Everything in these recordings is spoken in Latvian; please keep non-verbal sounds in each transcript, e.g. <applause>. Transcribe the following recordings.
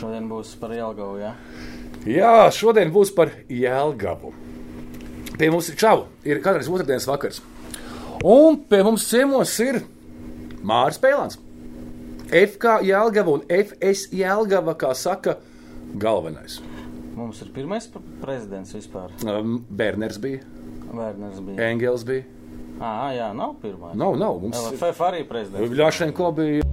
Šodien būs par Jelgavu, jā? Jā, šodien būs par Jēlgavu. Pie mums ir čau, ir katrs otrdienas vakars. Un pie mums ciemos ir Māris Pēlāns. FK Jēlgava un FS Jēlgava, kā saka, galvenais. Mums ir pirmais pre- prezidents vispār. Um, Berners bija, Vērners bija. Engels bija. Ah, jā, nav pirmā. Nav, nav. Mums LFF arī prezidents. Ļašenko bija.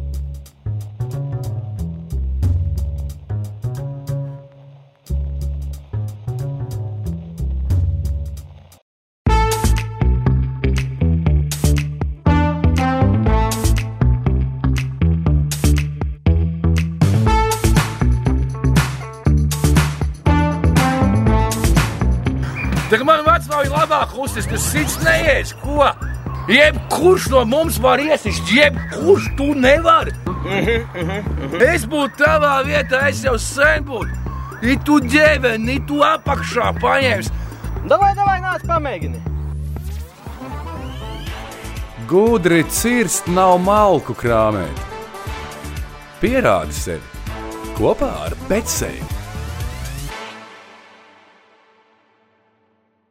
Labāk uzsist, tas sits neies. Ko? Jebkurš no mums var iesist, jebkurš tu nevari. Es būtu tavā vietā, es jau sen būtu. I tu ģēveni, tu apakšā paņēmis. Davai, davai, nāc, pamēģini! Gudri cirst nav malku krāmēt. Pierādi sevi kopā ar Betsēju.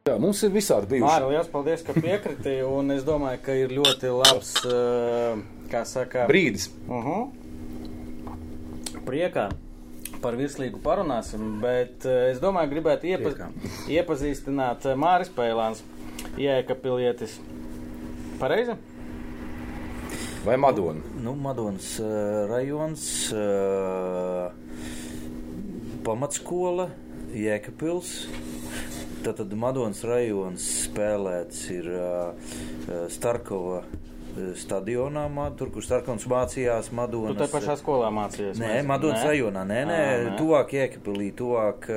Jā, mums ir visādi bijuši. Māri, liels paldies, ka piekritīji, un es domāju, ka ir ļoti labs, eh, kā saka, Brīdis. Uh -huh. Priekā par virslīgu parunāsim, bet eh, es domāju, gribētu iepa Priekā. iepazīstināt eh, Māris Pēlāns, Jēka pilietis. Pareizi? Vai Madona? Nu, Madonas uh, rajons, uh, pamatskola, Jēkabils. Tātad Madonas rajons spēlēts ir uh, Starkova stadionā, tur, kur Starkovs mācījās Tu Madonas. te pašā skolā mācījies? Nē, mēs? Madonas rajonā, nē, nē, Ā, nē. tuvāk Jēkabīlī, tuvāk.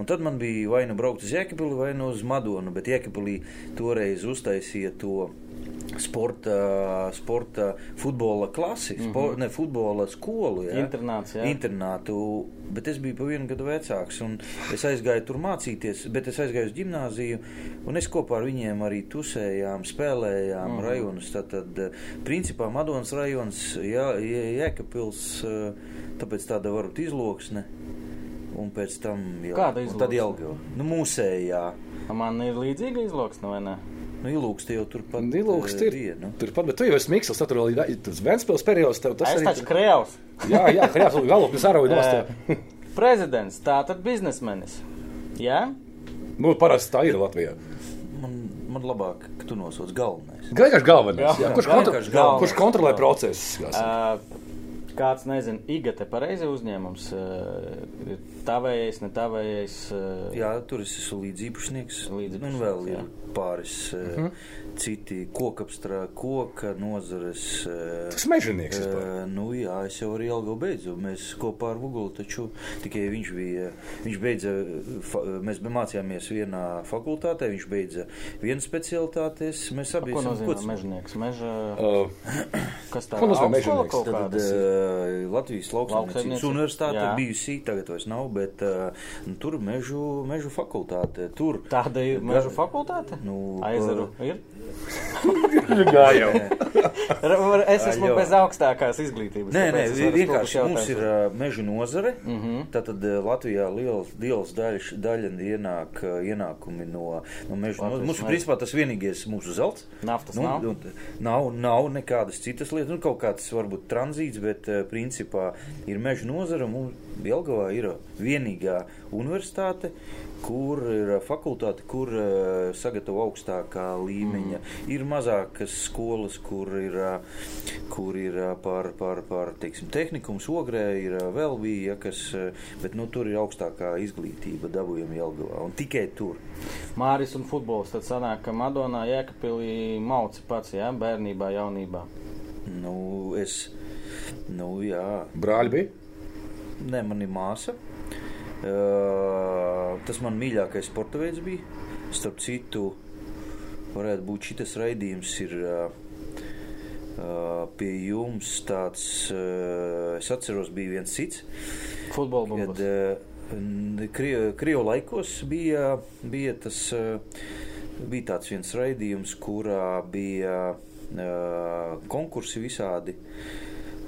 Un tad man bija vai nu braukt uz Jēkabīli, vai nu uz Madonu, bet Jēkabīlī toreiz uztaisīja to sporta, sporta futbola klasi, mm -hmm. spor, ne futbola skolu. Ja? Internāts, jā. Internātu, bet es biju pa vienu gadu vecāks, un es aizgāju tur mācīties, bet es aizgāju uz gimnāziju, un es kopā ar viņiem arī tusējām, spēlējām mm -hmm. rajonus. Tātad, principā, Madonas rajons, Jā, Jē- Jēkabpils, tāpēc tāda varbūt izloksne. Un pēc tam jau izloksne? Jelgava. Nu, mūsējā. Man ir līdzīga izloksne, vai ne? Nu, ilūksti jau turpat. Ilūks eh, ir. bija, nu. Turpat, bet tu jau esi tad vēl ir tas Ventspils periods. Tev tas Es arī taču krējos. Jā, jā, jā, galvā zaroja nost. Eh, <laughs> Prezidents, tātad biznesmenis. Jā? Nu, parasti tā ir Latvijā. Man, man labāk, ka tu nosauc galvenais. Vienkārši galvenais. Jā, Jā, kurš, vienkārši kontro, galvenais. kurš kontrolē procesus? Uh, kāds nezina, IGT pareizi uzņēmums, uh, ir tavējais, ne tavējais. Uh, Jā, tur es esmu līdziepašnieks. Līdziepašnieks, Un vēl jā. ir pāris uh -huh. Citi kokapstrā, koka nozares. eh, Tas mežonieks vispār. eh, Nu, jā, es jau arī ilgi beidzu. Mēs kopā ar Vugulu taču tikai viņš bija. Viņš beidza, mēs mācījāmies vienā fakultātē, viņš beidza vienu specialitāti. Mēs abi ko esam kods- mežonieks? Meža, Uh, kas tā ko nozīmē mežonieks? Tad kādas? uh, Latvijas lauksaimniecības Lauksaimniecība, universitāte bijusi, tagad vairs nav, bet uh, nu, tur mežu, mežu fakultāte. Tur Tāda ir meža fakultāte? Nu, Aizaru ir? <laughs> Gāja. Ra- Es esmu Aļo. bez augstākās izglītības. Nē, nē, vienkārši mums ir uh, meža nozare. Mm Mhm. -hmm. Tātad uh, Latvijā liels, liels daļš, daļa ienāk, uh, ienākumi no, no meža Latvijas nozares. Mums principā tas vienīgais mūsu zelts. Naftas nu, nav? un- nav, nav nekādas citas lietas. Nu, kaut kāds varbūt tranzīts, bet uh, principā ir meža nozara. Mums Jelgavā ir vienīgā universitāte, kur ir fakultāte, kur uh, sagatavo augstākā līmeņa. Mm. Ir mazākas skolas, kur ir, uh, kur ir par, par, par teiksim, tehnikums, ogrē, ir vēl bija, ja, kas, bet nu, tur ir augstākā izglītība dabūjama Jelgavā. Un tikai tur. Māris un futbols. Tad sanāk, ka Madonā Jēkabpilī mauci pats, jā, bērnībā, jaunībā. Nu, es, nu, jā. Brāļi bija. Nē, man ir māsa. Uh, tas man mīļākais sporta veids bija. Starp citu, varētu būt šis raidījums ir uh, uh, pie jums tāds, uh, es atceros, bija viens cits. Futbola Kad bumbas. uh, Krievu laikos bija, bija tas, uh, bija tāds viens raidījums, kurā bija uh, konkursi visādi.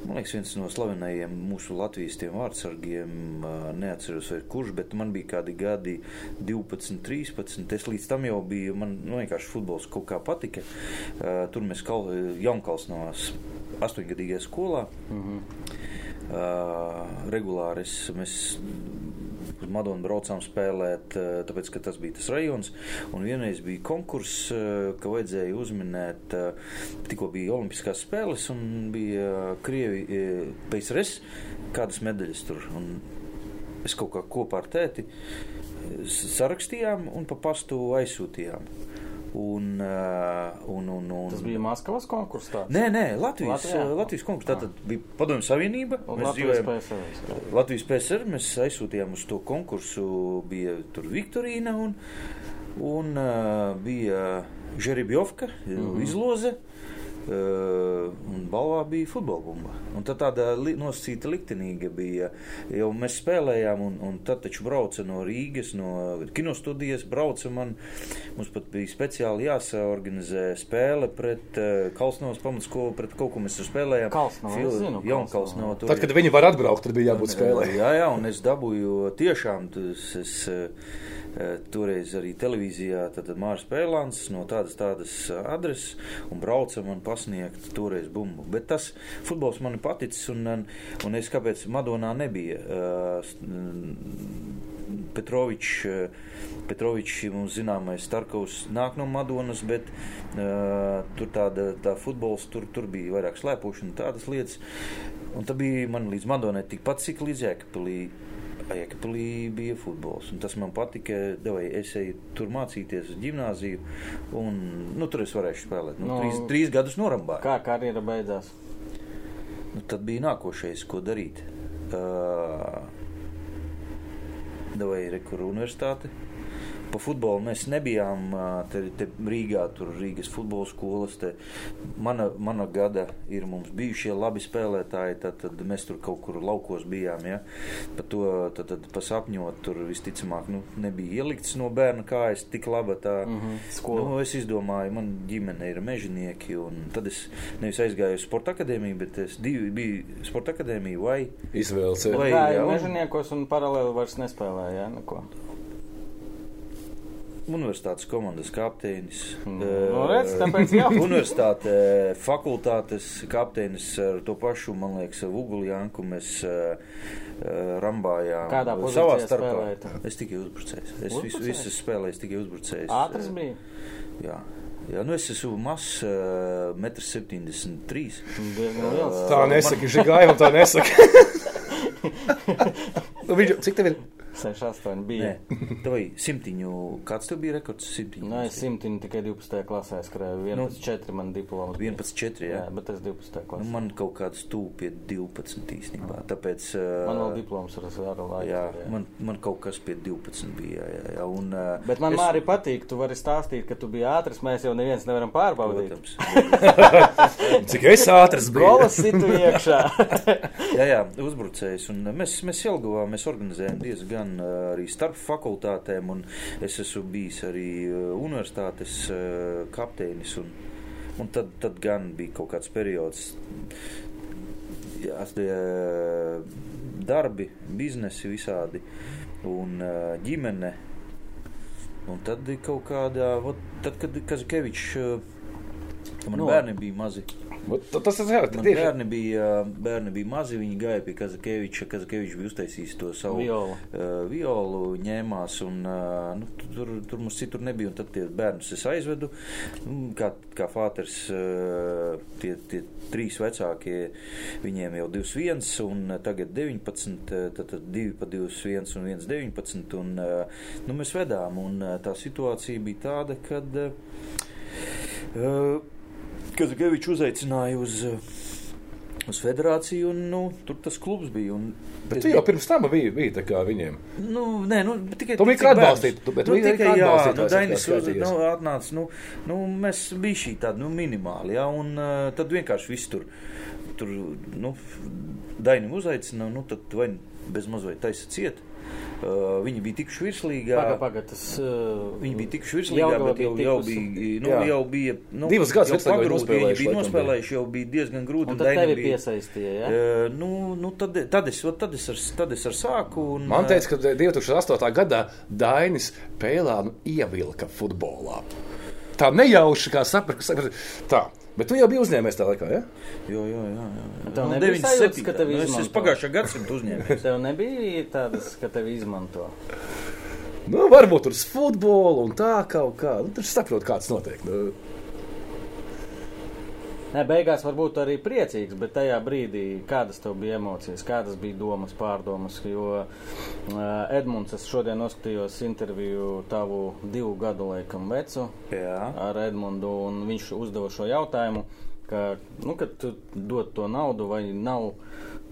Man liekas, viens no slavenajiem mūsu Latvijas vārdsargiem, neatceros, kurš, bet man bija kādi gadi 12, 13. Es līdz tam jau biju, man nu, vienkārši futbols kaut kā patika. Tur mēs kal, Jaunkalns no astoņgadīgajā skolā. Mm -hmm. uh, regulāri es, mēs uz Madonu braucām spēlēt, uh, tāpēc, ka tas bija tas rajons. Un vienreiz bija konkurss, uh, ka vajadzēja uzminēt, uh, tikko bija Olimpiskās spēles un bija Krievi PSRS kādas medaļas tur. Un es kaut kā kopā ar tēti sarakstījām un pa pastu aizsūtījām. Un, uh, un, un, un, Tas bija Maskavas konkurss. Nē, nē, Latvijas, Latvijā? Latvijā? Latvijas konkurss. Tātad bija Padomju Savienība. Un Mēs Latvijas dzīvojam PSRS. Latvijas PSR. Mēs aizsūtījām uz to konkursu. Bija tur Viktorīna un, un uh, bija Žeribjovka mm -hmm. izloze. Uh, un balvā bija futbola bumba. Un tad tāda li, nosacīta liktenīga bija. Jau mēs spēlējām, un, un tad taču brauca no Rīgas, no kinostudijas. Brauca man, mums pat bija speciāli jāsaorganizē spēle pret uh, Kalsnovas pamatskolu, pret kaut ko mēs tur spēlējām. Kalsnovu, es zinu, tur- Tad, kad viņi var atbraukt, tad bija jābūt spēlē. Jā, jā, un es dabūju tiešām, tas, es eh, eh, toreiz arī televīzijā, Mārs Pēlāns no tādas tādas eh, adreses un brauca man pasniegt toreiz bumbu. Bet tas futbols man ir paticis, un, un, un es kāpēc Madonā nebija. S- mm, Petrovičs, eh, Petrovičs, mums zināmais Starkovs nāk no Madonas, bet uh, tur tāda tā futbols, tur, tur bija vairāk slēpošana, tādas lietas. Un tā bija man līdz Madonai tikpat, cik līdz Jēkabpilī. Jēkabpilī bija futbols, tas man patika. Devai, es eju tur mācīties uz gimnāziju, un nu, tur es varēju spēlēt. Nu, Nu, trīs, trīs gadus norambāju. Kā karjera beidzās? Nu, tad bija nākošais, ko darīt. Uh, Devai rekur universitāte. Pa futbolu mēs nebijām te, te Rīgā, tur Rīgas futbola skolas. Te. Mana, mana gada ir mums bijušie labi spēlētāji, tad, tad mēs tur kaut kur laukos bijām. Ja? Pa to tad, tad pasapņot, tur visticamāk nu, nebija ielikts no bērna kājas tik laba tā. Mm Mhm, skola. Nu, es izdomāju, man ģimene ir mežonieki, un tad es nevis aizgāju uz sporta akadēmiju, bet es divi biju sporta akadēmija vai Izvēles. Vai- jā, mežoniekos un paralēli vairs nespēlēja, jā, neko. Universitātes komandas kapteinis. Mm. Eh, Nu, redz, tāpēc jau. <laughs> Universitāte, fakultātes kapteinis ar to pašu, man liekas, Uguļjanku mēs uh, rambājām. Kādā savā pozīcijā starpā. spēlējat? Es tikai uzbrucējs. Es visu, Uzbrucējs? visas spēlēju, tikai uzbrucējs. Ātrs bija. Jā. Jā, nu es esmu mazs, uh, 1,73 m. Tā nesaka, Žigai, un tā nesaka. <laughs> nu, viņš, cik tev ir? 6, 8 Nē, bija. tā vai simtiņu, kāds tev bija rekords? Simtiņu. Nē, es simtiņu tikai 12. klasē skrēju. 11, 4 man diploms. bija. 11, 4, jā. Jā, bet es 12. Nu, klasē. man kaut kāds tūp pie 12 īstenībā. Tāpēc, Man vēl diploms ar ar laiku. jā, jā. man, man kaut kas pie 12 bija. Jā, jā, jā, un, Bet man es... arī patīk, tu vari stāstīt, ka tu biji ātrs. Mēs jau neviens nevaram pārbaudīt. Protams. <laughs> Cik es ātrs biju? Golas situ iekšā. <laughs> jā, jā, uzbrucējs. Un mēs, mēs Jelgavā mēs organizējam diezgan uh, arī starp fakultātēm, un es esmu bijis arī uh, universitātes uh, kapteinis. Un, un tad, tad gan bija kaut kāds periods, jā, tie darbi, biznesi visādi un ģimene. Un tad ir kaut kādā, vot, tad, kad Kazikevičs, uh, man no. bērni bija mazi. Nu, Tas ir Man tieši. bērni bija, bērni bija mazi, viņi gāja pie Kazakeviča. Kazakevičs bija uztaisījis to savu Violu. Uh, violu, ņēmās, un uh, nu, tu- tur, tur mums citur nebija. Tad tie bērnus es aizvedu. Mm, Kā, kā fāters, uh, tie, tie trīs vecākie, viņiem jau 21, un tagad 19, uh, tad, tad 2 pa 21 un 1 19. Un, uh, nu, mēs vedām, un uh, tā situācija bija tāda, kad. Uh, uh, Kazakevičs uzaicināja uz, uh, uz federāciju, un nu, tur tas klubs bija. Un, Bet tu jau pirms tam biji, biji tā kā viņiem. Nu, nē, nu, tikai Tu biji kā atbalstīt- tu- bet nu, tikai, kā jā, nu, Dainis uz, nu, atnāca, nu, nu, mēs bija šī tāda, nu, minimāli, jā, un uh, tad vienkārši viss tur, tur, nu, Dainim uzaicina, nu, tad vai bez maz vai taisa ciet. Uh, viņi bija tikuši virslīgā. Paga, paga, tas, uh, Viņi bija tikuši virslīgā, bet jau, jau bija, nu, Jā. jau bija, nu, Divas gadus bija pagrūti nospēlējuši, Viņi bija nospēlējuši, jau bija diezgan grūti. un tad tevi bija- piesaistīja, ja? Uh, nu, nu tad, tad, es, tad, es ar, tad es ar sāku. Un, Man teica, ka 2008. gadā Dainis Pēlānu ievilka futbolā. Tā nejauši, kā sapratu, saprat, tā. Bet tu jau biji uzņēmējis tajā laikā, ja? Jo, jo, jā, jā. jā. Tev Nu, nebija 97. sajūtas, ka tevi nu, es izmanto? esmu pagājušā gadsimta uzņēmējs. Tev nebija tādas, ka tevi izmanto. Nu, varbūt tur uz futbolu un tā kaut kā. Nu, tur saprot, kāds notiek. Nu, Nē, beigās varbūt arī priecīgs, bet tajā brīdī kādas tev bija emocijas, kādas bija domas, pārdomas. Jo uh, Edmunds, es šodien noskatījos interviju tavu divu gadu laikam vecu Jā. ar Edmundu, un viņš uzdeva šo jautājumu, ka, nu, kad tu dod to naudu vai nav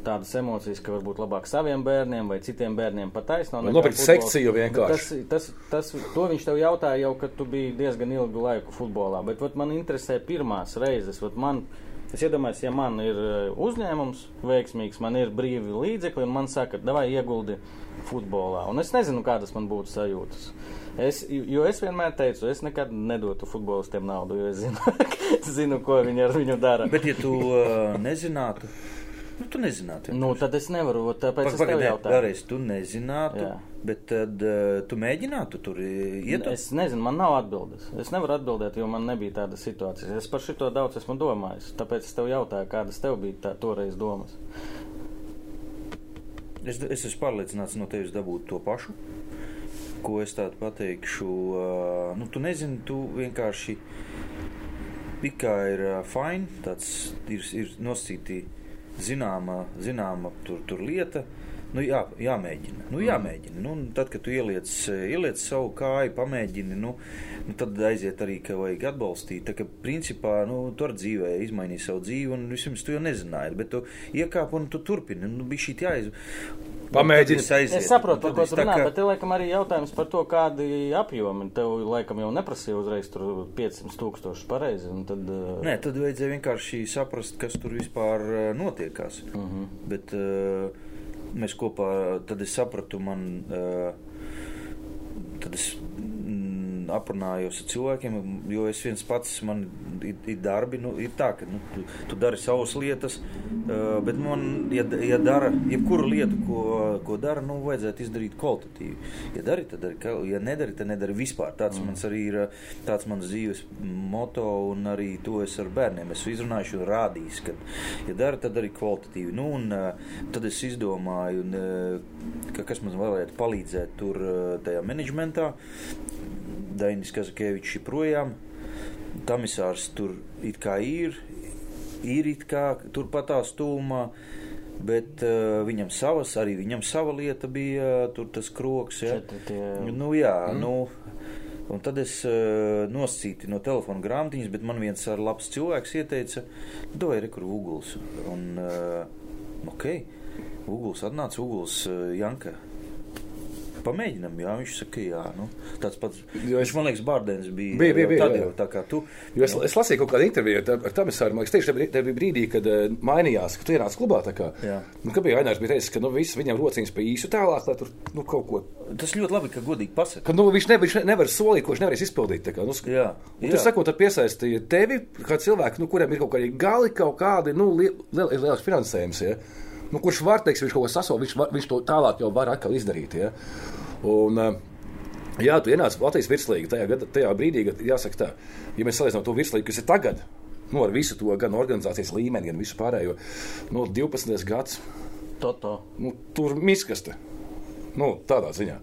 tādas emocijas, ka varbūt labāk saviem bērniem vai citiem bērniem pataisno. Nu, nopirkt sekciju vienkārši. Tas, tas, tas, to viņš tev jautāja jau, kad tu biji diezgan ilgu laiku futbolā. Bet vat, man interesē pirmās reizes. Vat, man, es iedomājos, ja man ir eh, uzņēmums veiksmīgs, man ir brīvi līdzekļi, un man saka, davai ieguldi futbolā. Un es nezinu, kādas man būtu sajūtas. Es, jo es vienmēr teicu, es nekad nedotu futbolistiem naudu, jo es zinu, <laughs> zinu ko viņi ar viņu dara. Bet, ja tu uh, nezinātu, nu, tu nezinātu. Nu, tad es nevaru, tāpēc es tev jautāju. vēlreiz tu nezinātu, Jā. bet tad uh, tu mēģinātu tur iet. Es nezinu, man nav atbildes. Es nevaru atbildēt, jo man nebija tāda situācija. Es par šito daudz esmu domājis. Tāpēc es tev jautāju, kādas tev bija tā, toreiz domas. Es, es esmu pārliecināts no tevis dabūt to pašu. Ko es tādu pateikšu? Uh, nu, tu nezini, tu vienkārši it kā ir uh, fine, tāds ir, ir nosītī zināma, zināma tur, tur lieta. Nu, jā, jāmēģina. Nu, jāmēģina. Nu, tad, kad tu ieliec, ieliec savu kāju, pamēģini, nu, nu, tad aiziet arī, ka vajag atbalstīt. Tā kā principā nu, tu ar dzīvē izmainīji savu dzīvi, un vispirms tu jau nezināji, bet tu iekāp un tu turpini. Nu, bija šī jāiz... Pamēģini. Aiziet. Es saprotu, par ko tu tā runā, kā- bet te laikam arī jautājums par to, kādi apjomi. Tev laikam jau neprasīja uzreiz tur 500 tūkstoši pareizi. un Tad, uh, Nē, tad vajadzēja vienkārši saprast, kas tur vispār uh, notiekās. Uh Mhm. -huh. Bet uh, mēs kopā, tad es sapratu, man, uh, tad es aprunājos ar cilvēkiem, jo es viens pats, man ir, ir darbi, nu, ir tā, ka nu, tu, tu dari savas lietas, uh, bet man, ja, ja dara, jebkuru lietu, ko, ko dara, nu, vajadzētu izdarīt kvalitatīvi. Ja dari, tad dari, ja nedari, tad nedari vispār. Tāds mm. mans arī ir, uh, tāds mans dzīves moto, un arī to es ar bērniem esmu izrunājuši un rādījis, ka, ja dara, tad arī kvalitatīvi. Nu, un uh, tad es izdomāju, un, uh, ka kas man varētu palīdzēt tur tajā menedžmentā. Dainis Kazakēvičs ir projām. Tamisārs tur it kā ir, ir it kā turpat tā stūmā. Bet uh, viņam savas, arī viņam sava lieta bija, tur tas kroks. Ja? Tie- Nu, jā, mm. nu, un tad es uh, nosīti no telefona grāmatiņas, bet man viens ar labs cilvēks ieteica, dod rekur Uguls. Un, uh, ok, Uguls atnāca, Uguls uh, Janka. Pamēģinam, jā, viņš saka, jā, nu, tāds pats. Jo es- Viņš, man liekas, Bārdens bija. Bija, bija, bija, Tad jā, jau jā. tā kā tu. Jo es, es lasīju kaut kādu interviju ar, Tamisāru. Man liekas, tieši tajā bija brīdī, kad uh, mainījās, kad tu ienāc klubā. tā Kā, Jā. nu, ka bija Ainārs bija teicis, ka nu, viss viņam rociņas pa īsu tālāk, lai tur nu, kaut ko. Tas ļoti labi, ka godīgi pasaka. Ka, nu, viņš, ne, viņš ne- nevar solīt, ko viņš nevarēs izpildīt. tā Kā, nu, Jā, Un jā. tas sakot, ar piesaistīja tevi, kā cilvēku, nu, kuriem ir kaut kādi gali, kaut kādi nu, liel, liel, lielāks finansējums. Ja? Nu, kurš var teikt, viņš kaut ko sasaukt, viņš, var- viņš to tālāk jau var atkal izdarīt. Ja? Un, uh, Jā, tu ienāc Latvijas virslīgā tajā, gada- tajā brīdī, kad jāsaka tā, ja mēs salīdzinām to virslīgu, kas ir tagad, nu, ar visu to gan organizācijas līmeni, gan visu pārējo, nu, 12. gads, Toto. nu, tur miskaste, nu, tādā ziņā.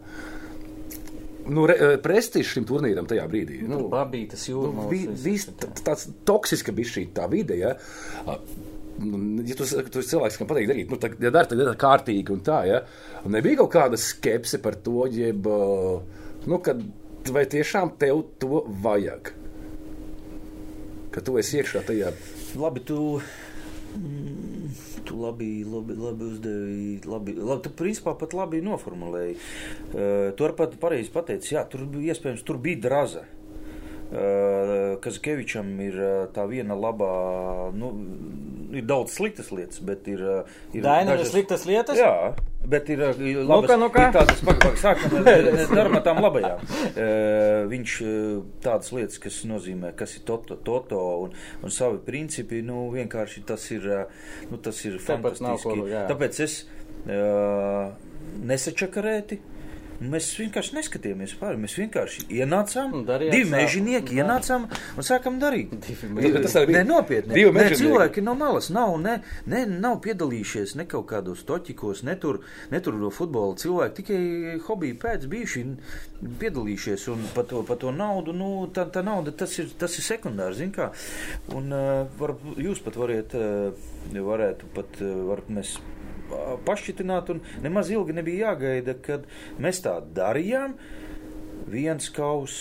Nu, re, eh, prestižs šim turnīram tajā brīdī. Nu, Babītas Nu, jūrmā. vi, vis, t- tāds toksiska bija šī tā vide. Ja, nu, ja tu, tu esi cilvēks, kam patīk darīt, nu, tā, ja dara, tad dara kārtīgi un tā, ja. Un nebija kaut kāda skepse par to, jeb, ā, nu, kad, vai tiešām tev to vajag. Ka tu esi iekšā tajā. Labi, tu. mm, Tu labi, labi, labi uzdevi. Labi, labi, tu principā pat labi noformulēji. Uh, tu arī pat pareizi pateici, jā, tur bija iespējams, tur bija draza. Uh, Kazkevičam ir uh, tā viena labā, nu, ir daudz sliktas lietas, bet ir. Uh, ir Daina ir sliktas lietas? Jā, bet ir uh, labas, kā, nu kā? ir tādas, pagaidām, sākam ar <laughs> darba tām labajām. Viņš tādas lietas, kas nozīmē, kas ir toto, toto un, un savi principi, nu, vienkārši tas ir, nu, tas ir Tāpēc nav fantastiski. ko, jā. Tāpēc es nesačakarēti. Mēs vienkārši neskatījāmies pāri. Mēs vienkārši ienācām, divi mežonieki ienācām un sākām darīt. <laughs> Tas arī bija nopietni. divi Ne, cilvēki no malas nav, ne, ne, nav piedalījušies ne kaut kādos toķikos, ne tur, ne tur no futbola cilvēki, tikai hobiju pēc bijuši piedalījušies un par to, par to naudu, nu, tā, tā nauda, tas ir, tas ir sekundārs, zin kā. Un uh, var, jūs pat variet, uh, varētu pat, uh, varat mēs ā, pašķitināt un nemaz ilgi nebija jāgaida, kad mēs tā darījām. Viens kaus,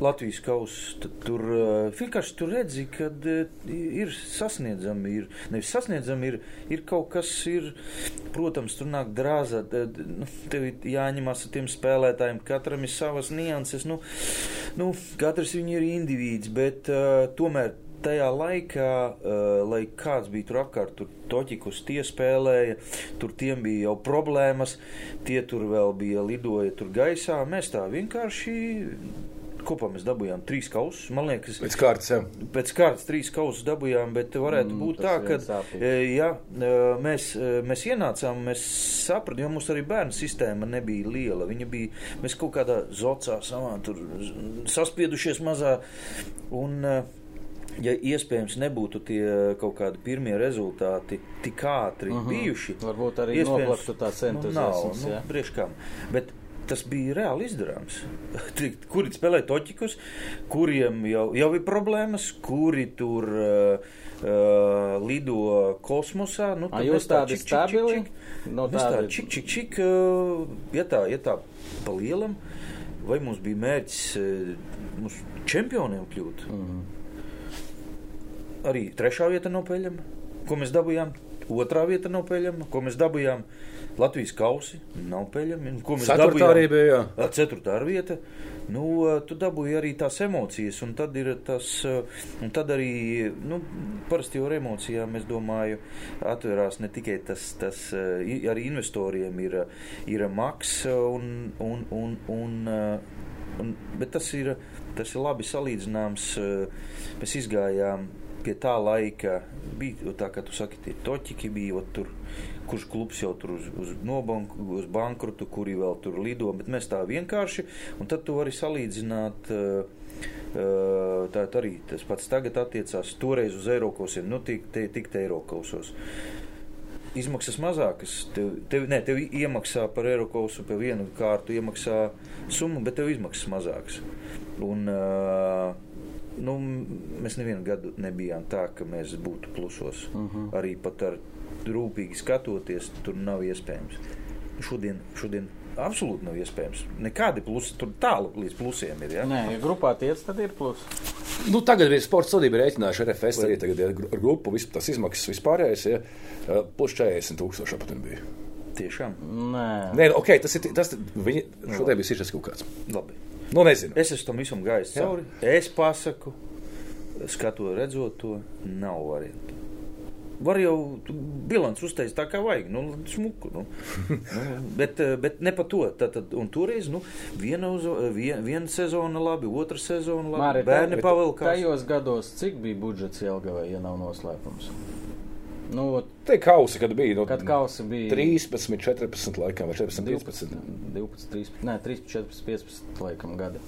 Latvijas kausa, tad tur uh, vienkārši tur redzi, ka uh, ir sasniedzami, ir nevis sasniedzami, ir, ir kaut kas, ir, protams, tur nāk drāzā, tad, nu, tev jāņemās ar tiem spēlētājiem, katram ir savas nianses, nu, nu katrs viņi ir indivīds, bet uh, tomēr tajā laikā, uh, lai kāds bija tur apkārt, tur toķikus tie spēlēja, tur tiem bija jau problēmas, tie tur vēl bija lidoja tur gaisā, mēs tā vienkārši kopā mēs dabūjām trīs kausus. Man liekas, Pēc kārtas, jā. pēc kārtas trīs kausus dabūjām, bet varētu Mm, būt tā, ka sāpīgi. e, ja, e, mēs, mēs ienācām, mēs sapratām, jo mums arī bērnu sistēma nebija liela. Viņa bija, mēs kaut kādā zocā savā tur saspiedušies mazā. Un, e, Ja iespējams nebūtu tie kaut kādi pirmie rezultāti tik ātri uh Mhm. -huh. bijuši, Varbūt arī noplaktu tāds nu, nav, entuziasms. nu, jā. priekš kam. Bet tas bija reāli izdarāms. <laughs> Kuri spēlē toķikus, kuriem jau, jau ir problēmas, kuri tur uh, uh, lido kosmosā. Nu, A, jūs tādi čik, stabili? No Mēs tā tādi- čik, čik, čik, uh, ja tā, ja tā pa lielam, vai mums bija mērķis uh, mums čempioniem kļūt? Mhm. Arī trešā vieta nav peļama, ko mēs dabūjām. Otrā vieta nav peļama, ko mēs dabūjām. Latvijas kausi nav peļami. Ko mēs Ceturtā dabūjām? arī bija, jā. Ceturtā ar vieta. Nu, tu dabūji arī tās emocijas, un tad ir tas, un tad arī, nu, parasti jau ar emocijām, es domāju, atverās ne tikai tas, tas arī investoriem ir, ir maks, un, un, un, un, un, bet tas ir, tas ir labi salīdzināms. Mēs izgājām pie tā laika, bija tā, kā tu saki, tie toķiki bija, tur kurš klubs jau tur uz, uz, nobanku, uz bankrotu, kuri vēl tur lido, bet mēs tā vienkārši, un tad tu vari salīdzināt. Uh, uh, Tā arī tas pats tagad attiecās toreiz uz Eiropasiem, nu tik te, tik te Eiropasos. Izmaksas mazākas. Tev, tev, ne, tev iemaksā par Eiropasu, par vienu kārtu iemaksā summu, bet tev izmaksas mazākas. Un, uh, nu, mēs nevienu gadu nebijām tā, ka mēs būtu plusos. Uh -huh. Arī pat ar rūpīgi skatoties, tur nav iespējams. Šodien, šodien absolūti nav iespējams. Nekādi plusi, tur tālu līdz plusiem ir. Ja? Nē, ja grupā tiec, tad ir plus. Nu, tagad ir sports sadarbība rēķinājuši RFS arī tagad ir ar grupu, visu tas izmaksas vispārējais, ja, plus 40 tūkstoši aptuveni bija. Tiešām Nē, Nē, nu, ok, tas ir, tas, viņi, šodien bija šis kaut kāds. labi. Nu, nezinu. Es esmu tam visam gājis cauri. Es pasaku, skatu, redzot to, nav variantu. Var jau tu bilants uztaisīt tā, kā vajag. Nu, smuku, nu. <laughs> nu, bet, eh, bet ne par to. Tad, tad, un toreiz nu, viena, uz, vien, viena sezona labi, otra sezona labi. Māri, Bērni pavilkās. Tajos gados, cik bija budžets Jelgavai, ja nav noslēpums? Nu, ot, Te kausi, kad bija nu, kad kausi bija 13, 14, laikam, vai 14, 12. 12, 13, nē, 13, 14, 15 laikam gadi.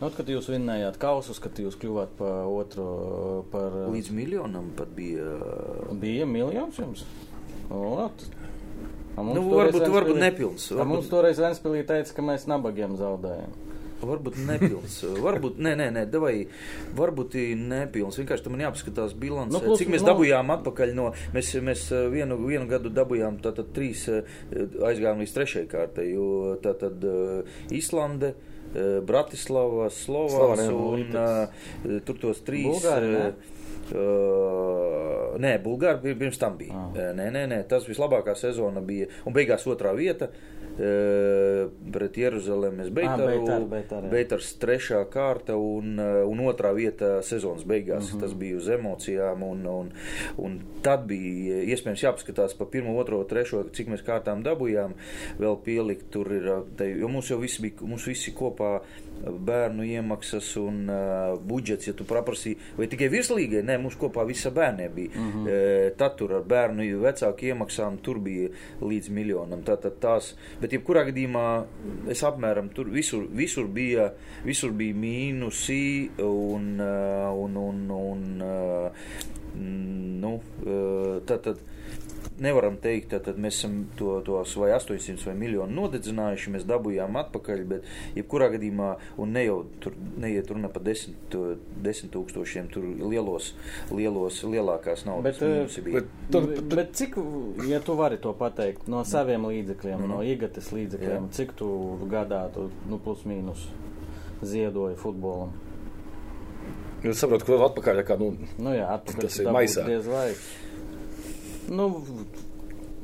Nu, kad jūs vinnējāt kausus, kad jūs kļuvāt par otro, par... Līdz miljonam pat bija. Bija miljons jums? Ot. Nu, toreiz varbūt- varbūt nepilns, A varbūt- Mums toreiz Ventspilī teica, ka mēs nabagiem zaudējam. Varbūt nepilns. Varbūt, nē, nē, nē davai, varbūt nepilns. Vienkārši tam jāpaskatās bilants. Nu, Nu, plus- Cik mēs nu- nu, dabūjām atpakaļ no, mēs, mēs eh, vienu, vienu gadu dabūjām tātad trīs, eh, aizgājām līdz trešajai kārtai, jo tātad uh, Islande, uh, Bratislava, Slovāns Slovānija, un uh, tur tos trīs. Bulgāri, ne? Uh, nē, Bulgāri pir- pirms tam bija. Ah. Nē, nē, nē, tas vislabākā sezona bija. Un beigās otrā vieta uh, pret Jeruzalemes Beitaru. Beitar, Beitar, jā. Beitars trešā kārta un, un otrā vieta sezonas beigās. Mm -hmm. Tas bija uz emocijām. Un, un, un tad bija iespējams jāpaskatās pa pirmo, otro, trešo, cik mēs kārtām dabūjām. Vēl pielikt tur ir, te, jo mums jau visi bija, mums visi kopā bērnu iemaksas un uh, budžets, ja tu paprasīji, vai tikai virslīgai, nē, mums kopā visa bērniem bija. Mm -hmm. e, tad tur ar bērnu vecāku iemaksām tur bija līdz miljonam. Tātad tās, bet jebkurā gadījumā es apmēram tur visur, visur bija, visur bija mīnusi un, un, un, un uh, mm, nu, uh, tad, tad nevaram teikt, ka mēs esam to, tos vai 800 vai miljonu nodedzinājuši, mēs dabūjām atpakaļ, bet jebkurā gadījumā, un ne jau tur neiet runa par desmit, desmit tūkstošiem, tur lielos, lielos, lielākās naudas Bet, eh. Bet, Bet, bet cik, ja tu vari to pateikt, no saviem līdzekļiem, Mhm. no IGATES līdzekļiem, Jā. cik tu gadā, tu, nu, plus mīnus ziedoji futbolam? es saprotu, ka vēl atpakaļ, kā, nu, Nu, jā, atpakaļ Tas ir maisā. Diez vai. Nu,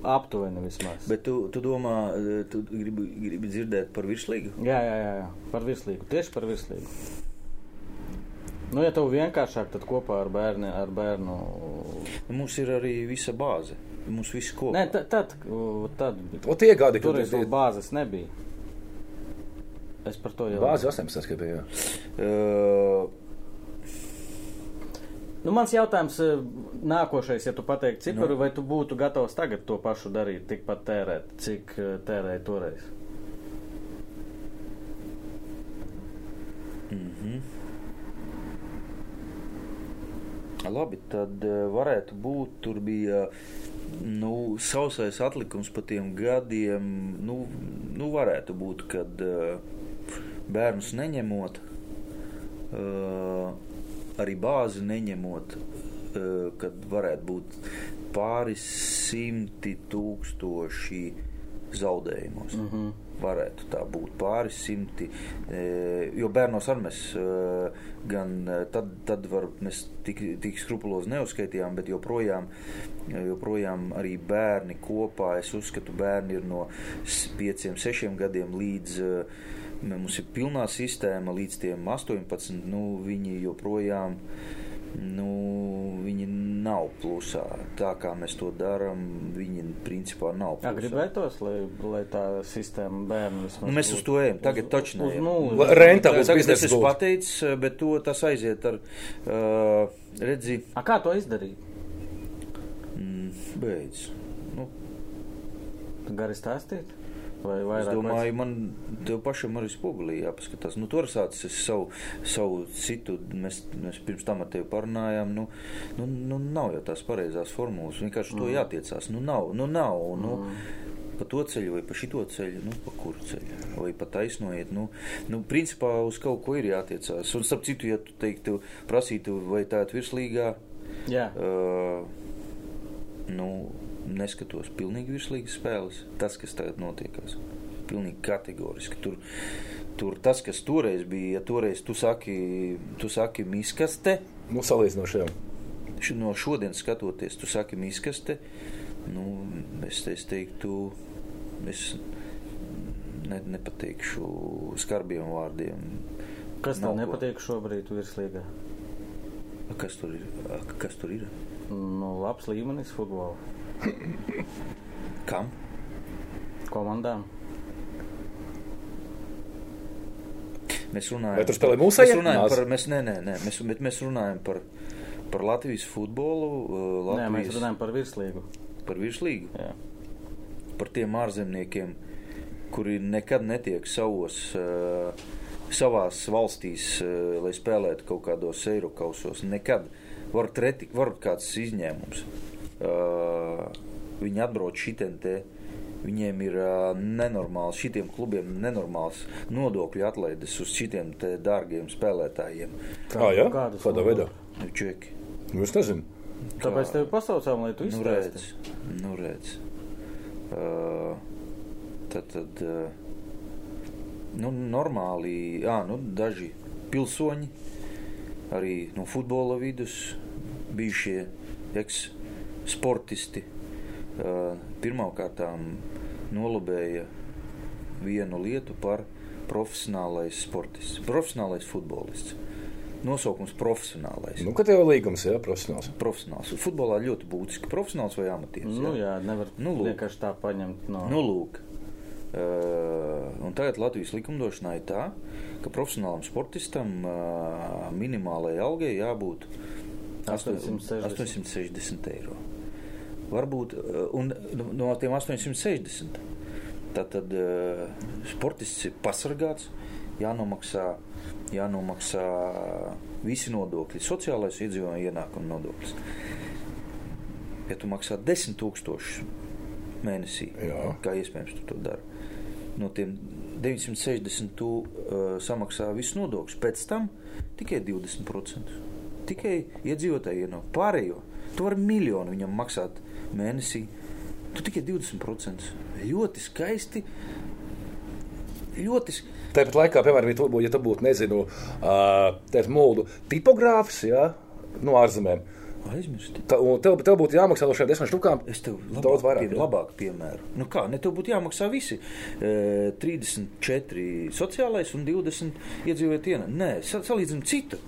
aptuveni vismaz. Bet tu, tu domā, eh, tu gribi, gribi dzirdēt par virslīgu? Jā, jā, jā, jā, par virslīgu. Tieši par virslīgu. Nu, ja tev vienkāršāk, tad kopā ar bērnu. Ar bērnu... Mums ir arī visa bāze. Mums viss kopā. Nē, tad, tad, tad o tie gadi, kad tie- vēl bāzes nebija. Es par to jau Bāzi 18, ka bija. jā. Uh, Nu, mans jautājums eh, nākošais, ja tu pateiktu ciparu, Nu. vai tu būtu gatavs tagad to pašu darīt, tikpat tērēt, cik eh, tērēja toreiz? Mhm. Labi, tad eh, varētu būt, tur bija nu, sausais atlikums pa tiem gadiem. Nu, nu varētu būt, kad bērnus neņemot, arī bāzi neņemot, uh, kad varētu būt pāris simti tūkstoši zaudējumos. Mm -hmm. Varētu tā būt pāris simti, e, jo bērnos arī mēs e, gan tad, tad var, mēs tik, tik skrupulozi neuzskaitījām, bet joprojām, joprojām arī bērni kopā, es uzskatu, bērni ir no s- pieciem, sešiem gadiem līdz mums ir pilnā sistēma līdz tiem 18, nu, viņi joprojām nu, viņi nav plusā. Tā kā mēs to darām, viņi principā nav Jā, plusā. gribētos, lai, lai tā sistēma bērnu vismaz. Nu, mēs uz to ejam. Tagad taču nulli. Rentabls Tagad es pateicis, bet to tas aiziet ar, uh, redzi, A, kā to izdarīt? mm, beidz. Nu, Gari stāstīt? Vai es vairāk? domāju, man tev pašam arī spogulī jāpaskatās. Nu, tur sācis es savu, savu citu, mēs, mēs pirms tam ar tevi parunājām, nu, nu, nu nav jau tās pareizās formulas, vienkārši mm. to jātiecās. Nu, nav, nu, nav, nu, pa to ceļu vai pa šito ceļu, nu, pa kuru ceļu, vai pa taisnoiet, nu, nu, principā uz kaut ko ir jātiecās. Un, starp citu, ja tu teiktu, prasītu, vai tā ir virslīgā, Jā, Uh, nu, neskatos pilnīgi virslīgas spēles. Tas, kas tagad notiekās, pilnīgi kategoriski. Tur, tur tas, kas toreiz bija, ja toreiz tu saki, tu saki miskaste, Nu, š- no šodienas skatoties, tu saki miskaste, nu, es, es teiktu, es ne, nepateikšu skarbiem vārdiem. kas tev nepatīk šobrīd virslīgā? A, Kas tur ir? Kas tur ir? Nu, labs līmenis futbolā Kam? komandām. Mēs runājam Vai tur spēlē par- mūsējie? Mēs runājam par, mēs, nē, nē, nē, mēs, bet mēs runājam par, par Latvijas futbolu, uh, Nē, mēs Latvijas, runājam par virslīgu. par virslīgu, Jā. par tiem ārzemniekiem, kuri nekad netiek savos, uh, savās valstīs, uh, lai spēlētu kaut kādos eirokausos. Nekad. Var, treti, var kāds izņēmums. Viņi atbrauc šitien te. Viņiem ir nenormāls, šitiem klubiem nenormāls nodokļu atlaides uz šitiem te dārgiem spēlētājiem. Kā, jā? Kādus Kādā veidā? Nu, čeki. Nu, es nezinu. Tāpēc tevi pasaucām, lai tu Nu, izstāstītu. nu, redz. Uh, tad, tad uh, nu, normāli, jā, nu, daži pilsoņi arī no futbola vidus bijušie eks-sportisti. Uh, Pirmkārt, nolabēja vienu lietu par profesionālais sportists, profesionālais futbolists. Nosaukums profesionālais. Nu, kad tev ir līgums, jā, profesionāls. Profesionāls. Futbolā ļoti būtiski profesionāls vai amatieris. Nu, jā, nevar Nu, lūk. vienkārši tā paņemt no. Nu, lūk. Uh, un tagad Latvijas likumdošanā ir tā, ka profesionālam sportistam uh, minimālajai algai jābūt 860. 860 eiro. Varbūt uh, un no tiem 860. Tātad uh, sportists ir pasargāts, jānomaksā, jānomaksā visi nodokļi, sociālais iedzīvotāju ienākuma nodoklis. Ja tu maksā 10 tūkstošus mēnesī, Jā. kā iespējams tu to dari, no tiem 960 tu uh, samaksā visu nodokļus, pēc tam tikai 20%. Tikai iedzīvotāji ienāk pārējo. Tu vari miljonu viņam maksāt mēnesī, tu tikai 20%. Ļoti skaisti. Ļoti skaisti. Tāpat laikā, piemēram, ja tu, bū- ja tu būtu, nezinu, uh, mūdu tipogrāfs, jā, no ārzemēm, Aizmirsti. tā, tev, tev būtu jāmaksā no šiem desmit štukām. Es tev Daudz labāk, vairāk, pie, labāk piemēru. Nu kā, ne tev būtu jāmaksā visi e, 34 sociālais un 20 iedzīvot ienā. Nē, sa- salīdzinām citu.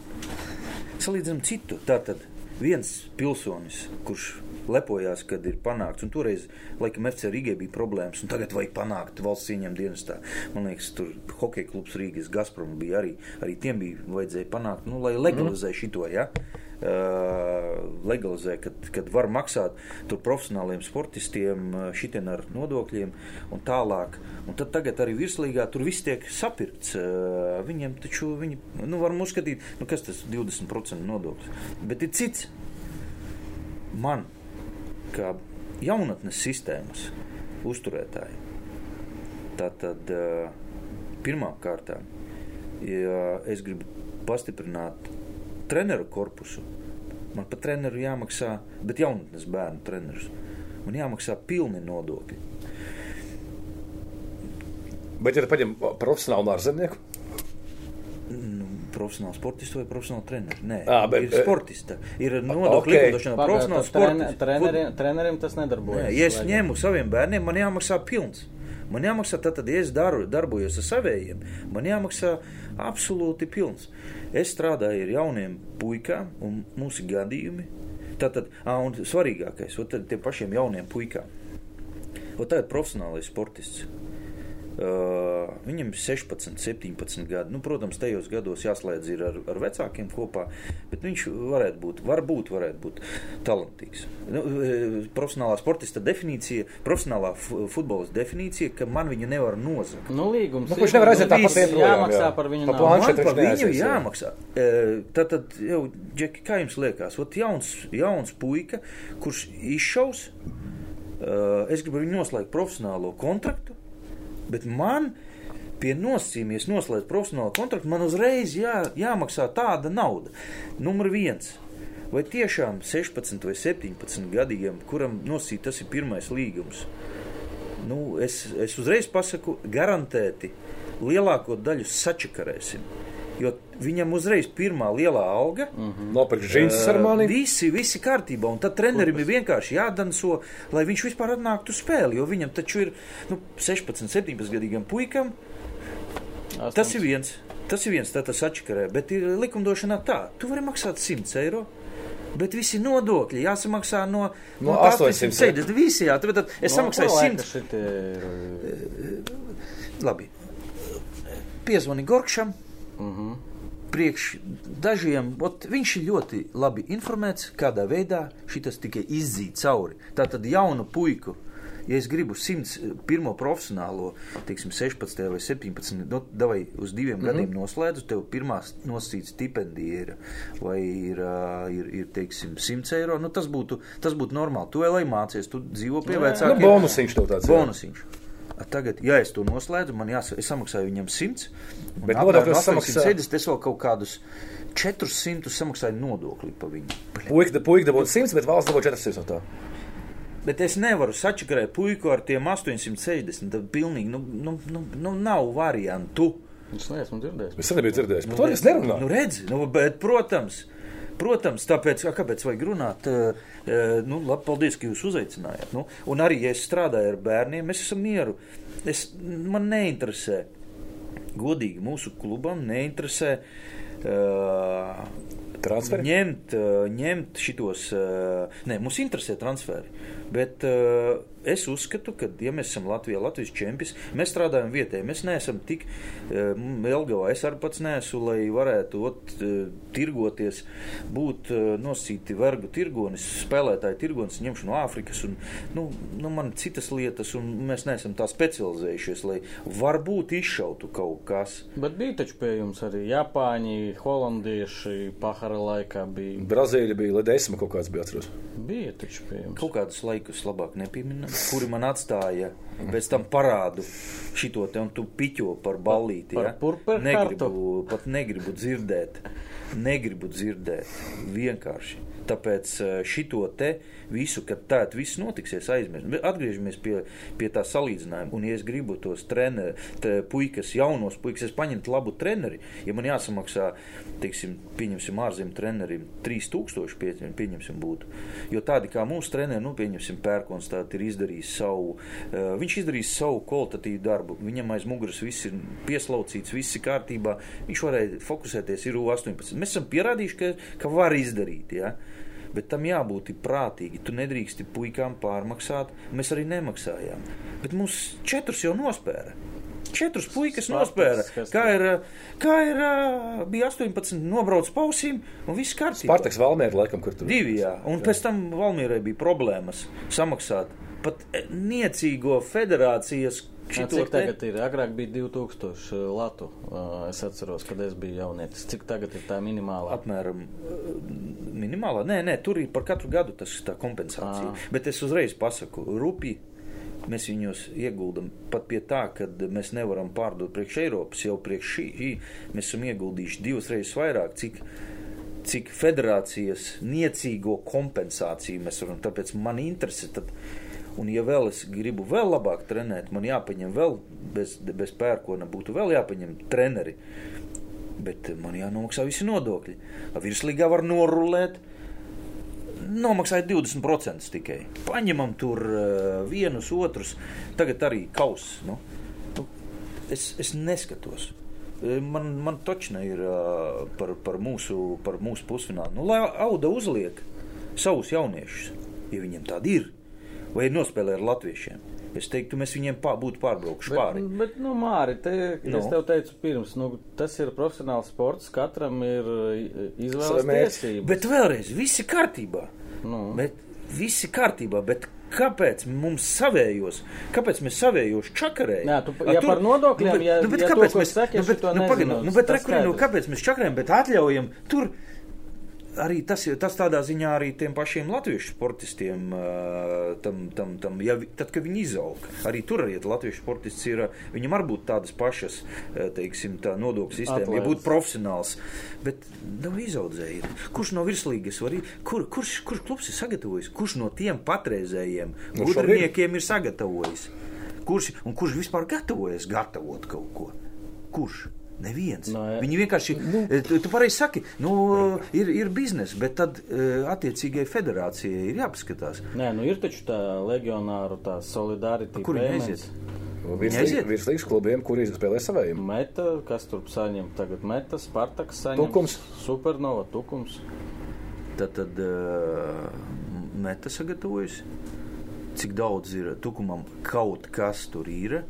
Salīdzinām citu. Tātad viens pilsonis, kurš lepojās, kad ir panākts, un toreiz, laikam, FC Rīgai bija problēmas, un tagad vajag panākt valsts ieņem dienestā. Man liekas, tur hokeja klubs Rīgas Gazprom bija arī, arī tiem bija vajadzēja panākt, nu, lai legalizē mm. šito, ja? Uh, legalizē, kad, kad var maksāt tur profesionāliem sportistiem šitien ar nodokļiem un tālāk. Un tad tagad arī virslīgā tur viss tiek sapirkts. Uh, viņiem taču, viņi, nu, varam uzskatīt, nu, kas tas 20% nodoklis. Bet ir cits. Man, kā jaunatnes sistēmas uzturētāji, tātad uh, pirmām kārtām, ja es gribu pastiprināt treneru korpusu, man par treneru jāmaksā, bet jaunatnes bērnu trenerus. Man jāmaksā pilni nodokļi. Bet, ja paņem profesionālu ārzemnieku, Nu, profesionāls sportists vai profesionāls treneris? Nē, Ā, bet, ir sportista. Ir nodokļu ok. likumdošanā Pagaid, profesionāls tad trene- sportists. treneriem, treneriem tas nedarbojas. Nē, ja es ņemu saviem bērniem, man jāmaksā pilns. Man jāmaksā, tad, ja es daru, darbojos ar saviem, man jāmaksā absolūti pilns. Es strādāju ar jauniem puikām, un ir gadījumi. Tātad, ā, un svarīgākais, ot, tad tiem pašiem jauniem puikām. Ot, tā ir profesionālais sportists. Uh, viņam ir 16, 17 gadi. Nu, protams, tajos gados jāslēdz ir ar, ar vecākiem kopā, bet viņš varētu būt, varbūt varētu būt talantīgs. Nu, profesionālā sportista definīcija, profesionālā fu- futbola definīcija, ka man viņa nevar nozagt. Nu, līgums. Nu, kurš nevar aiziet nu, tāpat viss projām, Jāmaksā jā. par viņu Pa. Man par viņu jāmaksā. Tad, tad jau, Džeki, kā jums liekas, Ot, jauns, jauns puika, kurš izšaus, e, es gribu viņu noslēgt profesionālo kontraktu, bet man pie nosacījuma, noslēdzu profesionālo kontraktu, man uzreiz jā, jāmaksā tāda nauda. Numur viens. Vai tiešām 16 vai 17 gadiem, kuram nosīt tas ir pirmais līgums, nu, es, es uzreiz pasaku, garantēti lielāko daļu sačakarēsim. Jo viņam uzreiz pirmā lielā alga. Mm. nopirkt džinsus ar mani. Visi, visi kārtībā, un tad trenerim ir vienkārši jādanso, lai viņš vispār atnāktu uz spēli. Jo viņam taču ir nu, 16, 17 gadīgam puikam. Tas ir viens. Tas ir viens, tā tas atšķirē. Bet ir likumdošanā tā, tu vari maksāt 100 eiro. Bet visi nodokļi jāsamaksā no, No 800, 870. Visi, jā, tad, tad es samaksāju 100. Šitie ir. Labi. Piezvani Gorkšam. Uh -huh. Priekš dažiem viņš ir ļoti labi informēts, kādā veidā šis tikai izzīt cauri. Tātad jaunu puiku, ja es gribu 101 profesionālo, teiksim, 16 vai 17, no, vai uz diviem mm -hmm. gadiem noslēdzu, tev pirmā nosacīta stipendija ir, vai ir, ir, ir teiksim, 100 eiro. Nu, tas, būtu, tas būtu normāli. Tu vēl mācies, tu dzīvo pie Nu, vecākiem. bonusiņš tev tāds. jā. Bonusiņš. A, Tagad, ja es to noslēdzu, man samaksāju viņam 100. un Bet nodokļus samaksā- 870, es vēl kaut kādus 400 samaksāju nodokli par viņu. Puika, puika dabūja 100, bet valsts dabūja 400 no tā. Bet es nevaru sačakarēt puiku ar tiem 860. Tad pilnīgi nu, nu, nu, nu, nav variantu. Es neesmu dzirdējis. Es nebiju dzirdējis. Par to es nerunāju. Nu, redzi, nu, bet, protams, protams, tāpēc, a, kāpēc vajag runāt? Uh, uh, nu, labi, paldies, ka jūs uzaicinājāt. Nu, un arī, ja es strādāju ar bērniem, es esmu mieru. Es, man neinteresē, godīgi, mūsu klubam neinteresē. Uh, Transferi? ņemt, ņemt šitos, uh, ne, mums interesē transferi, bet uh, es uzskatu, ka, ja mēs esam Latvijā, Latvijas čempions, mēs strādājam vietēji, mēs neesam tik Elgavā, es arī pats neesmu, lai varētu ot, tirgoties, būt nosīti vergu tirgonis, spēlētāji tirgonis, ņemšu no Āfrikas, un, nu, nu, man citas lietas, un mēs neesam tā specializējušies, lai varbūt izšautu kaut kas. Bet bija taču pie jums arī Japāņi, Holandieši, Pahara laikā bija. Brazīlija bija, lai desmit kaut kāds bija atceros. Bija taču pie jums. Kaut kādus laikus labāk nepieminam, kuri man atstāja pēc tam parādu šito te, un tu piķo par ballīti. Par Ja? purpurhartu? Negribu, pat negribu dzirdēt. Negribu dzirdēt. Vienkārši. Tāpēc eh, šito te visu, kad tā viss notiksies, aizmirst. Bet Atgriežamies pie, pie tā salīdzinājuma. Un, ja es gribu tos treneru, puikas, jaunos puikas, es paņemtu labu treneri, ja man jāsamaksā, teiksim, pieņemsim, ārzemju trenerim 3000, pie, pieņemsim, būtu. Jo tādi kā mūsu treneri, nu, pieņemsim, pērkons, tādi ir izdarījis savu, uh, viņš izdarījis savu kvalitatīvu darbu. Viņam aiz muguras viss ir pieslaucīts, viss ir kārtībā. Viņš varēja fokusēties ir U18. Mēs esam pierādījuši, ka, ka var izdarīt. Ja? Bet tam jābūt prātīgi. Tu nedrīksti puikām pārmaksāt. Mēs arī nemaksājām. Bet mums četrus jau nospēra. Četrus puikas nospēra. Kā ir, kā ir, bija 18, nobrauc pausīm un viss kārtībā. Spartaks Valmiera laikam, kur tur Divi, jā. Un pēc tam Valmierai bija problēmas samaksāt pat niecīgo federācijas Jā, šito cik tagad ir? Agrāk bija 2000 latu. Uh, Es atceros, kad es biju jaunietis. Cik tagad ir tā minimālā? Apmēram uh, minimālā. Nē, nē, tur ir par katru gadu tas tā kompensācija. Ā. Bet es uzreiz pasaku, rupi. Mēs viņus ieguldam pat pie tā, ka mēs nevaram pārdot priekš Eiropas. Jau priekš šī, šī mēs esam ieguldījuši divas reizes vairāk, cik, cik federācijas niecīgo kompensāciju mēs varam. Tāpēc man interesē, tad, un ja vēl es gribu vēl labāk trenēt, man jāpaņem vēl bez, bez pērkona, būtu vēl jāpaņem treneri. Bet man jānomaksā visi nodokļi. Virslīgā var norulēt. Nomaksāja 20% tikai. Paņemam tur uh, vienus, otrus. Tagad arī kaus. Nu, nu, es, es neskatos. E, Man, man točna ir par, par, mūsu, par mūsu pusfinālu. Nu, lai Auda uzliek savus jauniešus, ja viņiem tādi ir, vai ir nospēlē ar latviešiem. Es teiktu, mēs viņiem pā, būtu pārbraukuši pāri. Bet, bet nu, Māri, te, Nu. es tev teicu pirms, nu, tas ir profesionāls sports, katram ir uh, izvēles tiesības. Bet vēlreiz, viss ir kārtībā. Nu. Bet viss ir kārtībā. Bet kāpēc mums savējos? Kāpēc mēs savējos čakarējam? Nē, tu- ja par nodokļiem, nu, bet, ja- nu, bet ja to, kāpēc ko mēs saki, nu, bet, šito nu, pagaid, nu, bet, tas rekur, nu, kāpēc mēs čakarējam, bet atļaujam tur? Arī tas, tas tādā ziņā arī tiem pašiem latviešu sportistiem, tam, tam, tam, ja, tad, kad viņi izaug, arī tur arī latviešu sportists ir, viņam arī būtu tādas pašas, teiksim, tā nodokļu sistēma, ja būtu profesionāls. Bet nav izaudzēji. Kurš no virslīgas var? Kur, kurš, kurš klubs ir sagatavojis? Kurš no tiem patreizējiem gudrniekiem ir sagatavojis? Kurš, un kurš vispār gatavojas gatavot kaut ko? Kurš? Neviens. Jā. Viņi vienkārši, nu, tu, tu pareizi saki, nu, ir, ir biznesa, bet tad eh, attiecīgai federācijai ir jāpaskatās. Nē, nu ir taču tā legionāru tā solidaritāte. Kur viņi aiziet? Neaiziet? Virslīgas klubiem, kuri spēlē savējiem. Meta, kas tur saņem tagad? Meta, Spartaks saņem. Tukums. Supernova, Tukums. Tad, tad uh, meta sagatavojas. Cik daudz ir tukumam kaut kas tur ir?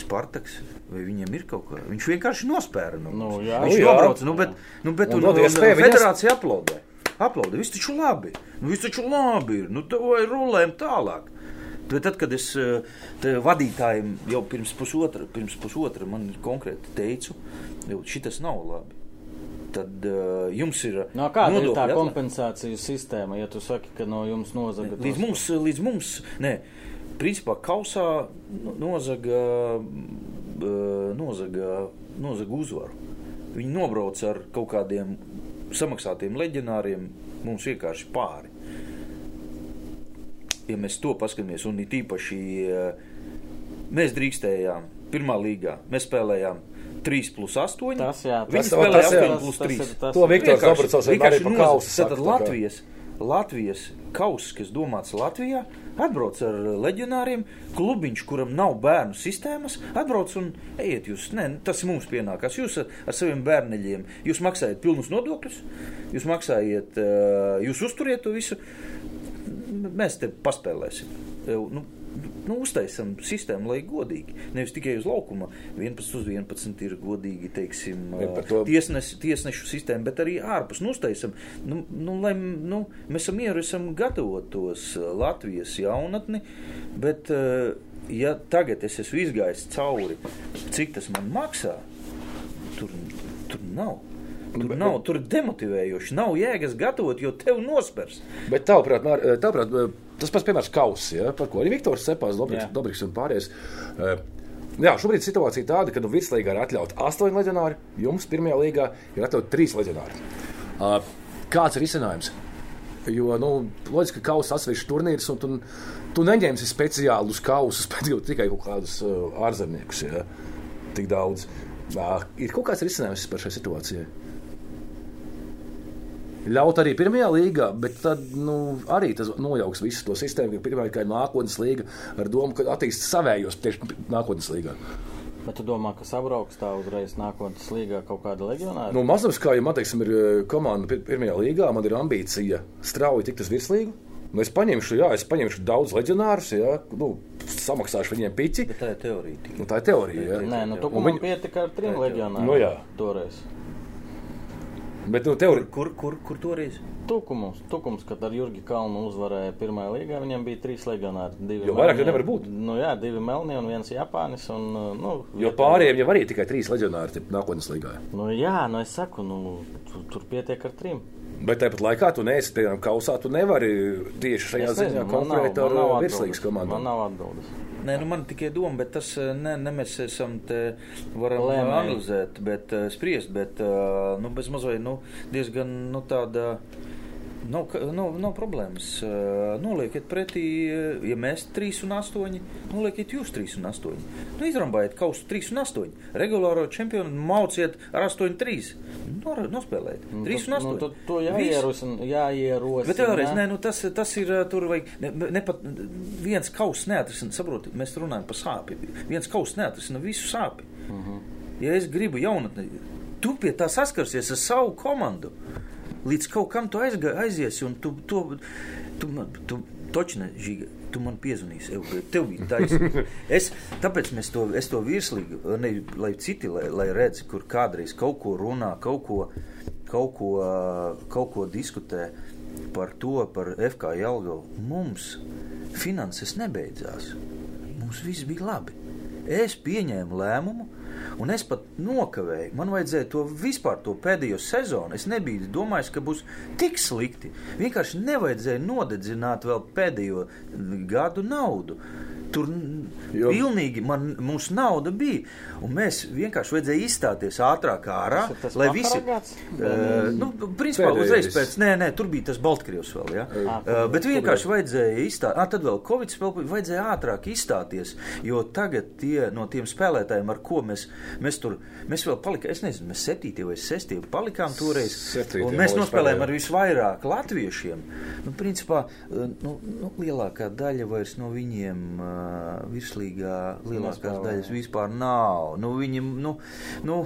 Spartaks, vai viņiem ir kaut kas? Viņš vienkārši nospēra. Nu, Nu, jā. viņš Nu, jā. nobrauc, nu, bet, nu, bet Un un, un, un, viņas- federācija aplaudē. Aplaudē, viss taču labi. Nu, viss taču labi ir. Nu, tā vai rulējam tālāk. Bet tad, kad es eh, te vadītājiem jau pirms pusotra, pirms pusotra man konkrēti teicu, ka šis nav labi, tad uh, jums ir. No kāda ir nodokļu tā kompensāciju sistēma, ja tu saki, ka no jums nozaga Līdz mums, līdz mums, nē, principā kausā no- nozaga, nozaga, nozaga uzvaru. Viņi nobrauc ar kaut kādiem samaksātiem leģionāriem mums vienkārši pāri. Ja mēs to paskatāmies, un it īpaši eh, mēs drīkstējām pirmā līgā. Mēs spēlējām 3 plus 8. Tas, jā, Viņi tas- spēlēja tas, jā. 8 plus Tas- 3. tas ir tas- To Viktors Vienkārši- vienmēr vienkārši Tātad tā kā- Latvijas, Latvijas kauss, kas domāts Latvijā, atbrauc ar leģionāriem, klubiņš, kuram nav bērnu sistēmas, atbrauc un ejiet jūs. Nē, tas mums pienākās. Jūs ar, ar saviem bērneļiem, jūs maksājat pilnus nodokļus, jūs maksājat, eh, jūs uzturiet to visu. Mēs te paspēlēsim. Nu, Nu, uztaisām sistēmu, lai godīgi. Nevis tikai uz laukuma. 11 uz 11 ir godīgi, teiksim, to- tiesnes, tiesnešu sistēma, bet arī ārpus nu, uztaisam. Nu, nu, lai, nu, mēs esam mieru, esam gatavotos Latvijas jaunatni, bet ja tagad es esmu izgājis cauri, cik tas man maksā, tur, tur nav. Tur, bet- nav, tur ir demotivējoši. Nav jēgas gatavot, jo tev nospers. Bet tavuprāt, Mār, eh, tavuprāt eh, tas pats piemērs kauss, ja, par ko arī Viktors Cepās, Dobriks, un pārējais. Eh, Jā, šobrīd situācija tāda, ka nu, virslīgā ir atļauts astoņi leģionāri, jums pirmajā līgā ir atļauts trīs leģionāri. Kāds ir izcinājums? Jo, nu, loģiski, ka kausa atsevišķs turnīrs, un tu, tu neņemsi speciāli uz kausa, spēcot tikai kaut kādus ārzemniekus. Ja? Tik daudz. Ir kaut kāds risinājums par šai situācijai. Ļaut arī pirmajā līgā, bet tad nu, arī tas nojauks visu to sistēmu, ka pirmā ir nākotnes līga ar domu, ka attīstīs savējos tieši nākotnes līgā. Bet tu domā, ka sabrauks tā uzreiz nākotnes līgā kaut kāda leģionāra? Nu, Mazums, kā jau man teiksim, ir eh, komanda pir- pirmajā līgā, man ir ambīcija strauji tikt uz virslīgu. Nu, es paņemšu, jā, es paņemšu daudz leģionārus, jā, nu, samaksāšu viņiem pici. Bet tā ir teorija. Nu, tā ir teorija. Jā. Nē, nu tu man viņi- pietika ar trim leģionāriem. Nu, jā. Toreiz. Bet nu, teorija. Kur, kur, kur toreiz? Tukums, tukums, kad ar Jurgi Kalnu uzvarēja pirmajā līgā, viņam bija trīs leģionāri. Divi Jo vairāk melnie- nevar būt. Nu jā, divi melni un viens Japānis. Un, uh, nu, Jo pārējiem jau arī tikai trīs leģionāri ir nākotnes līgā. Nu jā, nu es saku, nu, tu, tur pietiek ar trim. Bet tāpat laikā tu neesi piemēram kausā, tu nevari tieši šajā Es ziņā man konkurēt man nav ar atbildes. virslīgas Man komandām. nav atbildes. Nē, nu man tikai doma, bet tas eh, ne, ne mēs esam te varam Lēmēji. analizēt, bet uh, spriest, bet uh, nu, bez mazliet nu, diezgan nu, tāda. Nav, nav, nav problēmas. Noliekiet pretī, ja mēs 3 un 8, noliekiet jūs 3 un 8. Nu, izrambājiet kausu 3 un 8. Regulāro čempionu mauciet ar 8, 3. Nor, nospēlējiet 3 un 8. Nu, tu, to Viss. jāierosina. jāierosina. Bet vēlreiz, nē, nu tas, tas ir tur vajag. Ne, ne pat viens kauss neatrisina, saprotiet, mēs runājam par sāpju. Viens kauss neatrisina visu sāpju. Uh Mhm. -huh. Ja es gribu jaunatni, tu pie tā saskarsies ar savu komandu. Līdz kaut kam tu aizga, aiziesi, un tu to tu, man- tu, točne, žiga, tu man piezvanīsi. Ev, Tev bija taisnība. <laughs> Es, tāpēc mēs to, es to virslīgu, ne, lai citi, lai, lai redz, kur kādreiz kaut ko runā, kaut ko, kaut ko, kaut ko diskutē par to, par FK Jelgavu. Mums finanses nebeidzās. Mums viss bija labi. Es pieņēmu lēmumu, un es pat nokavēju. Man vajadzēja to vispār, to pēdējo sezonu. Es nebiju domājis, ka būs tik slikti. Vienkārši nevajadzēja nodedzināt vēl pēdējo gadu naudu. Tur Jo- pilnīgi man, mums nauda bija. Un mēs vienkārši vajadzēja izstāties ātrāk ārā, Tas tas lai visi. Uh, nu, principā Pēdējais. uzreiz pēc, nē, nē, tur bija tas Baltkrievs vēl. Ja? Ah, Uh, bet vienkārši vajadzēja izstāties, ah, tad vēl Covid vēl vajadzēja ātrāk izstāties, jo tagad tie no tiem spēlētājiem, ar ko mēs, mēs tur, mēs vēl palikām, es nezinu, mēs septītie vai sestie palikām toreiz, Septītie, un mēs nospēlējām ar visvairāk latviešiem. Nu, principā, uh, nu, nu, lielākā daļa vairs no viņiem uh, virslīgā, lielākās daļas vispār nav. Nu, viņi, nu, nu,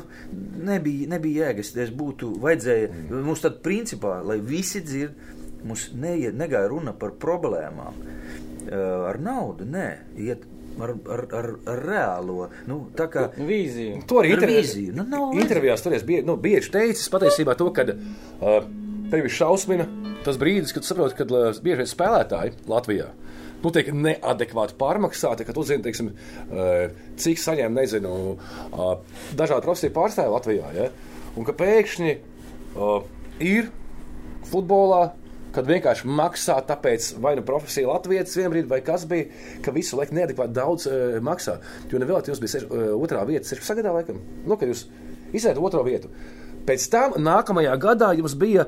nebija, nebija jēgas, es būtu, vajadzēja, mm. mums tad principā, lai visi dzird, mums neiet, negāja runa par problēmām uh, ar naudu, nē, iet ar, ar, ar, ar reālo, nu, tā kā Vīzija. To arī Ar intervi- vīziju. Nu, nav intervijās tur es biju nu, bieži teicis patiesībā to, ka uh, tevi šausmina tas brīdis, kad tu saproti, ka uh, bieži vien spēlētāji Latvijā. Nu, tiek neadekvāti pārmaksāti, ka tu zini, teiksim, uh, cik saņem, nezinu, uh, dažādu profesiju pārstāvju Latvijā. Ja? Un ka pēkšņi uh, ir futbolā, kad vienkārši maksā, tāpēc vai nu profesija Latvijas vienbrīd, vai kas bija, ka visu laiku neadekvāti daudz e, maksā. Jo nevēl jums bija seš, e, otrā vieta, 16 gadā, laikam, nu, kad jūs izsēdat otro vietu. Pēc tam nākamajā gadā jums bija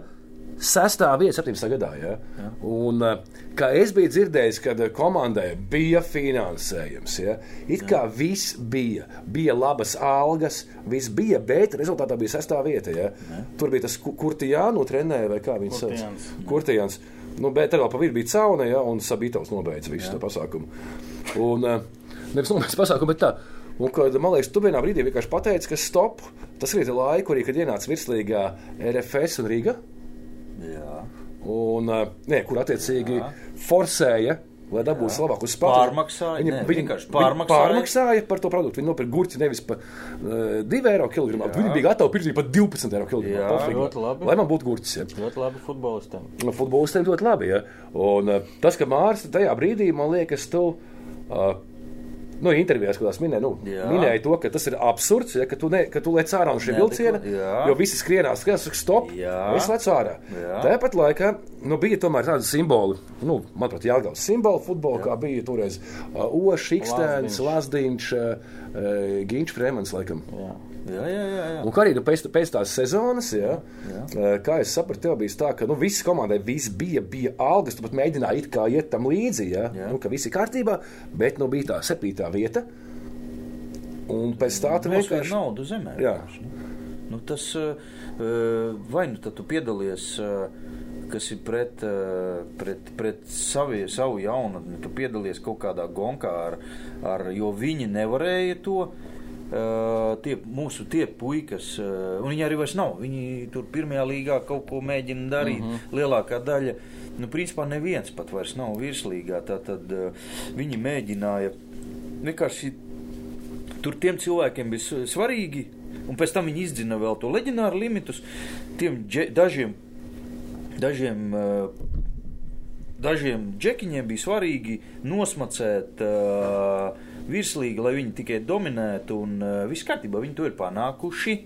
sestā vieta 17. gadā. Ja? Ja. Un, uh, kā es biju dzirdējis, kad komandai bija finansējums, ja? it kā ja. viss bija, bija labas algas, viss bija, bet rezultātā bija sestā vieta. Ja? Ja. Tur bija tas Kurtijānu trenēja vai kā viņš sauc. Kurtijāns. Nu, bet tad vēl pa vidu bija cauna, ja, un Sabitovs nobeidza visu to pasākumu. Un, uh, nevis nobeidza pasākumu, bet tā. Un, kad, man liekas, tu vienā brīdī vienkārši pateici, ka stop, tas ir laiku, arī, kad ienāca virslīgā RFS un Riga. Jā. Un, ne, kur attiecīgi Jā. forsēja lai dabūtu labāku spēku. Pārmaksāja. Viņi, ne, viņi vienkārši pārmaksāja. pārmaksāja par to produktu. Viņi nopirka gurķi nevis par uh, 2 eiro kilogramā. Viņi bija gatavi pirkt par 12 eiro kilogramā. Jā, ļoti labi. Lai man būtu gurķis. Ja. Ļoti labi futbolistiem. Futbolistiem ļoti labi. Ja. Un uh, tas, ka Mārcis tajā brīdī, man liekas, tu. Uh, nu, intervijās, kurās minēja, nu, minēja to, ka tas ir absurds, ja, ka tu, ne, ka tu lec ārā no šī vilciena, jo visi skrienās, skrienās, saka, stop, jā. es lecu ārā. Jā. Tāpat laikā nu, bija tomēr tādi simboli, nu, manuprāt, Jālgavas simboli futbolā, kā bija toreiz uh, Ošs, Ikstēns, Lazdiņš, uh, uh Ginčs, Fremens, laikam. Jā. Jā, jā, jā, jā. Un arī nu, pēc, pēc tās sezonas, jā, jā. kā es sapratu, tev bija tā, ka nu, visas komandai viss bija, bija algas, tu pat mēģināji it kā iet tam līdzi, jā, jā. Nu, ka viss ir kārtībā, bet nu, bija tā septītā vieta. Un pēc tā tu vienkārši naudu zemē. Jā. Nu, tas vai nu tu piedalies kas ir pret, pret, pret savi, savu jaunatni. Tu piedalies kaut kādā gonkā, ar, ar, jo viņi nevarēja to. Uh, tie mūsu tie puikas, uh, un viņi arī vairs nav. Viņi tur pirmajā līgā kaut ko mēģina darīt. Uh mhm. -huh. Lielākā daļa, nu, principā neviens pat vairs nav virslīgā. Tātad uh, viņi mēģināja vienkārši tur tiem cilvēkiem bija svarīgi, un pēc tam viņi izdzina vēl to leģendāru limitus. Tiem dže, dažiem, dažiem uh, dažiem džekiņiem bija svarīgi nosmacēt uh, virslīga, lai viņi tikai dominētu, un uh, viss kārtībā viņi to ir panākuši.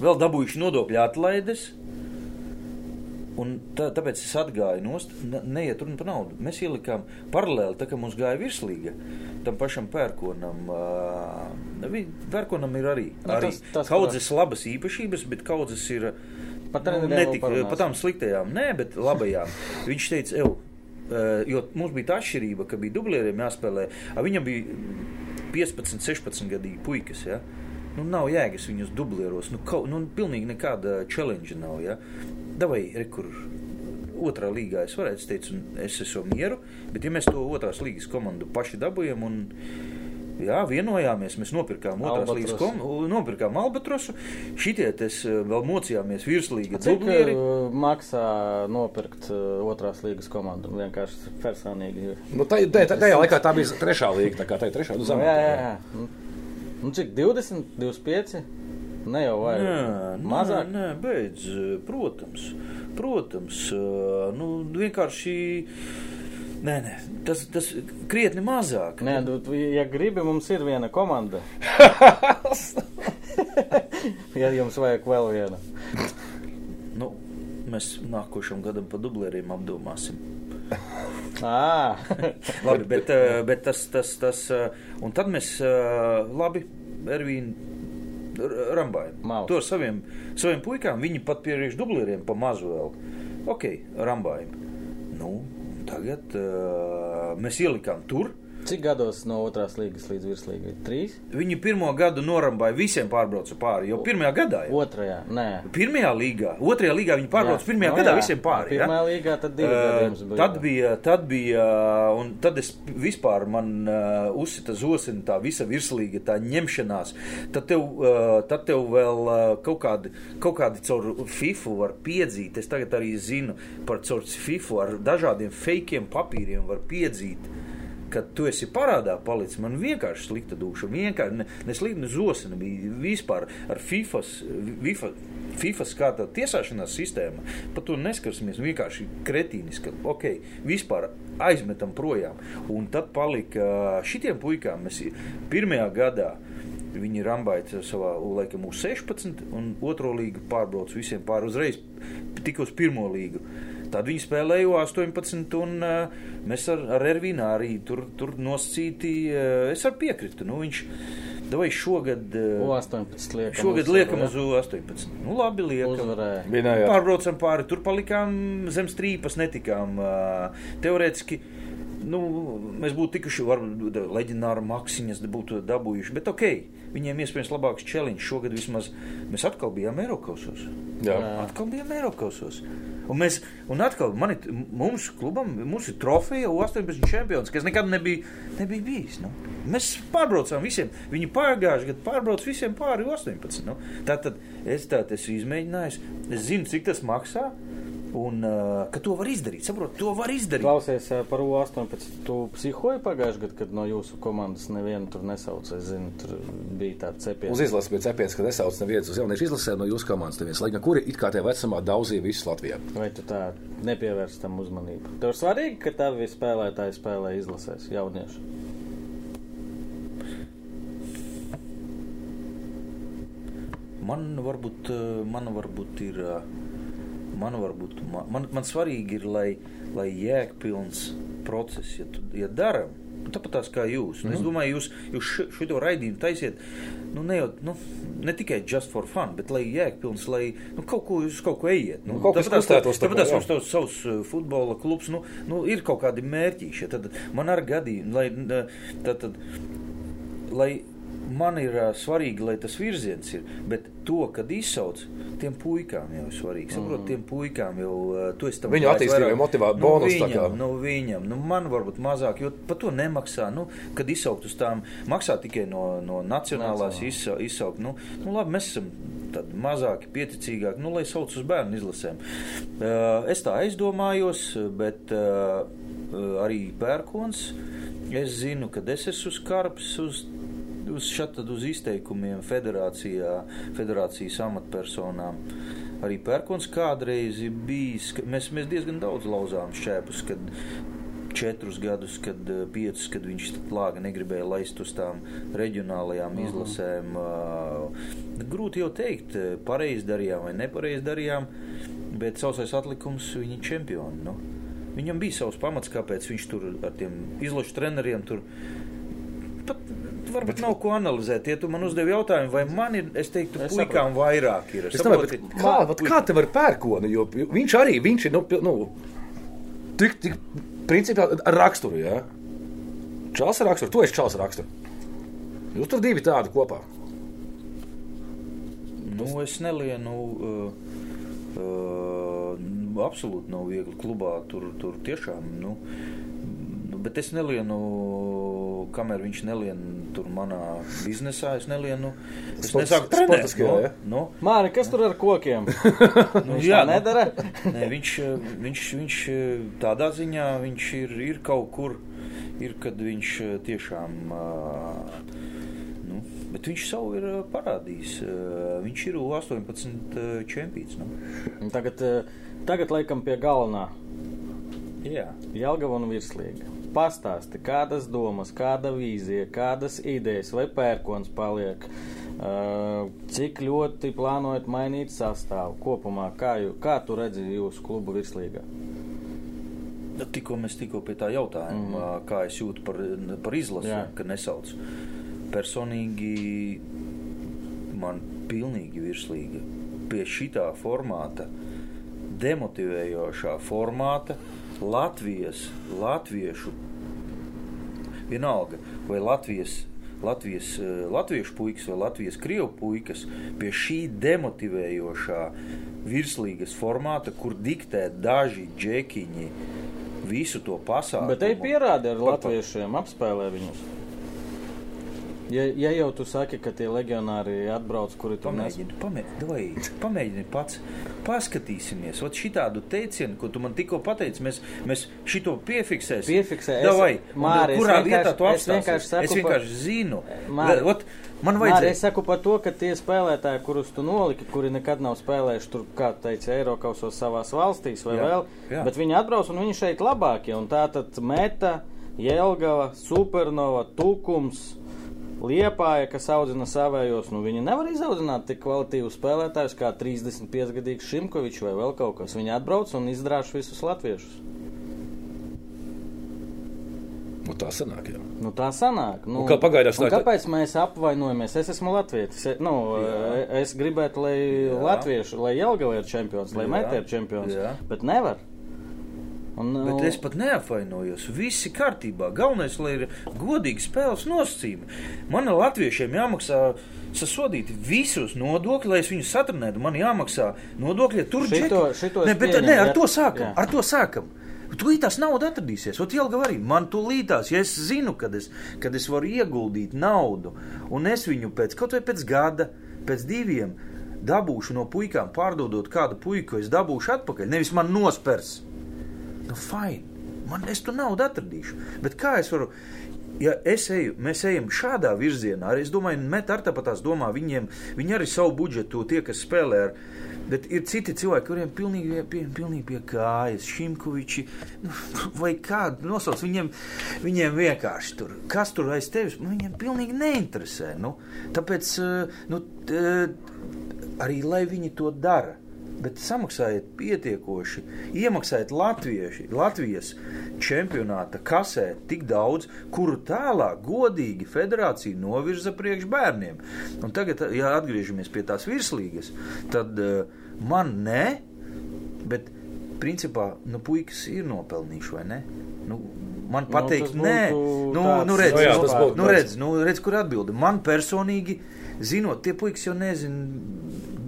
Vēl dabūjuši nodokļu atlaides. Un tā, tāpēc es atgāju nost, neiet runa par naudu. Mēs ielikām paralēli, tā kā mums gāja virslīga, tam pašam pērkonam. Uh, pērkonam ir arī, nu, arī tas, tas, kaudzes tas. labas īpašības, bet kaudzes ir pat nu, netika pat tām sliktajām, nē, bet labajām. Viņš teica, evo, jo mums bija tā atšķirība, ka bija dublieriem jāspēlē. Viņam bija 15, 16 gadīgi puikas. Ja? Nu, nav jēgas viņus dublieros. Nu, kaut, nu, pilnīgi nekāda challenge nav. Ja? Davai, rekur, otrā līgā es varētu teikt, un es esmu mieru, bet ja mēs to otrās līgas komandu paši dabūjam un Jā, vienojāmies, mēs nopirkām otrās līnijas komandu, nopirkām Albatrosu. Šitie tas eh, vēl mocījāmies virslīga. Cik dublieri. Eh, maksā nopirkt eh, otrās līgas komandu? Vienkārši personīgi. Nu, tā, tā, tā, tajā laikā tā bija trešā līga, tā kā tā ir trešā. Nu, jā, jā, jā. Nu, nu, cik 20, 25? Ne jau. Nē, mazāk. Nē, nē, beidz, protams. Protams, nu, vienkārši Nē, nē, tas, tas krietni mazāk. Nē, nu, ja gribi, mums ir viena komanda. <laughs> ja jums vajag vēl vienu. nu, mēs nākošam gadam pa dublēriem apdomāsim. <laughs> labi, bet, eh, bet tas, tas, tas, eh, un tad mēs, eh, labi, Ervīna, Rambājam. To ar saviem, saviem puikām, viņi pat priekš dublieriem pa mazu vēl. Ok, Rambājam. Nu, tagad uh, mēs ielikām tur. Cik gados no otrās līgas līdz virslīgai? Trīs? Viņi pirmo gadu norambāja, visiem pārbrauca pāri. Jau pirmajā gadā. Jau. Otrajā, nē. Pirmajā līgā, otrajā līgā viņi pārbrauca jā. pirmajā no, gadā jā. visiem pāri. Pirmajā ja? līgā tad divi uh, bija. Tad bija, tad bija, un tad es vispār man uh, uzsita zosina tā visa virslīga, tā ņemšanās. Tad tev, uh, tad tev vēl uh, kaut kādi, kaut kādi caur FIFU var piedzīt. Es tagad arī zinu par caur FIFU ar dažādiem fakiem papīriem var piedzīt kad tu esi parādā palicis, man vienkārši slikta duša. Vienkārši ne, ne slikta, ne zosina bija vispār ar FIFAs, FIFA, FIFAs kā tā tiesāšanās sistēma. Par to neskarsimies. Vienkārši kretīniski, ka ok, vispār aizmetam projām. Un tad palika šitiem puikām, mēs pirmajā gadā. Viņi rambāja savā laikam uz 16, un otro līgu pārbrauc visiem pāri uzreiz, tik uz pirmo līgu. Tad viņi spēlēja 18, un uh, mēs ar, ar Ervīnu arī tur, tur nosacīti. Uh, es ar piekritu. Nu, viņš, Vai šogad, eh, 18 liekam. šogad liekam uz 18? Nu, labi, liekam. Vinējāt. Pārbraucam pāri, tur palikām zem strīpas, netikām. ā, Teorētiski. Nu, mēs būtu tikuši, varbūt, leģendāra maksiņas būtu dabūjuši, bet ok, viņiem iespējams labāks challenge. Šogad vismaz mēs atkal bijām Eiropasos. Jā. Atkal bijām Eiropasos. Un mēs, un atkal, man ir, mums klubam, mums ir trofeja U18 čempions, kas nekad nebija, nebija bijis. Nu. Mēs pārbraucām visiem, viņi pagājušajā gadā pārbrauc visiem pāri U18. Nu. Tātad es tādu esmu izmēģinājis, es zinu, cik tas maksā. Un uh, ka to var izdarīt, saprotu, to var izdarīt. Klausies ā, par U18. Tu psihoji pagājušajā gadā, kad no jūsu komandas nevienu tur nesauca. Es zinu, tur bija tāda cepiena. Uz izlases bija cepiens, ka nesauc neviens uz jauniešu izlasēm no jūsu komandas. Neviens, lai gan kuri it kā tajā vecumā daudzīja visus Latvijā. Vai tu tā nepievērsi tam uzmanību? Tev ir svarīgi, ka tavi spēlētāji spēlē izlasēs jaunieši. Man varbūt, eh, man varbūt ir. eh, Man, varbūt, man, man, svarīgi ir, lai, lai jēgpilns process, ja, tu, ja daram, nu, tāpat tās kā jūs. Mm. Es domāju, jūs, jūs šo raidījumu taisiet nu, ne, jau, nu, ne tikai just for fun, bet lai jēgpilns, lai nu, kaut ko jūs kaut ko ejiet. Nu, Nu, kaut tāpat tās- tā tāpat kā, tās mums tavs savs uh, futbola klubs, nu, nu, ir kaut kādi mērķīši. Tad man ar gadījumu, lai, uh, tad, tad, lai man ir uh, svarīgi, lai tas virziens ir, bet to, kad izsauc, tiem puikām jau ir svarīgi. Saprot, tiem puikām jau uh, tu esi tam Viņu attīstībai motivā- nu, bonus viņam, nu, viņam, nu, man varbūt mazāk, jo par to nemaksā. Nu, kad izsaukt uz tām, maksā tikai no, no nacionālās izsa, izsaukt. Nu, nu, labi, mēs esam tādi mazāki, pieticīgāki, nu, lai sauc uz bērnu izlasēm. Uh, es tā aizdomājos, bet uh, arī pērkons. Es zinu, ka es esmu uz karps, uz, uz, šat, tad uz izteikumiem federācijā, federācijas amatpersonām. Arī pērkons kādreiz bijis, ka mēs, mēs diezgan daudz lauzām šķēpus, kad četrus gadus, kad eh, piecus, kad viņš lāga negribēja laist uz tām reģionālajām izlasēm. Uh, Grūti jau teikt, eh, pareizi darījām vai nepareizi darījām, bet sausais atlikums viņa čempioni. Nu. Viņam bija savs pamats, kāpēc viņš tur ar tiem izlašu treneriem tur pat varbūt nav ko analizēt. Ja tu man uzdevi jautājumu, vai man ir, es teiktu, Es puikām vairāk ir. Es bet kā, kā te var pērkoni, jo viņš arī, viņš ir, nu, nu tik, tik, principā ar raksturu, jā. Čāls ar raksturu, tu esi čāls ar raksturu. Jūs tur divi tādi kopā. Nu, es nelienu. Uh, uh, absolūti nav viegli klubā. Tur, tur tiešām. Nu, nu, bet es nelienu, kamēr viņš nelien tur manā biznesā. Es nelienu. Es Sports- nesāku trenēt. Nu, ja? nu, Māri, kas tur ar kokiem? <laughs> nu, Viņš tā nu, nedara? <laughs> Nē, viņš, viņš, viņš tādā ziņā viņš ir, ir kaut kur, ir, kad viņš tiešām. Nu, bet viņš savu ir parādījis. Viņš ir U18 čempions. Nu. Tagad, tagad laikam pie galvenā. Jā. Jelgava un virslīga. Pastāsti, kādas domas, kāda vīzija, kādas idejas vai pērkons paliek, uh, cik ļoti plānojat mainīt sastāvu kopumā, kā, jū, kā tu redzi jūsu klubu virslīgā? Nu, Tikko mēs tikko pie tā jautājām, mm. kā es jūtu par, par izlasi, Jā. ka nesauc. Personīgi man pilnīgi virslīga pie šitā formāta, demotivējošā formāta, Latvijas, latviešu, vienalga, vai Latvijas, Latvijas, eh, latviešu puikas vai Latvijas krievu puikas pie šī demotivējošā virslīgas formāta, kur diktē daži džekiņi visu to pasākumu. Bet te pierādi ar Pa- pa- latviešiem, apspēlē viņus. Ja, ja jau tu saki, ka tie legionāri atbrauc, kuri tur nes... Pamēģini, pamēģini, pamēģini pats. Paskatīsimies, ot šitādu teicienu, ko tu man tikko pateici, mēs, mēs šito piefiksēsim. Piefiksē, es- Davai, Māri, es kurā vietā tu es apstāsies? vienkārši saku Es vienkārši zinu. Māri, Ot, man Māri, vajadzēja. es saku par to, ka tie spēlētāji, kurus tu noliki, kuri nekad nav spēlējuši tur, kā teica, Eiropasos savās valstīs vai Jā, vēl, jā. bet viņi atbrauc un viņi šeit labākie. Un tā tad Meta, Jelgava, Supernova, Tukums. Liepāja, kas audzina savējos, nu viņi nevar izaudzināt tik kvalitīvus spēlētājus kā 35-gadīgs Šimkovičs vai vēl kaut kas. Viņi atbrauc un izdrāž visus latviešus. Nu, tā sanāk. Jā. Nu, tā sanāk. Nu, Un kā pagaidās un tā- kāpēc mēs apvainojamies? Es esmu Latvijas. Es, nu, es gribētu, lai Jā. Latvieši, lai Jelgava ir čempions, lai Jā. Metē ir čempions. Jā. Bet nevar. Un, nu, Bet es pat neapvainojos. Viss ir kārtībā. Galvenais, lai ir godīgi spēles nosacījumi. Man latviešiem jāmaksā sasodīti visus nodokļus, lai es viņus satrunētu. Man jāmaksā nodokļi, ja tur Šito- šito ne, bet, pieņemu, ne, ar to sākam. jā. Ar to sākam. Tūlīt tās nauda atradīsies. Ot, Jelga arī man tūlītās, ja es zinu, kad es, kad es varu ieguldīt naudu, un es viņu pēc kaut vai pēc gada, pēc diviem dabūšu no puikām, pārdodot kādu puiku, es dabūšu atpakaļ. Nevis man nospers. Nu, fine. Man es tur naudu atradīšu. Bet kā es varu? Ja es eju, mēs ejam šādā virzienā, arī es domāju, met ar tāpatās domā, viņiem, viņi arī savu budžetu, tie, kas spēlē ar. Bet ir citi cilvēki, kuriem pilnīgi pie, pilnīgi pie kājas, Šimkoviči, nu, vai kādu nosauc, viņiem, viņiem vienkārši tur, kas tur aiz tevis, nu, viņiem pilnīgi neinteresē. Nu, tāpēc, eh, nu, t- arī lai viņi to dara. Bet samaksājiet pietiekoši, iemaksājiet latvieši, Latvijas čempionāta kasē tik daudz, kuru tālāk godīgi federācija novirza priekš bērniem. Un tagad, ja atgriežamies pie tās virslīgas, tad uh, man ne, bet principā nu, puikas ir nopelnījuši vai ne? Nu, man Nu, pateikt, tas nē, nu, tāds- nu, redz, Nu jā, nu, nu, redz, nu, redz, kur atbildi. Man personīgi, zinot, tie puikas jau nezina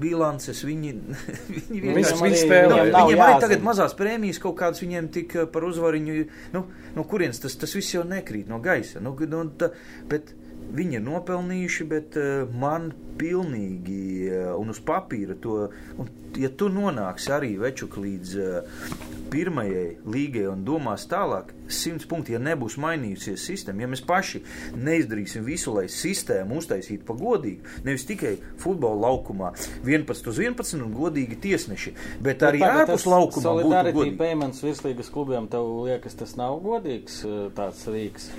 bilances, viņi, <laughs> viņi vienkārši viņi spēlē. Viņiem nav viņiem arī jāzina. tagad mazās prēmijas kaut kādas viņiem tika par uzvariņu. Nu, no kurienes tas, tas viss jau nekrīt no gaisa. Nu, nu, ta, bet viņi ir nopelnījuši, bet uh, man pilnīgi uh, un uz papīra to, un, ja tu nonāksi arī večuk līdz uh, pirmajai līgai un domās tālāk, simts punkti, ja nebūs mainījusies sistēma, ja mēs paši neizdarīsim visu, lai sistēmu uztaisītu pa godīgu, nevis tikai futbola laukumā 11 uz 11 un godīgi tiesneši, bet arī Tagad ārpus būtu Solidarity godīgi. payments virslīgas klubiem, tev liekas, tas nav godīgs eh, tāds rīks.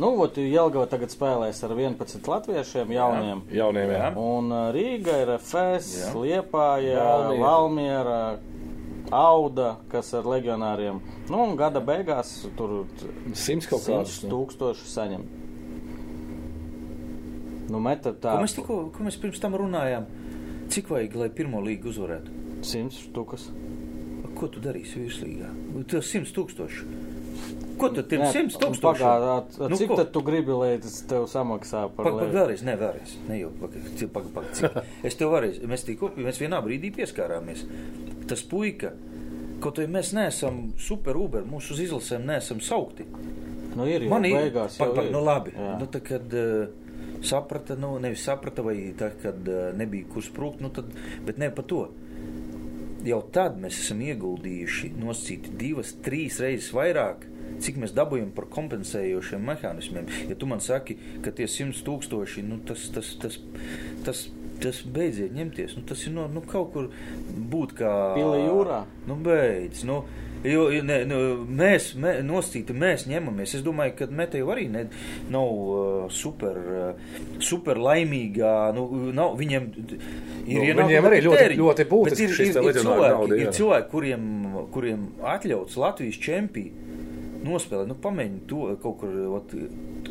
Nu, ot, Jelgava tagad spēlēs ar 11 latviešiem jauniem. Jauniem, jā. Un uh, Rīga ir FS, Jā. Liepāja, Valmiera. Valmiera, Auda, kas ar legionāriem. Nu, un gada beigās tur Simts kaut kādus. 100 nu. tūkstoši saņem. Nu, meta tā. Ko mēs tikko, ko mēs pirms tam runājām? Cik vajag, lai pirmo līgu uzvarētu? 100 štukas. Ko tu darīsi virslīgā? Tas 100 tūkstoši. Ko tiem Nē, 100 tūkstoši? Pagād, Nu, cik ko? tad tu gribi, lai tas tev samaksā par Pagaid, pag, vēlreiz, ne, vēlreiz. Ne jau, pagaid, cik, pagaid, pagaid, cik. <laughs> Es tev vēlreiz, mēs tikko, mēs vienā brīdī pieskārāmies. Tas puika, kaut arī mēs neesam super uber, mūsu uz izlasēm neesam saukti. Nu, ir jau Man ir, beigās. pag, pag, ir. nu labi, Jā. nu tā kad uh, saprata, nu nevis saprata, vai tā, kad uh, nebija kur sprūkt, nu tad, bet ne par to. Jau tad mēs esam ieguldījuši nosacīti divas, trīs reizes vairāk, cik mēs dabūjam par kompensējošiem mehānismiem. Ja tu man saki, ka tie simt tūkstoši, nu tas, tas, tas, tas, tas beidziet ņemties, nu tas ir no, nu, kaut kur būt kā... Pili jūrā? Nu beidz, nu. Jo, ne, nu, mēs, mē, nostīti, mēs ņemamies. Es domāju, ka Metēju arī ne, nav uh, super, uh, super laimīgā. Nu, nav, viņiem ir Nu, viņiem arī ļoti- tēriņi, ļoti būtiski ir, ir, ir, cilvēki, ir cilvēki, kuriem, kuriem atļauts Latvijas čempions nospēlēt. Nu, pamēģini to kaut kur ot,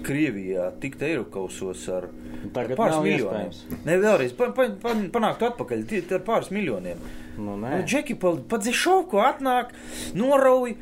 Krievijā, tikt Eiropausos ar, Tagad ar pāris miljoniem. Ne, vēlreiz, pa, pa, pa, panākt atpakaļ tie- tie ar pāris miljoniem. Nu, nē. Nu, Džeki pa, pa dzišauku atnāk, norauj,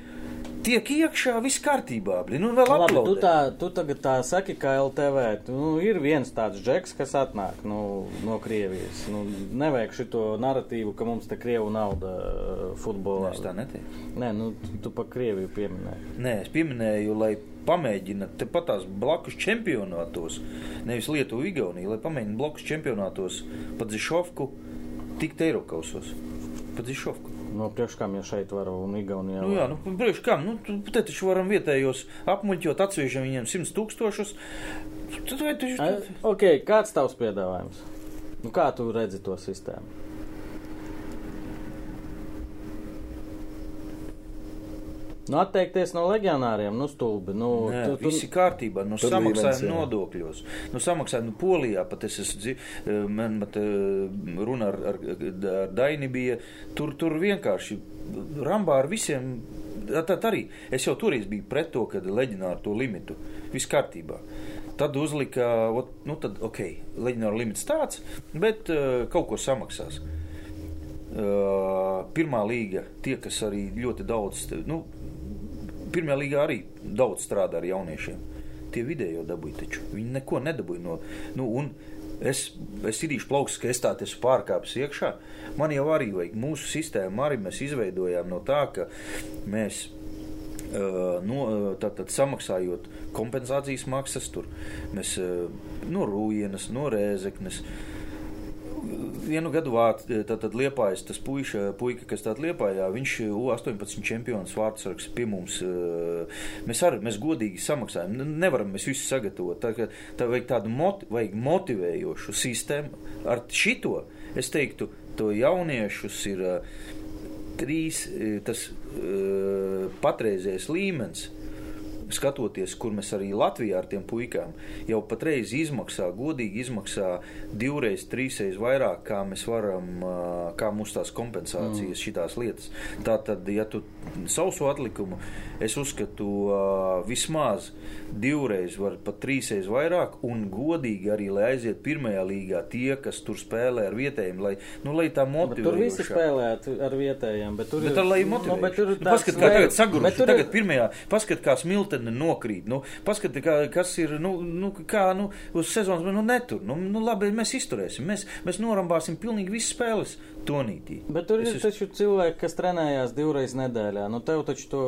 tiek iekšā, viss kārtībā. Nu, Labi, tu, tā, tu tagad tā saki, ka LTV nu, ir viens tāds džeks, kas atnāk nu, no Krievijas. Nu, nevajag šito narratīvu, ka mums te Krievu nauda uh, futbolā. Es tā neteicu. Nē, nu, tu, pa Krieviju pieminēji. Nē, es pieminēju, lai pamēģina tepat tās blakus čempionātos, nevis Lietuvu, Igauniju, lai pamēģina blakus čempionātos pa dzišauku tikt Eiropausos. Pa dzišauku. No priekškām jau šeit var un Igaunijā. Nu, jā, nu, priekš kam? Nu, te taču varam vietējos apmuļķot, atsviežam viņiem 100 tūkstošus. Tad vai tu A, Ok, kāds tavs piedāvājums? Nu, kā tu redzi to sistēmu? Nu, atteikties no leģionāriem, nu, stulbi. Nu, Nē, tu, tu, viss ir kārtībā. Nu, jā. nodokļos. Nu, samaksājam nu, Polijā. Pat es esmu eh, man pat eh, runa ar, ar, ar Daini bija. Tur, tur vienkārši rambā ar visiem tad arī es jau toreiz biju pret to, kad leģionāru to limitu. Viss kārtībā. Tad uzlika, ot, nu tad ok, leģionāru limits tāds, bet uh, kaut ko samaksās. Uh, pirmā līga, tie, kas arī ļoti daudz, nu, pirmā līga arī daudz strādā ar jauniešiem. Tie vidējo dabūja taču. Viņi neko nedabūja no. Nu, un es, es idīšu plaukstus, ka es tā esmu pārkāpis iekšā. Man jau arī vajag mūsu sistēmu, arī mēs izveidojām no tā, ka mēs no, tātad samaksājot kompensācijas maksas, tur mēs no Rūjienas, no Rēzeknes. Vienu gadu vārdu, tad liepājas tas puiša, puika, kas tādā liepājā, viņš U18 čempions vārdsargs pie mums. Mēs arī, mēs godīgi samaksājam, nevaram mēs visu sagatavot. Tā, tā vajag tādu moti, vajag motivējošu sistēmu. Ar šito, es teiktu, to jauniešus ir trīs eh, tas patreizējais līmenis. Skatoties, kur mēs arī Latvijā ar tiem puikām jau patreiz izmaksā, godīgi izmaksā divreiz, trīsreiz vairāk, kā mēs varam, kā mūsu tās kompensācijas, mm. šitās lietas. Tātad, ja tu sausu atlikumu, es uzskatu vismaz divreiz, var pat trīsreiz vairāk, un godīgi arī, lai aiziet pirmajā līgā tie, kas tur spēlē ar vietējiem, lai, nu, lai tā Bet motivē. tur visi spēlē ar vietējiem. Bet tur Bet ir- ar lai nu, motivētu. bet tur nu, tāds paskat, kā tagad saguruši. bet tur ir- Tagad pirmajā, paskat, kā smiltene nokrīt. Nu, paskat, kā, kas ir, nu, nu, kā, nu, uz sezonas, nu, netur. Nu, nu, labi, mēs izturēsim. Mēs, mēs norambāsim pilnīgi visas spēles tonītī. Bet tur Es ir uz- taču cilvēki, kas trenējās divreiz nedēļā. Nu, tev taču to,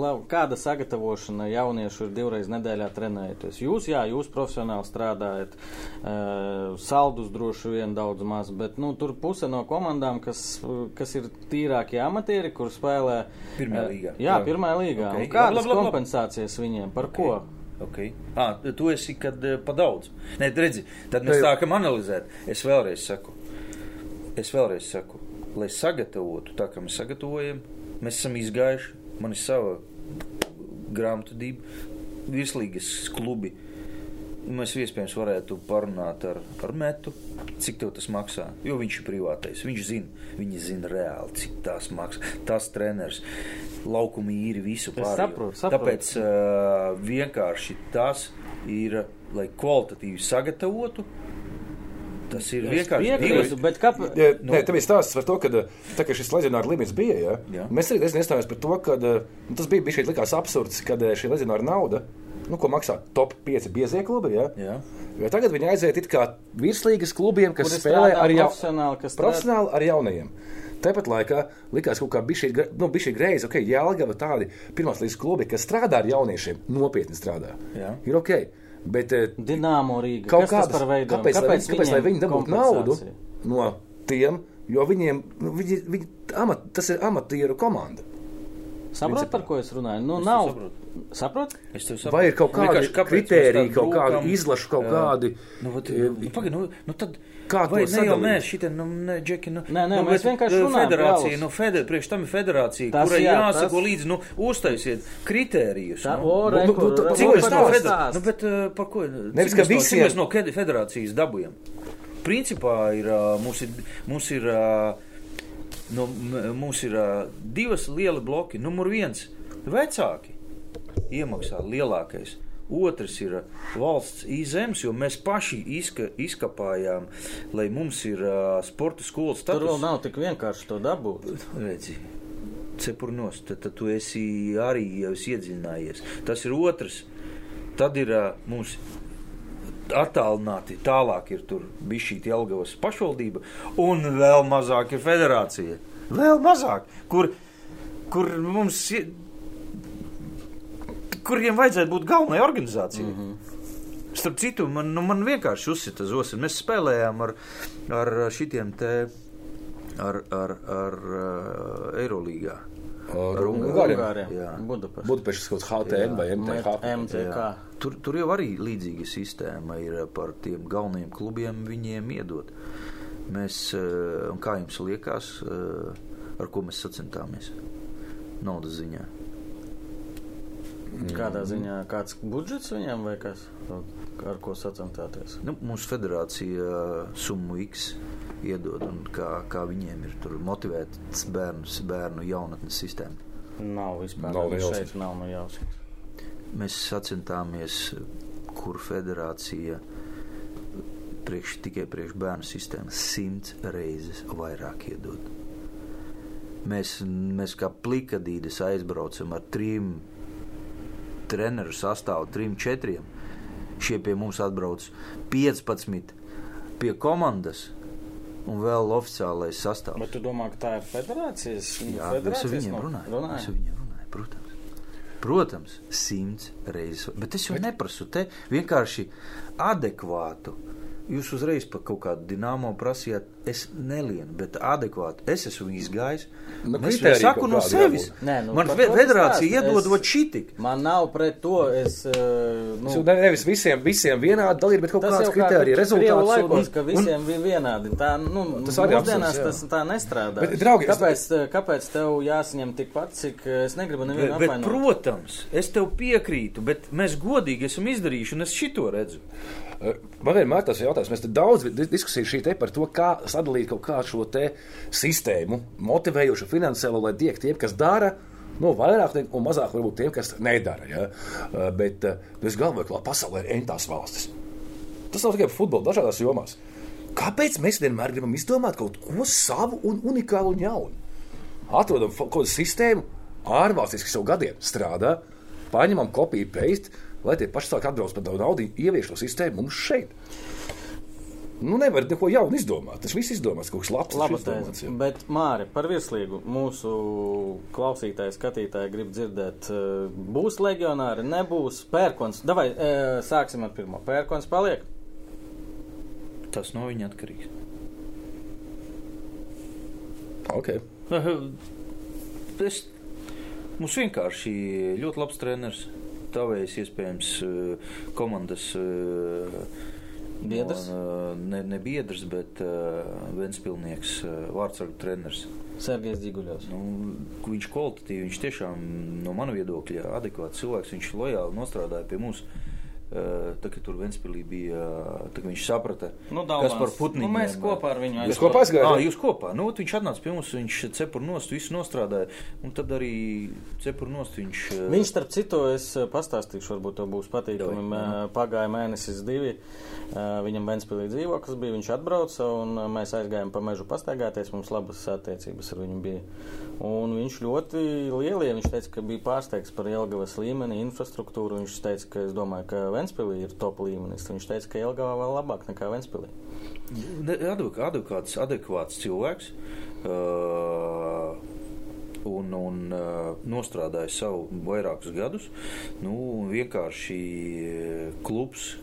la- kāda sagatavošana jauniešu ir divreiz nedēļā trenējoties. Jūs, jā, jūs profesionāli strādājat, uh, saldus droši vien daudz maz, bet nu, tur puse no komandām, kas, kas ir tīrākie amatieri, kur spēlē. Pirmajā eh, līgā. Jā, Jā. pirmā līgā. Ok. Okay. Kādas Labi, labi, labi. kompensācijas viņiem? Par okay. ko? Okay. Ah, tu esi kad eh, pa daudz. Nē, redzi, tad mēs sākam analizēt. Es vēlreiz saku, es vēlreiz saku, lai sagatavotu tā, kā mēs sagatavojam, mēs esam izgājuši, man ir sava grāmatvedība, virslīgas klubi. Mēs iespējams varētu parunāt ar, ar metu, cik tas maksā. Jo viņš ir privātais. Viņš zina, viņi zina reāli, cik tas maksā. Tas treneris, laukuma īri, visu pārējo. saprotu, saprotu. Tāpēc uh, vienkārši tas ir, lai kvalitatīvi sagatavotu. Tas ir vienkārši kāpēc? Ja, nu, nē, tev ir stāsts par to, ka tā, ka šis leģionāra limits bija. Ja? Jā. Mēs arī iestājāmies par to, ka nu, tas bija bijis likās absurds, kad eh, šī leģionāra nauda, nu, ko maksā top 5 biezie klubi. Ja? Jā. Jo tagad viņi aiziet kā virslīgas klubiem, kas Kuri spēlē ar, profesionāli, kas profesionāli ar jaunajiem. Tāpat laikā likās kā bija nu, šī greiza, ok, Jālgava tādi pirmās līdz klubi, kas strādā ar jauniešiem, nopietni strādā. Jā. Ir ok. Bet, eh, Dināmo Rīga. kaut Kas tas kādas, par veidu? kāpēc, kāpēc, kāpēc, kāpēc lai viņi dabūtu naudu no tiem, jo viņiem, nu, viņi, viņi, amat, tas ir amatieru komanda. Saprot, par ko es runāju? Nu, Es nav. saprotu. Saprot? Es saprotu. Vai ir kaut kādi tā kaut kādi izlašu, kaut kādi, Nu, vat, e, nu, pagaid, nu, nu tad. Kā to vai ne jau sadalīt? mēs šitie, nu, ne, Džeki, nu. Nē, nē, nu, mēs vienkārši eh, runājam, Federācija, Klaus. nu, feder, priekš tam ir federācija, Tas kurai jā, jāsako tas- līdzi, nu, uztaisiet kritērijus. Tā, nu. o, nu, nu, kur- tu- re, tu- Cik mēs no federācijas? Nu, bet uh, par ko? Nevis, cik ka mēs no- Cik mēs no federācijas dabujam? Principā ir, uh, mums ir, mums ir, uh, m- mums ir uh, divas lieli bloki. Numur viens - vecāki iemaksā lielākais. Otrs ir uh, valsts īzems, jo mēs paši izka, izkapājām, lai mums ir uh, sporta skolas Tur vēl status. nav tik vienkārši to dabūt. Redzi, cepurnos, tad, tad tu esi arī jau esi iedziļinājies. Tas ir otrs. Tad ir uh, mums attālināti, tālāk ir tur bija šī Jelgavas pašvaldība, un vēl mazāk ir federācija. Vēl mazāk, kur, kur mums ir, kuriem vajadzētu būt galvenajai organizācijai. Mm -hmm. Starp citu, man, nu, man vienkārši uzsita zosis. Mēs spēlējām ar, ar šitiem te, ar, ar, ar uh, Eirolīgā. Ar Ungāriem. Jā. Budapeštas kaut HTM vai MTH. MTK. Jā. Tur, tur jau arī līdzīga sistēma ir par tiem galvenajiem klubiem, viņiem iedot. Mēs, un kā jums liekas, eh, ar ko mēs sacentāmies? Naudas ziņā. Kādā ziņā kāds budžets viņam vai kas? Ar ko sacentāties? Nu, mūsu federācija summu X iedod, un kā, kā viņiem ir tur motivēts bērnus, bērnu jaunatnes sistēma. Nav vispār. Nav šeit nav no jausmas. Mēs sacentāmies, kur federācija priekš, tikai priekš bērnu sistēmas simts reizes vairāk iedod. Mēs, mēs kā plikadīdes aizbraucam ar trim treneru sastāvu, trim, četriem. Šie pie mums atbrauc 15 pie komandas un vēl oficiālais sastāvs. Bet tu domā, ka tā ir federācijas? Jā, es ar federācijas viņiem no- runāju. runāji? Es ar viņiem runāju, protams. Protams, simts reizes. Bet es jau bet... neprasu te vienkārši adekvātu. Jūs uzreiz par kaut kādu dīnāmo prasījāt, es nelienu, bet adekvātu. Es esmu izgājis. Nu, es kritēriji saku no sevis. Nē, nu, Man federācija iedod vot šitik. Man nav pret to. Es, uh, nu, Nu, nevis visiem, visiem vienādi dalīt, bet kaut kāds jau kā kritērija rezultāts. laikos, un- ka visiem bija vienādi. Tā, nu, Tas arī jā. tas tā nestrādā. Bet, draugi, es- kāpēc, kāpēc tev jāsaņem tikpat, cik eh, es negribu nevienu apvainot? protams, es tev piekrītu, bet mēs godīgi esam izdarījuši, un es šito redzu. Eh, Man vienmēr tas ir jautājums, mēs daudz di- diskusiju par to, kā sadalīt kaut kādu šo sistēmu, motivējošu finansiālo, lai tiek tiem, kas dara. Nu, vairāk un mazāk varbūt tiem, kas nedara. Ja? Eh, Bet eh, es galvoju, ka pasaulē ir entās valstis. Tas nav tikai par futbolu, dažādās jomās. Kāpēc mēs vienmēr gribam izdomāt kaut ko savu un unikālu un jaunu? Atrodam kaut kādu sistēmu, ārvalstīs, kas jau gadiem strādā, paņemam kopiju, paste, lai tie paši sāk atbraukt par daudz naudu, ievieš to sistēmu mums šeit. Nu, nevar neko jaunu izdomāt. Tas viss izdomāts, kaut kas labs. Laba tas izdomāts, tēze. jā. Bet, Māri, par virslīgu mūsu klausītāji, skatītāji grib dzirdēt, eh, būs legionāri, nebūs pērkons. Davai, eh, sāksim ar pirmo. Pērkons paliek. Tas no viņa atkarīgs. Okay. Es, mums vienkārši ļoti labs treneris. Tavējs iespējams eh, komandas eh, Biedrs? no, eh, Ne, ne biedrs, bet uh, Ventspilnieks, uh, vārdsargu treneris. Sergejs Dziguļovs. Nu, viņš kvalitatīvi, viņš tiešām no mana viedokļa adekvāts cilvēks. Viņš lojāli nostrādāja pie mums. Uh, tā kā tur Ventspilī bija, tā kā viņš saprata, Nu, kas par putniņiem. Nu, mēs kopā ar viņu Jūs kopā aizgājāt? Ah, jūs kopā. Nu, viņš atnāca pie mums, viņš cepuru nost, visu nostrādāja. Un tad arī cepuru nost viņš. eh, Viņš, starp citu, es eh, pastāstīšu, varbūt tev būs patīkami. Eh, Pagāja mēnesis divi. eh, Viņam Ventspīlī dzīvoklis bija, viņš atbrauca un eh, mēs aizgājām pa mežu pastaigāties. Mums labas attiecības ar viņu bija. Un viņš ļoti lielie, viņš teica, ka bija pārsteigts par Jelgavas līmeni, infrastruktūru. Viņš teica, ka es domāju, ka Ventspīlī ir top līmenis. Viņš teica, ka Jelgavā vēl labāk nekā Ventspīlī. Advokāts, adekvāts cilvēks. Uh, un, un nostrādāja savu vairākus gadus. Nu, vienkārši klubs,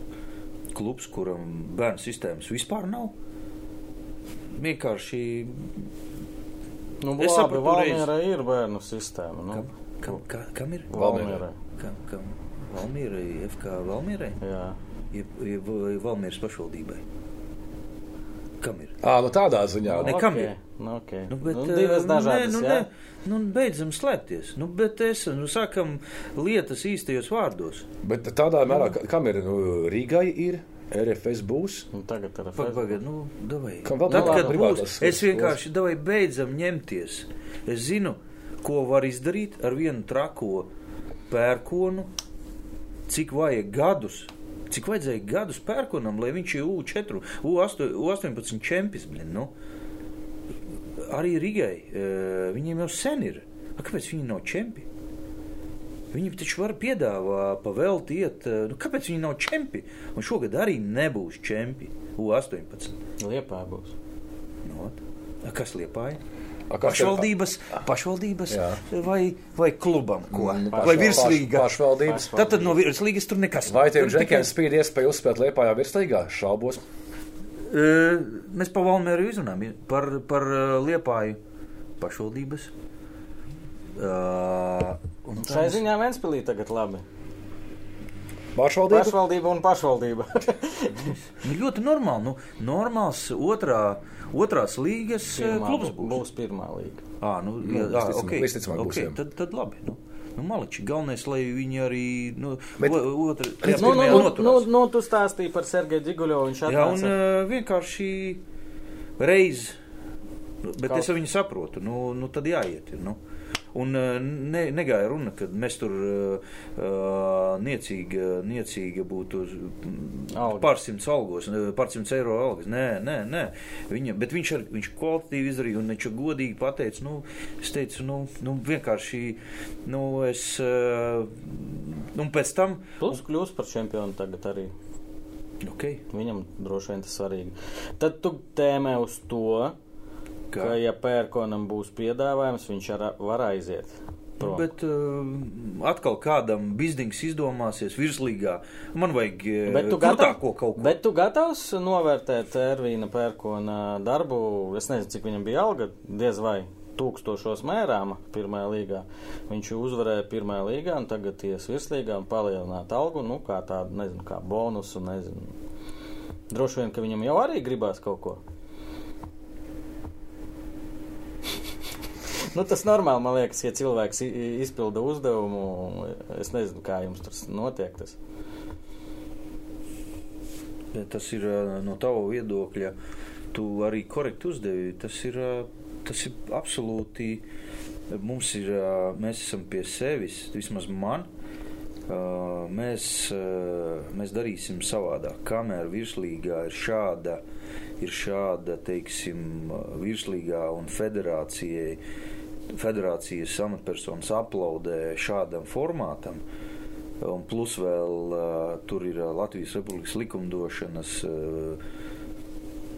klubs, kuram bērnu sistēmas vispār nav. Vienkārši Nu, Es labi, sapratu Valmierā ir bērnu sistēma. Nu, kam, kam, ka, kam ir? Valmierā. Kam, kam? Valmierai, FK Valmierai? Jā. Ir, ir, ir Valmieras pašvaldībai. Kam ir? À, nu tādā ziņā. Ne, kam Ok, ir? Nu, okay. Nu, bet, nu, divas eh, dažādas. nu, jā? nē, nu, beidzam slēpties. Nu, bet es nu, sakam lietas īstajos vārdos. Bet tādā mērā, ka- kam ir nu, Rīgai, ir RFS būs. Un tagad ir Pagaid, pagaid, nu, davai. Kam vēl Tad, kad privātās būs, skolas? es vienkārši davai beidzam ņemties. Es zinu, ko var izdarīt ar vienu trako pērkonu, cik vajag gadus. Cik vajadzēja gadus pērkonam, lai viņš ir U4, U8, U18 čempions. Nu. Arī Rīgai. eh, Viņiem jau sen ir. A, kāpēc viņi nav čempioni? Viņi taču var piedāvāt, pavēlt, iet. eh, Nu, kāpēc viņi nav čempioni? Un šogad arī nebūs čempioni. U18. Liepā būs. Nu, ot. A, kas kas te- Pašvaldības, pašvaldības Jā. vai, vai klubam, ko? Mm, vai virslīga? paš- Pašvaldības. Tad, tad no virslīgas tur nekas Vai tiem Tur tikai- spīd iespēja uzspēlēt liepājā virslīgā? Šaubos. E, Mēs pa Valmēru izrunājam par, par e, liepāju pašvaldības. Uh, un Šai ziņā Ventspīlī tagad labi. Pašvaldība. Pašvaldība un pašvaldība. <laughs> Nu, ļoti normāli. Nu, normāls otrā, otrās līgas e, Pirmā klubs būs. būs. pirmā līga. À, nu, Nu, jā, jā, okay. okay, jā. tad, tad labi. Nu. Nu, maliči, galvenais, lai viņi arī nu, Bet- otra, jā, Nu, nu, nu, noturās. nu, nu, tu stāstīji par Sergeju Dziguļovu. Viņš Jā, un uh, vienkārši reiz, bet Kaut- es viņu saprotu, nu, nu tad jāiet. Nu. Un uh, ne, negāja runa, ka mēs tur uh, uh, niecīga, niecīga būtu Alga. pārsimts algos, pārsimts eiro algas. Nē, nē, nē. Viņa, bet viņš, ar, viņš kvalitatīvi izdarīja un viņš godīgi pateica, nu, es teicu, nu, nu vienkārši, nu, es, uh, un pēc tam, Plus kļūst par čempionu tagad arī. ok, Viņam droši vien tas svarīgi. Tad tu tēmē uz to, ka, kā. ja pērkonam būs piedāvājums, viņš ar, var aiziet. Prom. Bet uh, atkal kādam biznesa izdomāsies virslīgā. Man vajag krūtāko gatav, kaut ko. bet tu gatavs novērtēt Ervīna pērkona darbu? Es nezinu, cik viņam bija alga, diez vai tūkstošos mērāma pirmajā līgā. Viņš uzvarēja pirmajā līgā un tagad ies virslīgā un palielināt algu, nu, kā tādu, nezinu, kā bonusu, nezinu. Droši vien, ka viņam jau arī gribās kaut ko. Nu, tas normāli, man liekas, ja cilvēks izpilda uzdevumu. Es nezinu, kā jums tas notiek. Tas. Bet Tas ir no tava viedokļa. Tu arī korekti uzdevi. Tas ir, tas ir absolūti. Mums ir, mēs esam pie sevis, vismaz man. Mēs, mēs darīsim savādāk. Kamēr virslīgā ir šāda, ir šāda teiksim, virslīgā un federācijai, federācijas amatpersonas aplaudē šādam formātam, Un plus vēl uh, tur ir uh, Latvijas Republikas likumdošanas uh,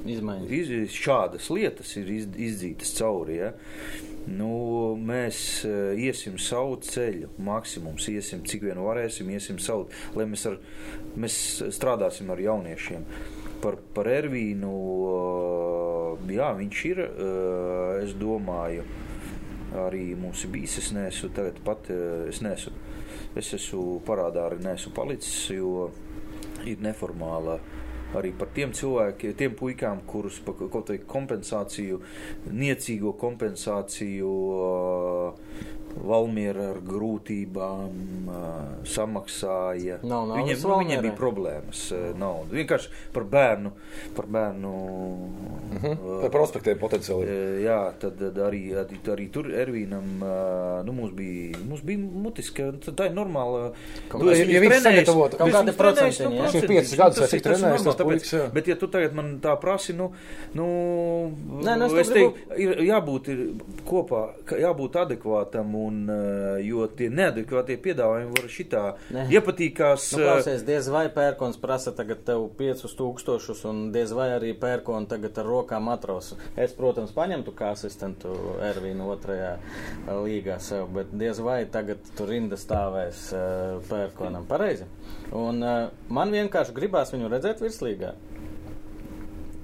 Izmaiņas. iz, šādas lietas ir iz, izdzītas cauri. Ja? Nu, mēs uh, iesim savu ceļu, maksimums iesim, cik vien varēsim, iesim savu, lai mēs, ar, mēs strādāsim ar jauniešiem. Par, par Ervīnu, uh, jā, viņš ir, uh, es domāju, arī ir bijis. Es neesmu tagad pat, uh, es neesmu, es esmu parādā arī neesmu palicis, jo ir neformāla arī par tiem cilvēkiem, tiem puikām, kurus pa kaut kādu kompensāciju, niecīgo kompensāciju, Valmiera ar grūtībām samaksāja. Nav naudas viņiem, nu, viņiem bija problēmas naudu. Vienkārši par bērnu, par bērnu. uh, Par prospektiem potenciāli. Jā, tad arī, arī, arī tur Ervīnam nu, mums bija, mums bija mutiska. tad Tā ir normāla. Kaut es ja viņš trenēju, sagatavot- Kaut es trenēju, procentiņi, nu? Viņš ir piecus procentiņi, gadus, ir- tas ir trenējis, tas tāpēc- Bet, ja tu tagad man tā prasi, nu, nu Nē, nu, es es teiktu, ir jābūt ir kopā, jābūt adekvātam, un, ā, jo tie neadekvātie piedāvājumi var šitā Nē. iepatīkās. Nu, ā, klausies, diez vai pērkons prasa tagad tev 5000, un diez vai arī pērkons tagad ar rokām atrosu. Es, protams, paņemtu kā asistentu Ervīnu otrajā eh, līgā sev, bet diez vai tagad tur rinda stāvēs pērkonam. Pareizi. Un man vienkārši gribās viņu redzēt virslīgā.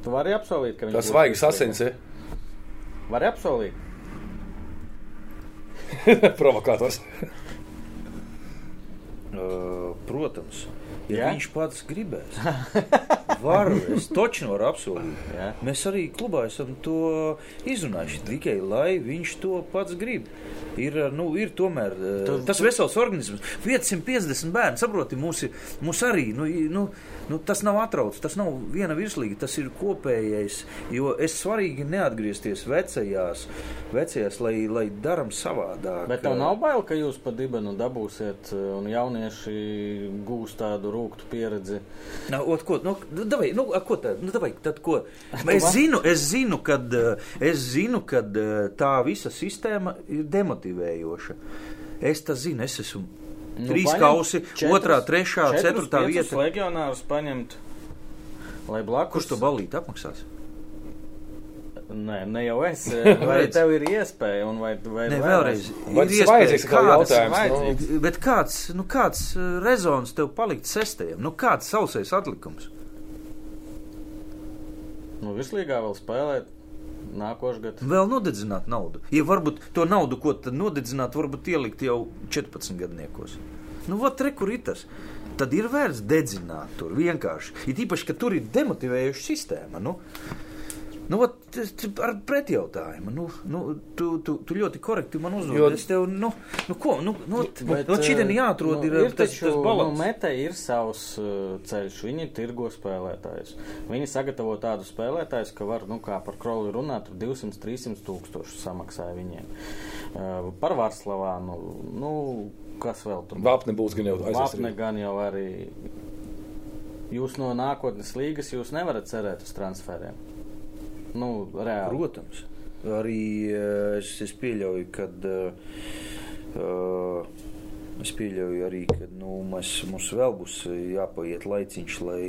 Tu vari apsolīt, ka viņš Tas virslīgā? asins, ja? Vari apsolīt. <laughs> Provokators. Protams, ja Jā? viņš pats gribēs. Varu, es točnu varu apsolīt. Jā. Mēs arī klubā esam to izrunājuši tikai, lai viņš to pats grib. Ir, nu, ir tomēr Tu- tas vesels organisms. 550 bērni, saproti, mūs, ir- mūs arī, nu, nu, nu, tas nav atrauts, tas nav viena virslīga, tas ir kopējais, jo es svarīgi neatgriezties vecajās, vecajās, lai, lai daram savādāk. Bet tev nav bail, ka jūs pa dibenu dabūsiet, eh, un jaunieši gūs tādu rūktu pieredzi. Nu, ot, ko, nu, nu, davai, nu, a, ko tad, nu, davai, tad ko? <laughs> Es zinu, es zinu, kad, eh, es zinu, kad eh, tā visa sistēma ir demotivējoša. Es tas zinu, es esmu nu, trīs kausi, četrus- otrā, trešā, četrus, ceturtā vieta. Legionārus paņemt, lai blakus. Kurš to balīti apmaksās? Nē, ne jau es. <laughs> Vai tev ir iespēja, un vai, vai Nē, vēlreiz-. Vai ir vajadzīgs kādas- jautājums, vajadzīgs? Nu, bet kāds, nu, kāds eh, rezons tev palikt sestajam? Nu, kāds sausais atlikums? Nu, virslīgā vēl spēlēt nākošais gads. Vēl nodedzināt naudu. Ja varbūt to naudu, ko tad nodedzināt, varbūt ielikt jau 14 gadniekos. Nu, vat re, kur ir tas. Tad ir vērts dedzināt tur vienkārši. Ir īpaši, ka tur ir demotivējuša sistēma. Nu, Nu, vat, ar pretjautājumu. Nu, nu, tu, tu, tu ļoti korekti man uzdod. Jo- Es tev, nu, nu ko, nu, nu, Bet, nu šitien eh, jāatrod nu, ir, ir tas, taču, tas balans. Nu, meta ir savs uh, ceļš, viņi ir tirgo spēlētājs. Viņi sagatavo tādu spēlētājus, ka var, nu, kā par kroli runāt, tur 200-300 tūkstoši samaksāja viņiem. Uh, par Varslavānu, nu, kas vēl tur? Vapne būs gan jau aizsardzības. gan jau arī. Jūs no nākotnes līgas jūs nevarat cerēt uz transferiem. Nu, reāli. Protams. Arī eh, es, es pieļauju, ka. Uh, es pieļauju arī, ka nu, mēs, mums vēl būs jāpaiet laiciņš, lai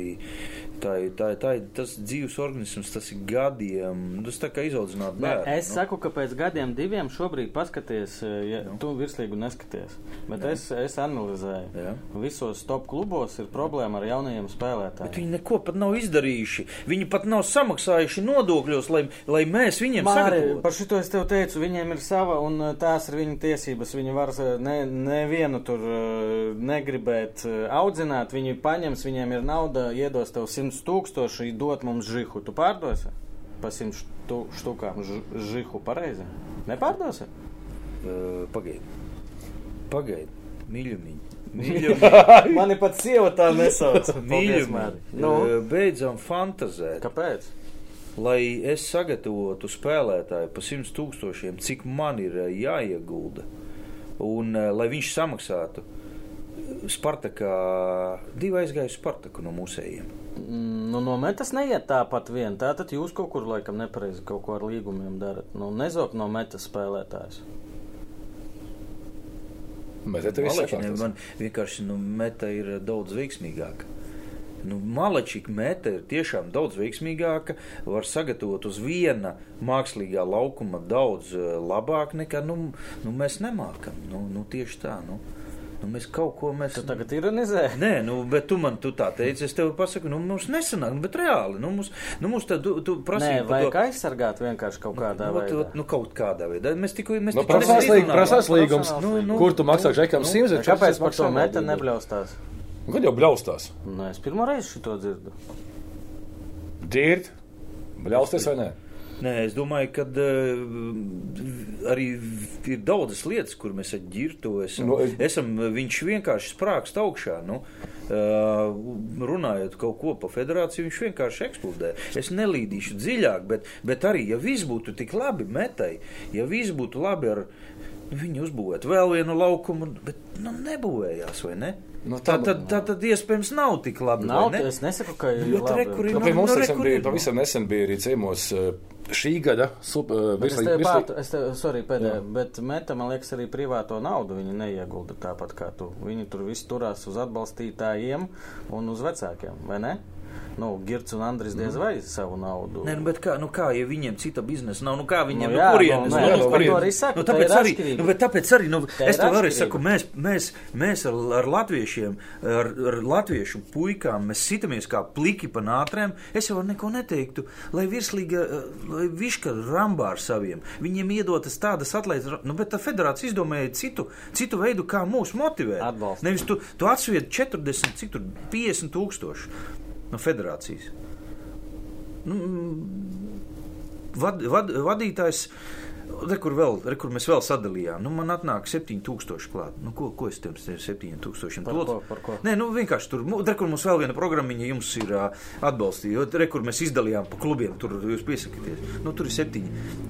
tā, ir- tā, ir- tā ir tas dzīves organisms, tas ir gadiem. Tas tā kā izaudzināt Nē, bērnu. es saku, ka pēc gadiem, diviem šobrīd paskaties, ja Nu. tu virslīgu neskaties. Bet es, es analizēju. Jā. Visos top klubos ir problēma ar jaunajiem Bet spēlētājiem. viņi neko pat nav izdarījuši. Viņi pat nav samaksājuši nodokļos, lai, lai mēs viņiem sagatavotu. par šito es tev teicu, viņiem ir sava un uh, tās ir viņu tiesības. Viņi var uh, ne, nevienu tur negribēt audzināt. Viņi paņems, viņiem ir nauda, iedos tev 100 tūkstoši, dot mums žihu. Tu pārdosi? Pa 100 štu, štukām žihu pareizi. Nepārdosi? Uh, Pagaidi. Pagaidi. Mīļumiņi. Mīļumiņi. Mani pat sieva tā nesauc. Mīļumiņi. Nu? Beidzam fantazēt. kāpēc? Lai es sagatavotu spēlētāju pa 100 tūkstošiem, cik man ir jāiegulda, un lai viņš samaksātu. Spartakā divi aizgāja uz Spartaku no mūsējiem. Nu, no metas neiet tāpat vien. Tātad jūs kaut kur laikam nepareizi kaut ko ar līgumiem darat. Nu, nezop no metas spēlētājs. Bet Malači, ne, sakārtos. man vienkārši nu, meta ir daudz veiksmīgāka. Nu, Malačika meta ir tiešām daudz veiksmīgāka. Var sagatavot uz viena mākslīgā laukuma daudz eh, labāk nekā nu, nu, mēs nemākam. Nu, nu, tieši tā. Nu. Nu, mēs kaut ko mēs. Tu tagad ironizē. Nē, nu, bet tu man tu tā teici, es tev pasaku, nu, mums nesanāk, nu, bet reāli, nu, mums, nu, mums tad, tu, tu Nē, prasīji par vajag to. aizsargāt vienkārši kaut kādā Nu, veidā. nu, kaut kādā veidā. Mēs tikko, mēs Nu, tikko prasās izrunājām. prasās līgums. Nu, nu, Kur tu maksā žekam nu, 100? Kāpēc par to meta nebļaustās? Kad jau bļaustās? Nu, es pirmo reizi šito dzirdu. Dirgt? Bļausties vai nē? Nē, es domāju, ka uh, arī ir daudzas lietas, kur mēs ar ģirtu esam. Nu, No, es- es... esam viņš vienkārši sprākst augšā. Nu, uh, runājot kaut ko pa federāciju, viņš vienkārši eksplodē. Es nelīdīšu dziļāk, bet, bet arī, ja viss būtu tik labi metai, ja viss būtu labi ar nu, viņu uzbūvēt vēl vienu laukumu, bet nu, nebūvējās, vai ne? Nu, tā, tā- tad, tā tad iespējams nav tik labi. Nav, vai ne? es nesaku, ka ir Bet re, kur labi. ir- Nu, pie nu, mums re, kur bija ir? pavisam nesen bija arī ciemos eh, šī gada super, Bet es tev sorry, pēdējā, bet meta, man liekas, arī privāto naudu viņi neiegulda tāpat kā tu. Viņi tur viss turās uz atbalstītājiem un uz vecākiem, vai ne? Nu, Girts un Andris diez Mhm. vai savu naudu. Nē, nu, bet kā, nu kā, ja viņiem cita biznesa nav, nu kā viņiem Nu no jā, kurienes? nu, Nu, to kurienes? Nu, tā tāpēc arī, nu, bet tāpēc arī, nu, es tev arī saku, mēs, mēs, mēs ar, ar latviešiem, ar, ar latviešu puikām, mēs sitamies kā pliki pa nātrēm. Es jau neko neteiktu, lai virslīga, lai viška rambā ar saviem. Viņiem iedotas tādas atlaides, nu, bet tā federācija izdomāja citu, citu veidu, kā mūs motivēt. Atbalstīt. Nevis tu, tu atsvied 40, cik tur 50 tūkstoši no federācijas. Nu, vad, vad, vadītājs, re, kur, vēl, re, kur mēs vēl sadalījām, nu, man atnāk 7000 klāt. Nu, ko, ko es tiem 7000 Par ko, par ko? Nē, nu vienkārši tur, re, kur mums vēl viena programmiņa jums ir uh, atbalstīta. Re, kur mēs izdalījām pa klubiem, tur jūs piesakieties. Nu, tur ir 7,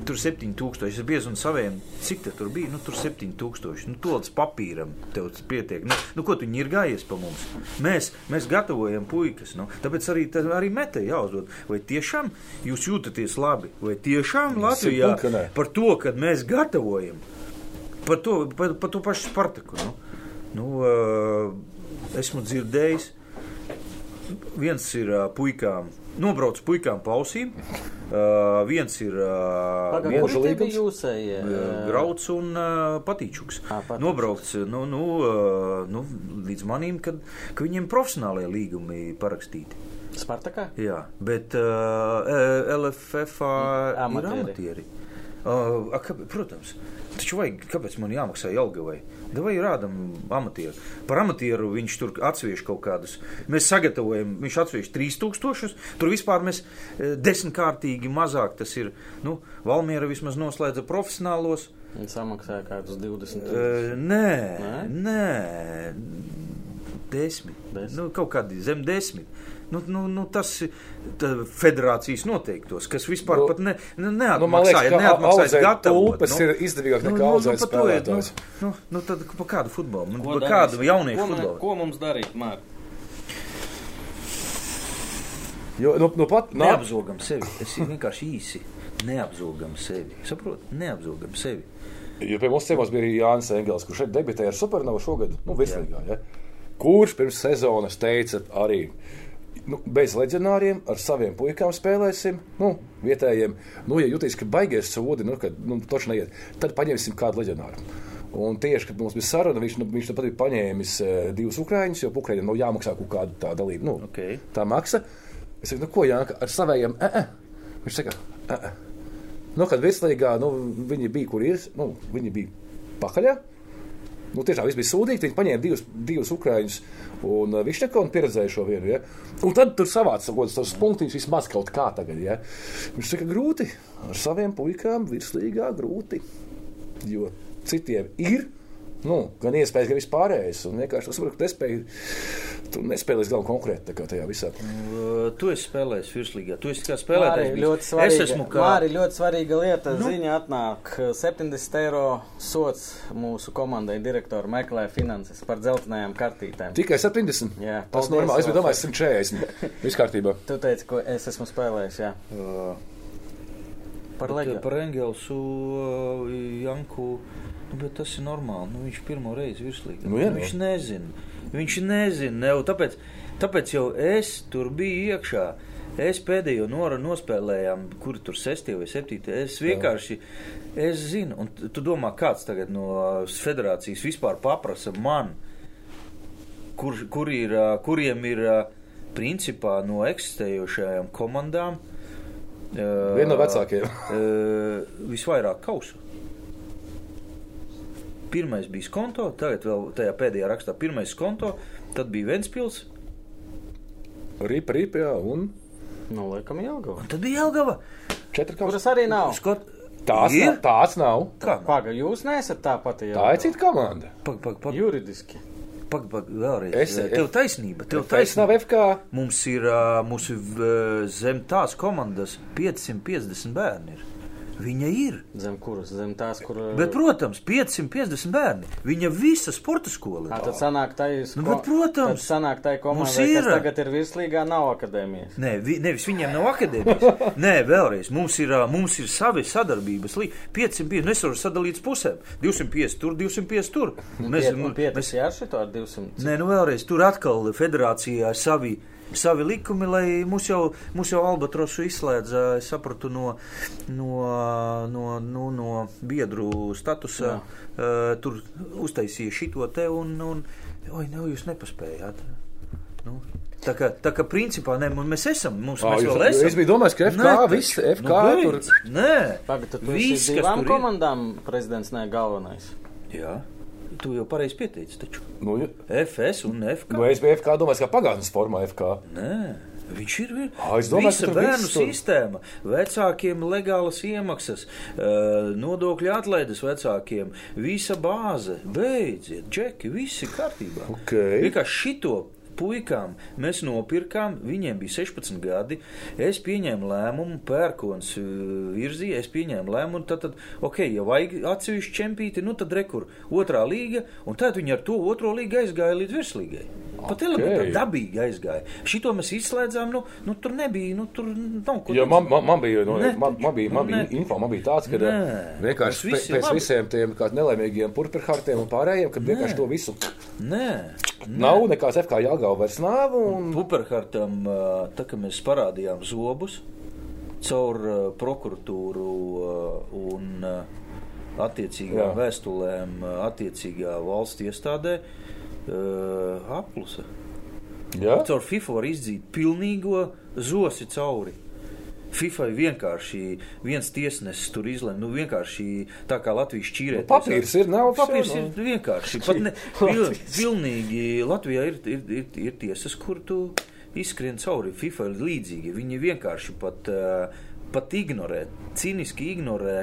tur ir 7000. Es bieži un saviem, cik te tur bija, nu, tur 7000. Nu, to līdz papīram tev pietiek. Nu, nu ko tu ņirgājies pa mums? Mēs, mēs gatavojam puikas. Nu, tāpēc arī, tā, arī metē jāuzdod. Vai tiešām jūs jūtaties labi? Vai tiešām Latvijā par to, kad mēs gatavojam? Par to, par, par to pašu Spartaku. Nu, nu, esmu dzirdējis, viens ir puikām, nobrauc puikām pausīm, uh, viens ir uh, jūsējie? uh, grauds un uh, patīčuks. Ā, Patīčuks. Nobraukts nu, nu, uh, nu, līdz manim, kad, ka viņiem profesionālajie līgumi parakstīti. Spartakā? Jā, bet uh, LFF ir Amatieri. amatieri. Uh, a, protams, taču vajag, kāpēc man jāmaksā Jelgavai? Vai rādām amatieru? Par amatieru viņš tur atsviež kaut kādus. Mēs sagatavojam, viņš atsviež 3000. Tur vispār mēs eh, desmitkārtīgi mazāk tas ir. Nu, Valmiera vismaz noslēdza profesionālos. Viņi samaksāja kādus 20. Uh, nē, Nē? nē, desmit. Desmit. Nu, kaut kādi zem desmit. Nu, nu, nu, tas federācijas noteiktos, kas vispār Nu, nu, pat ne, ne, Nu, neatmaksāja. ka neatmaksāja audzēt gatavot, tulpes ir izdevīgāk nekā audzēt par to ir, spēlētājus. Nu, nu, nu, tad pa kādu futbolu? Nu, Ko pa kādu jauniešu Ko futbolu? Ko mums darīt, Mārk? Jo, nu, nu pat, nā, Neapzogam sevi. Es vienkārši īsi neapzogam sevi. Saprotu? Neapzogam sevi. jo pie mums ciemos bija arī Jānis Engels, kurš šeit debitēja ar Supernovu šogad, nu, virslīgā, ja? kurš pirms sezonas teica arī, nu, bez leģionāriem ar saviem puikām spēlēsim, nu, vietējiem, nu, ja jutīs, ka baigies sodi, nu, kad, nu, toši neiet, tad paņemsim kādu leģionāru. Un tieši, kad mums bija saruna, viņš, nu, viņš nu pat bija paņēmis uh, divus ukrāņus, jo ukrāņiem nav jāmaksā kaut kāda tā dalība. Nu, Ok. Tā maksa. Es saku, nu, ko Jānis ar saviem? E -e. Viņš saka, e -e. Nu, kad virslīgā nu, viņi bija, kur ir, nu, viņi bija pakaļā. Nu, tiešām viss bija sūdīgi. Viņi paņēma divus, divus ukrāņus un uh, Višņakovs pieredzēja šo vienu. Ja? Un tad tur savāca kaut kādus punktus, vismaz kaut kā tagad. Ja? Viņš saka, grūti ar saviem puikām virslīgā grūti. Jo citiem ir. Nu, gan iespējas, gan vispārējais. Un vienkārši tas ka nespēja, tu nespēji līdz galam konkrēti tajā visā. Uh, tu esi spēlējis virslīgā. Tu esi kā spēlētājs. bijis. ļoti svarīga, Es esmu kā. Mārī, ļoti svarīga lieta. Nu. Nu. Ziņa atnāk 70 eiro sots mūsu komandai. Direktori meklē finanses par dzeltenajām kartītēm. Tikai 70. Jā, tas normāli. Es biju domājis 140. Viss kārtībā. Tu teici, ko es esmu spēlējis. Jā. Uh, Par eh, Par Engelsu, uh, Janku. Nu, bet tas ir normāli. Nu, viņš pirmo reizi virslīgā. Nu, jā, viņš nu. nezina. Viņš nezina. Ne, tāpēc, tāpēc jau es tur biju iekšā. Es pēdējo noru nospēlējām, kur tur sestie vai septītie. Es vienkārši, es zinu, un tu domā, kāds tagad no federācijas vispār paprasa man, kur, kur ir, kuriem ir principā no eksistējošajām komandām. Viena no vecākajiem. ā, Visvairāk kausu. Pirmais bija skonto, tagad vēl tajā pēdējā rakstā pirmais skonto, tad bija Ventspils, Ripa, ripa, jā, un Nu, laikam, Jelgava. un tad bija Jelgava. četri kausi. Kuras arī nav. Skot... Tāds, ir? nav, tāds nav. Kā? Paga, jūs neesat tā pati. Tā ir cita komanda. Pag, pag, pag, Juridiski. pag, pag, vēlreiz. Es- tev taisnība, tev taisnība. FK. Mums ir ā, mūsu v- zem tās komandas 550 bērni. Ir. Viņa ir. Zem kuras? Zem tās, kur. Bet, protams, 550 bērni. Viņa visa sporta skola. Ā, ir. tad sanāk tā ir. Nu, bet, protams. Sanāk tā komanda, Mums ir. tagad ir virslīgā, nav akadēmijas. Nē, vi, nevis viņiem nav akadēmijas. <laughs> Nē, vēlreiz. Mums ir, mums ir savi sadarbības līnija. 500 nu, es varu sadalīt pusēm. 250 tur, 250 tur. Mēs, nu, pietis mēs, jā, šito ar 200. nē, nu vēlreiz. Tur atkal federācijā savi. Savi likumi, lai mūs jau, mūs jau Albatrosu izslēdz, es sapratu, no, no, no, no, no biedru statusa. Uh, tur uztaisīja šito te, un, un oi, nu, jūs nepaspējāt. Nu, tā kā, tā kā principā, ne, mēs esam, mums Ā, mēs jūs- vēl esam. es biju domājis, ka FK Nē, viss. FK nu, tur-. Nē, tad tu Viss, kas divām tur ir. komandām prezidents, ne galvenais. Jā, tu jau pareizi pieteici, taču. Nu, ja- FS un FK. nu, es biju FK domājis, kā pagātnes formā FK. Nē. Viņš ir vi- Ā, es domāju, visa ka tur bērnu sistēma, vecākiem legālas iemaksas, nodokļu atlaides vecākiem, visa bāze, beidziet, džeki, viss ir kārtībā. Ok. Vienkārši šito puikām mēs nopirkām, viņiem bija 16 gadi. Es pieņēmu lēmumu, pērkons uh, virzīja, es pieņēmu lēmumu, tad, tad ok, ja vajag atsevišķu čempīti, nu tad rekur otrā līga, un tad viņi ar to otro līgu aizgāja līdz virslīgai. Pat Ok. elementāri dabīgi aizgāja. Šito mēs izslēdzām, nu, nu tur nebija, nu tur nav ko Jo man, man, man bija, nu, Ne, man, man bija, man nu, bija ne. info, man bija tāds, ka. Nē. vienkārši viss pēc, labi. visiem tiem kā nelaimīgiem purperhartiem un pārējiem, kad vienkārši to visu Nē, nav, nekāds FK jāgauj vairs nav. Un... Puperhartam, tā kā mēs parādījām zobus caur prokuratūru un attiecīgām Jā. vēstulēm, attiecīgā valsts iestādē, aplusa. Ja? Caur FIFA var izdzīt pilnīgo zosi cauri. FIFA vienkārši viens tiesnesis tur izlemj, nu vienkārši tā kā Latvijas šķīrē. Nu, papīrs ir, nav Papīrs ir vienkārši. <laughs> Pat ne, pil, pilnīgi Latvijā ir, ir, ir, ir tiesas, kur tu izskrien cauri. FIFA ir līdzīgi. Viņi vienkārši pat. Uh, Pat ignorē, cīniski ignorē,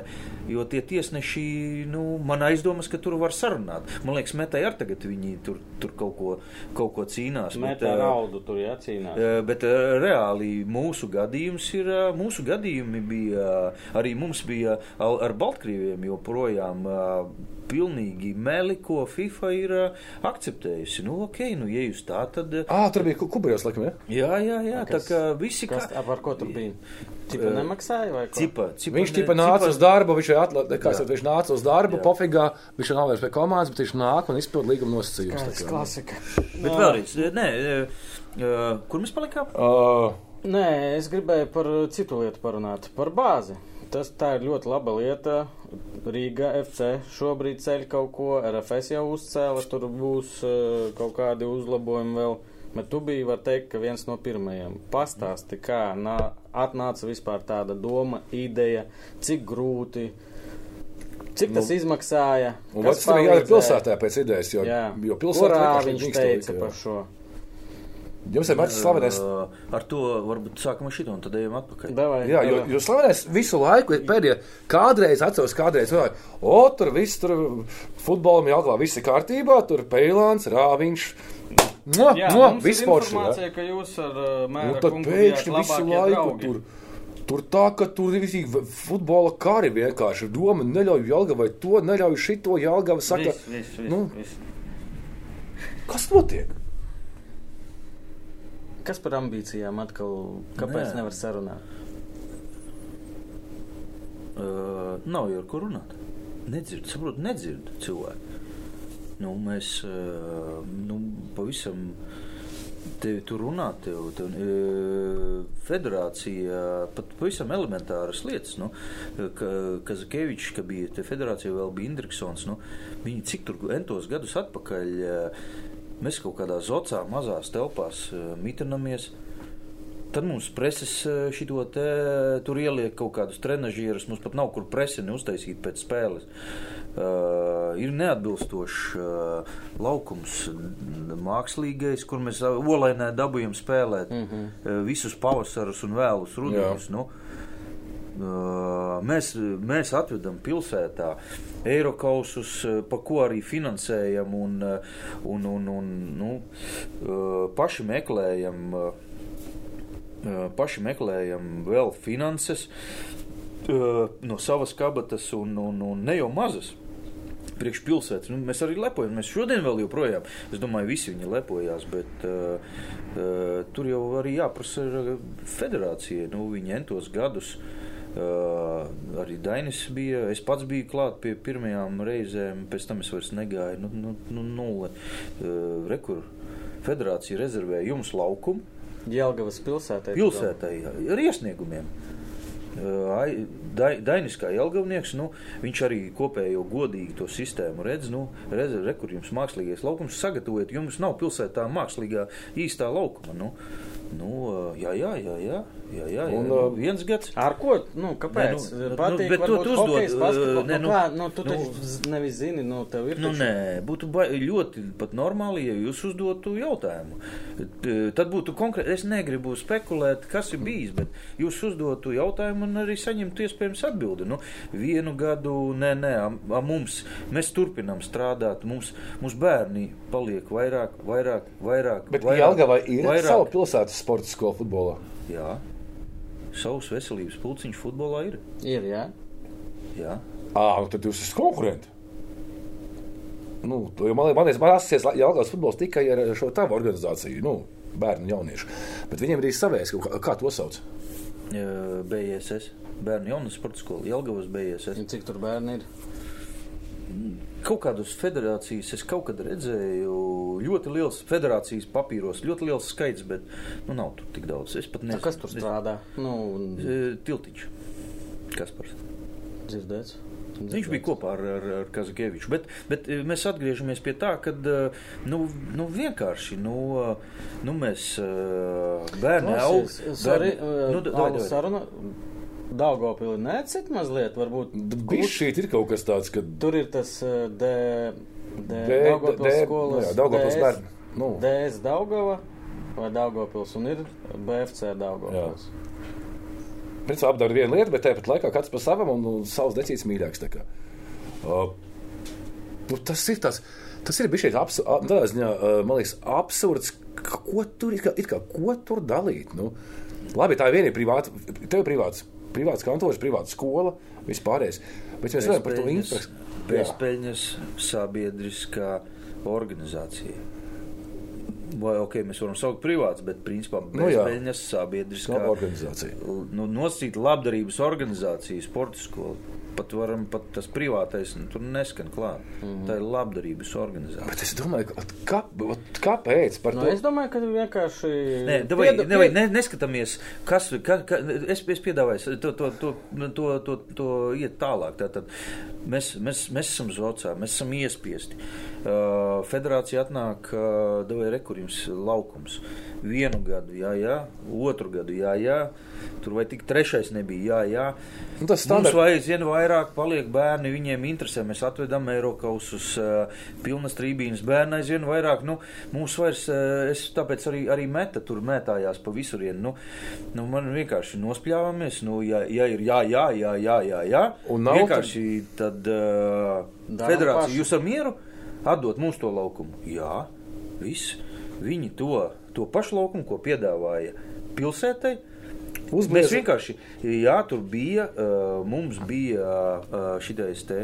jo tie tiesneši, nu, man aizdomas, ka tur var sarunāt. Man liekas, metai ar tagad viņi tur, tur kaut, ko, kaut ko cīnās. bet, Metā ā, raudu tur jācīnās. Eh, Bet eh, reāli mūsu gadījums ir, eh, mūsu gadījumi bija, arī mums bija ar Baltkrieviem joprojām eh, pilnīgi meli, ko FIFA ir eh, akceptējusi. Nu, ok, nu, ja jūs tā, tad. Ā, tur bija kubajos, laikam, ja? Jā, jā, jā, tā kā visi Kas, kā. ap ar ko tur bija? Cipa Eh, nemaksāja vai ko? Cipa, cipa, Viņš tipa nāca uz darbu, viņš atla- kā es Jā. teicu, viņš nāca uz darbu, Jā. pofigā, viņš nav vairs pie komandas, bet viņš nāk un izpild līguma nosacījumus. Kāds kā. klasika. <laughs> Bet vēlreiz, eh, nē, eh, eh, kur mēs palikām? Ā, Nē, es gribēju par citu lietu parunāt. Par bāzi. Tas tā ir ļoti laba lieta. Rīga FC šobrīd ceļ kaut ko, RFS jau uzcēla, tur būs uh, kaut kādi uzlabojumi vēl. Bet tu biji, var teikt, ka viens no pirmajiem. Pastāsti, kā nā, atnāca vispār tāda doma, ideja, cik grūti, cik tas Nu, izmaksāja. Tas arī jādara pilsētā pēc idejas, jo, Jā, jo pilsētā Kurā viņš teica jā. par šo? Jums ir mērķis slavenais. Ar to varbūt sākam ar šito un tad ejam atpakaļ. Davai, Jā, jo, jo slavenais visu laiku ir pēdējie. Kādreiz atceros, kādreiz vēl, o, tur viss tur futbolam jāglā, viss ir kārtībā, tur Peilāns, Rāviņš. No, Jā, no, forši. jā. informācija, ka jūs ar Un mēra tad pēkšņi visu laiku draugi. tur. Tur tā, ka tur ir visi futbola kari vienkārši. Doma neļauj Jālgavai to, neļauj šito Jālgava saka. Viss, viss, viss, nu. viss. Kas notiek? Kas par ambīcijām atkal? Kāpēc Nē. nevar sarunāt? Uh, nav jau ar ko runāt. Nedzird, saprotu, nedzird cilvēku. Nu, mēs uh, nu, pavisam tevi tur runā, tev, tev uh, federācija pat pavisam elementāras lietas. Nu, ka, Kazakevičs, ka bija te federācija, vēl bija Indriksons. Nu, viņi cik tur entos gadus atpakaļ, uh, mēs kaut kādā zocā mazās telpās uh, mitinamies. Tad mums preses eh, šito te tur ieliek kaut kādus trenižierus. Mums pat nav kur presi neuztaisīt pēc spēles. Uh, ir neatbilstošs uh, laukums, mākslīgais, kur mēs olainē dabūjam spēlēt mm -hmm. uh, visus pavasarus un vēlus rudenus. Nu, Uh, mēs, mēs atvedam pilsētā Eirokausus, pa ko arī finansējam un, un, un, un nu, paši meklējam. paši meklējam vēl finanses no savas kabatas un, un, un ne jau mazas. Priekšpilsētas. Nu, mēs arī lepojam. Mēs šodien vēl joprojām, es domāju, visi viņi lepojās, bet uh, uh, tur jau arī jāprasa federācijai. Nu, viņi entos gadus. Uh, arī Dainis bija. Es pats biju klāt pie pirmajām reizēm, pēc tam es vairs negāju. Nu, nu, nu, nulle. Rekur, federācija rezervēja jums laukumu Jelgavas pilsētā. pilsētai ar iesniegumiem. Ai- Dai- Dainis kā Jelgavnieks, nu, viņš arī kopējo godīgi to sistēmu redz, nu, redz, re, kur jums mākslīgais laukums sagatavojat, jums nav pilsētā mākslīgā īstā laukuma, nu, nu, jā, jā, jā, jā, jā, jā, jā Un, nu, uh, viens gads. Ar ko? Nu, kāpēc? Nē, nu, nu, Patīk, bet to varbūt tu uzdod, hokejs, basketbols. nē, Nu, nu, kā? Nu, tu nu, taču nevis zini, nu, tev ir Nu, taču- nē, būtu ba- ļoti pat normāli, ja jūs uzdotu jautājumu. T- Tad būtu konkrēti, es negribu spekulēt, kas ir bijis, bet jūs uzdotu jautājumu un arī saņemtu iespējams atbildi. Nu, vienu gadu, nē, nē, a- a mums, mēs turpinām strādāt, mums, mums bērni paliek vairāk, vairāk, vairāk. Bet vairāk, Jālgavai ir vairāk. sava pilsētas sporta skola futbolā. Jā, savs veselības pulciņš futbolā ir. Ir, jā. Jā. Ā, nu tad jūs esat konkurenti. Nu, man liekas, man asociēts Jālgavas futbols tikai ar šo tavu organizāciju, nu, bērnu un jauniešu. Bet viņiem ir arī savējais, kā, kā to sauc. BSS, bērnu jaunas sporta skola, Jelgavas BSS. Un Cik tur bērni ir? Kaut kādas federācijas es kaut kad redzēju, ļoti liels federācijas papīros, ļoti liels skaits, bet nu, nav tur tik daudz. Es pat Nu, nezinu, kas tur strādā? Nu, un E, Tiltiņš. Kaspars. dzirdēts. Viņš bija kopā ar, ar, ar Kazakieviču. Bet, bet eh, mēs atgriežamies pie tā, ka nu, nu, vienkārši nu, nu, mēs bērni aug. Sorry, nu. Daugopili necit mazliet, varbūt. Bija šeit ir kaut kas tāds, ka. Tur ir tas D. D. D. Daugopils skolas. Jā, Daugopils bērni. Nu. DS Daugava vai Daugopils un ir BFC Daugopils. Jā. Principā apdara vienu lietu, bet tāpat laikā katrs pa savam un, un savs decīts mīļāks. Uh, nu, tas ir tas, tas ir bijis abs, absurds. Ko tur, it kā, it kā, ko tur dalīt? Nu, labi, tā ir viena privāta, tev ir privāts, privāts kantors, privāta skola, vispārējais. Bet mēs runājam par to infrastruktūru. Bezpeļņas sabiedriskā organizācija. Vai ok, mēs varam saukt privāts, bet principā bezpeļņas nu, sabiedriskā organizācija. Nu, nosīt labdarības organizācija, sporta skola pat varam, pat tas privātais nu, tur neskan klāt. Mm -hmm. Tā ir labdarības organizācija. Bet es domāju, ka, kā, kāpēc? No, nu, es domāju, ka vienkārši. Nē, davai, pieda, nevai, ne, neskatāmies, kas, ka, ka, es, es piedāvāju to, to, to, to, to, to iet tālāk. Tātad mēs, mēs, mēs esam zocā, mēs esam iespiesti. Uh, federācija atnāk, uh, davai rekurījums laukums. Vienu gadu, jā, jā, otru gadu, jā, jā. Tur vai tik trešais nebija, jā, jā. Nu, tas standart... Mums vajag vairāk paliek bērni, viņiem interesē. Mēs atvedam Eiropausus, uh, pilnas trībīnas bērnu aizvien vairāk. Nu, mums vairs, uh, es tāpēc arī, arī meta tur mētājās pa visurienu. Nu, nu, man vienkārši nospļāvāmies, nu, ja, ja ir jā, jā, jā, jā, jā, jā. Un nav vienkārši tad uh, federācija, paši. jūs ar mieru atdot mums to laukumu? Jā, viss. Viņi to, to pašu laukumu, ko piedāvāja pilsētai, Uzblieza. Mēs vienkārši, jā, tur bija, mums bija šitais te,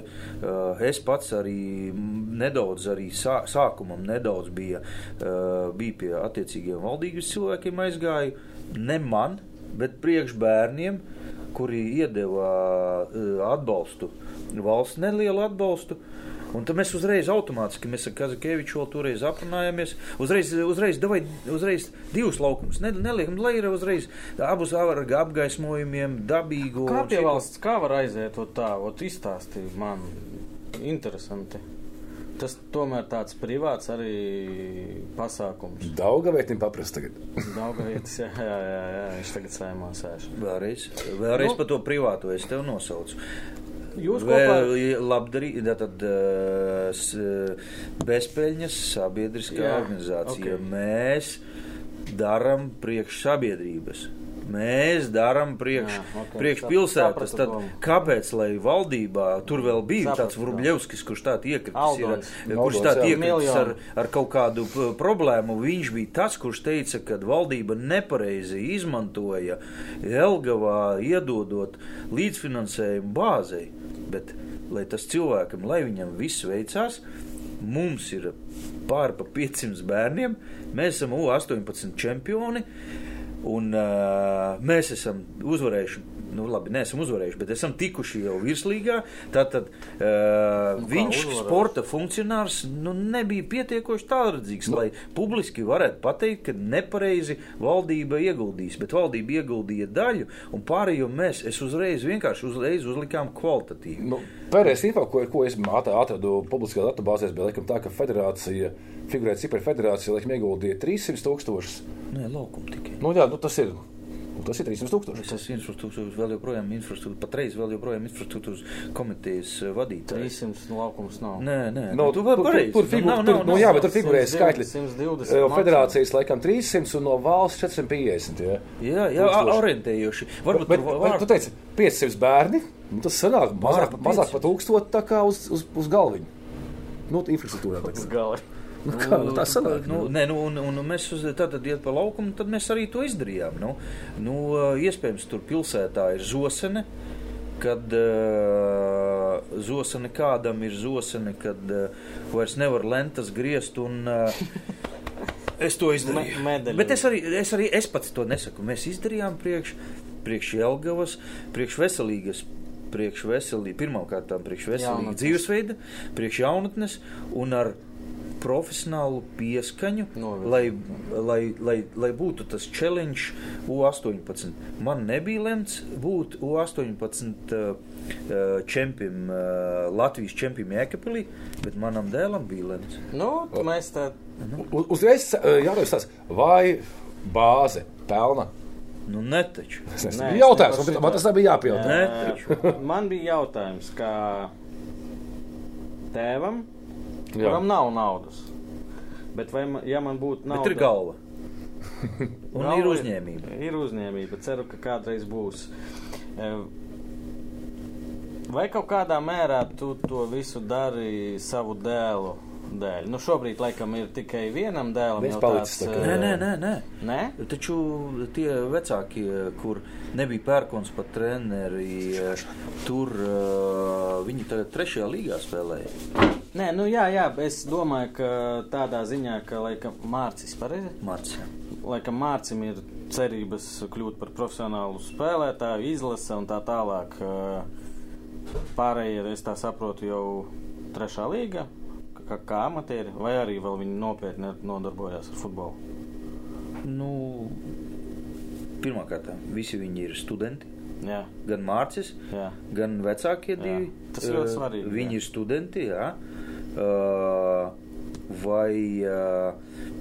es pats arī nedaudz, arī sā, sākumam nedaudz bija, bija pie attiecīgiem valdības cilvēkiem aizgāju, ne man, bet priekš bērniem, kuri iedeva atbalstu, valsts nelielu atbalstu, Un tad mēs uzreiz automātiski, mēs ar Kazakēviču vēl toreiz aprunājāmies, uzreiz, uzreiz, davai, uzreiz divus laukumus. Ne, neliekam, lai ir uzreiz abus ar apgaismojumiem, dabīgu. Kā pie valsts, kā var aiziet to tā, ot izstāstīt man, interesanti. Tas tomēr tāds privāts arī pasākums. Daugavietim paprast tagad. Daugavietis, jā, jā, jā, jā, viņš tagad saimā sēž. Vēlreiz, vēlreiz nu, par to privāto es tev nosaucu. Jūs kopā ar labdarību, tad bezpeļņas sabiedriskā Jā, organizācija. Okay. Mēs darām priekš sabiedrības. Mēs darām priekš, okay. priekš pilsētas. Tad, kāpēc, lai valdībā tur vēl bija Sapratu, tāds Vrubļevskis, kurš tā iekritis, ir, kurš tā iekritis ar, ar kaut kādu problēmu, viņš bija tas, kurš teica, ka valdība nepareizi izmantoja Elgavā iedodot līdzfinansējumu bāzei. Bet lai tas cilvēkam, lai viņam viss veicās, mums ir pāri pa 500 bērniem, mēs esam U18 čempioni, un uh, mēs esam uzvarējuši nu, labi, neesam uzvarējuši, bet esam tikuši jau virslīgā. Tātad uh, nu, viņš, uzvarēs? sporta funkcionārs, nu, nebija pietiekoši tālredzīgs, nu. lai publiski varētu pateikt, ka nepareizi valdība ieguldīs. Bet valdība ieguldīja daļu, un pārējo mēs uzreiz vienkārši uzreiz uzlikām kvalitatīvi. Nu, Pēdējais info, ko, ko es atradu publiskā datubāzē, bija laikam, tā, ka federācija, figurēt cipari federācija, laikam, ieguldīja 300 tūkstošus. Nē, laukuma tikai. Nu, jā, nu, tas ir. Un tas ir 300 tūkstoši. Tas ir infrastruktūras, vēl joprojām infrastruktūra, patreiz vēl joprojām infrastruktūras komitejas eh, vadītājs. 300 laukums nav. Nē, nē, no, tu vari pareizi. Tur, tur, nav, nav, tur, no, jā, bet tur figurē skaitļi. 120. Eh, federācijas laikam 300 un no valsts 450. Jā, jā, jā orientējoši. Varbūt bet, bet, bet, tu teici 500 bērni, nu, tas sanāk mazāk, mazāk pa tūkstot tā kā uz, uz, uz galviņu. Nu, infrastruktūrā. Uz galviņu. Nu, kā, nu, tā sanāk, nu, nē, nu, un, un mēs uz, tātad iet pa laukumu, tad mēs arī to izdarījām. Nu, nu, iespējams, tur pilsētā ir zosene, kad uh, zosene kādam ir zosene, kad uh, vairs nevar lentas griezt un uh, <laughs> es to izdarīju. Me, Bet es arī, es arī es pats to nesaku. Mēs izdarījām priekš, priekš Jelgavas, priekš veselīgas priekš veselīgi, pirmkārt, priekš veselīga dzīvesveida, priekš jaunatnes un ar profesionālu pieskaņu, Novirzi. lai, lai, lai, lai būtu tas challenge U18. Man nebija lemts būt U18 uh, uh, čempim, uh, Latvijas čempim Jēkabīlī, bet manam dēlam bija lemts. Nu, mēs tā U- Uzreiz eh, tāds, vai bāze pelna? Nu, netaču. Tas Nē, bija es jautājums, man, man tas nebija jāpild. Nē, Man bija jautājums, kā tēvam, Jā. kuram nav naudas. Bet vai, man, ja man būtu nauda, Bet ir galva. <laughs> Un Galva ir uzņēmība. Ir uzņēmība. Ceru, ka kādreiz būs. E, Vai kaut kādā mērā tu to visu dari savu dēlu dēļ? Nu, šobrīd, laikam, ir tikai vienam dēlam. Jau palicis tāds, Nē, nē, nē. nē. Nē? Taču tie vecāki, kur nebija pērkons pat treneri, tur uh, viņi tagad trešajā līgā spēlēja. Nē, nu jā, jā, es domāju, ka tādā ziņā, ka, laikam, Mārcis pareizi. Marcijā. Laikam Mārcim ir cerības kļūt par profesionālu spēlētāju, izlase un tā tālāk. Eh, Pārējie, es tā saprotu, jau trešā līga, kā, kā amatieri, vai arī viņi nopietni nodarbojās ar futbolu. Nu, Pirmkārt, visi viņi ir studenti. Jā, Gan Mārcis, jā. gan vecākie Jā, divi. tas ir ļoti Uh, svarīgi, Viņi jā. ir studenti, jā. Uh, vai. Uh,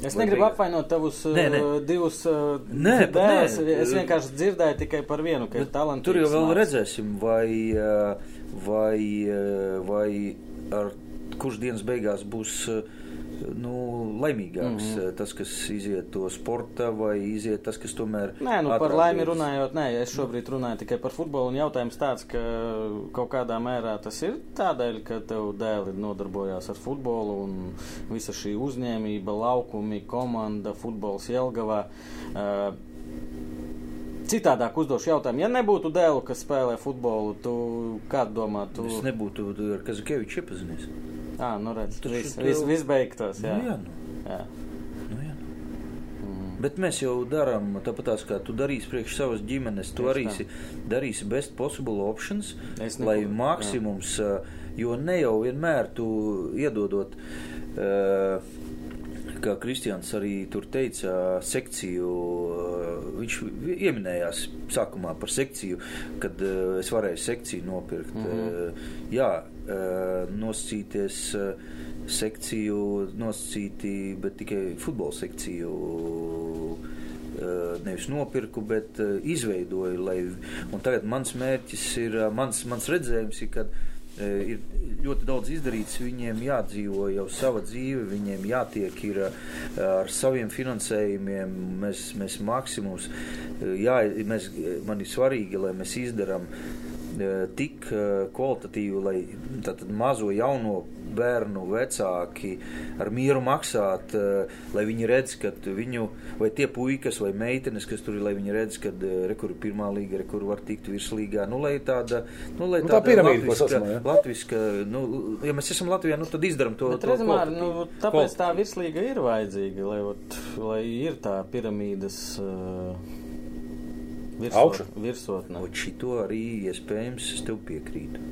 Es vai negribu beig- apvainot tavus Nē, nē. divus uh, dēlus. Es vienkārši dzirdēju tikai par vienu, ka ir Bet talantīgs. Tur jau vēl Mārcis. redzēsim, vai, uh, vai, uh, vai ar kurš dienas beigās būs uh, nu, laimīgāks. Mm -hmm. Tas, kas iziet to sporta, vai iziet tas, kas tomēr. Nē, nu, par laimi runājot, nē, es šobrīd runāju tikai par futbolu. Un jautājums tāds, ka kaut kādā mērā tas ir tādēļ, ka tev dēli nodarbojās ar futbolu un visa šī uzņēmība, laukumi, komanda, futbols Jelgavā. Uh, Citādāk uzdošu jautājumu. Ja nebūtu dēlu, kas spēlē futbolu, tu kādu domā? Tu... Es nebūtu ar Kazakeviču iepazinies. À, nu redz, Tas viss vis, vis beigtos. Jā. Nu, jā, nu. Jā. Nu, jā. Bet mēs jau darām tāpat, kā tu darīsi priekš savas ģimenes. Tu Tieši darīsi, best possible options, Es lai maksimums, ā, jo ne jau vienmēr tu iedodot. Uh, Kā Kristians arī tur teica, sekciju. Viņš pieminējās sākumā par sekciju, kad es varēju sekciju nopirkt. Mm -hmm. Jā, uh, nosacīties uh, sekciju, nosacīti, bet tikai futbola sekciju eh, nevis nopirku, bet eh, izveidoju. Lai, un tagad mans mērķis ir, eh, mans, mans redzējums ir, ka eh, ir ļoti daudz izdarīts, viņiem jādzīvo jau sava dzīve, viņiem jātiek ir eh, ar saviem finansējumiem, mēs, mēs maksimums, eh, jā, mēs, man ir svarīgi, lai mēs izdarām eh, tik eh, kvalitatīvu, lai tātad mazo jauno bērnu vecāki ar mieru maksāt, eh, lai viņi redz, ka viņu, vai tie puikas vai meitenes, kas tur ir, lai viņi redz, ka rekur ir pirmā līga, rekur var tikt virslīgā, nu, lai tāda, nu, lai Nu, tā tāda piramīda, ko saucamā, ja? latviska, nu, ja mēs esam Latvijā, nu, tad izdaram to. Bet, to redz, Māri, nu, tāpēc tā virslīga ir vajadzīga, lai, ot, lai ir tā piramīdas uh, Augša. virsotne. Un šito arī iespējams es tev piekrītu.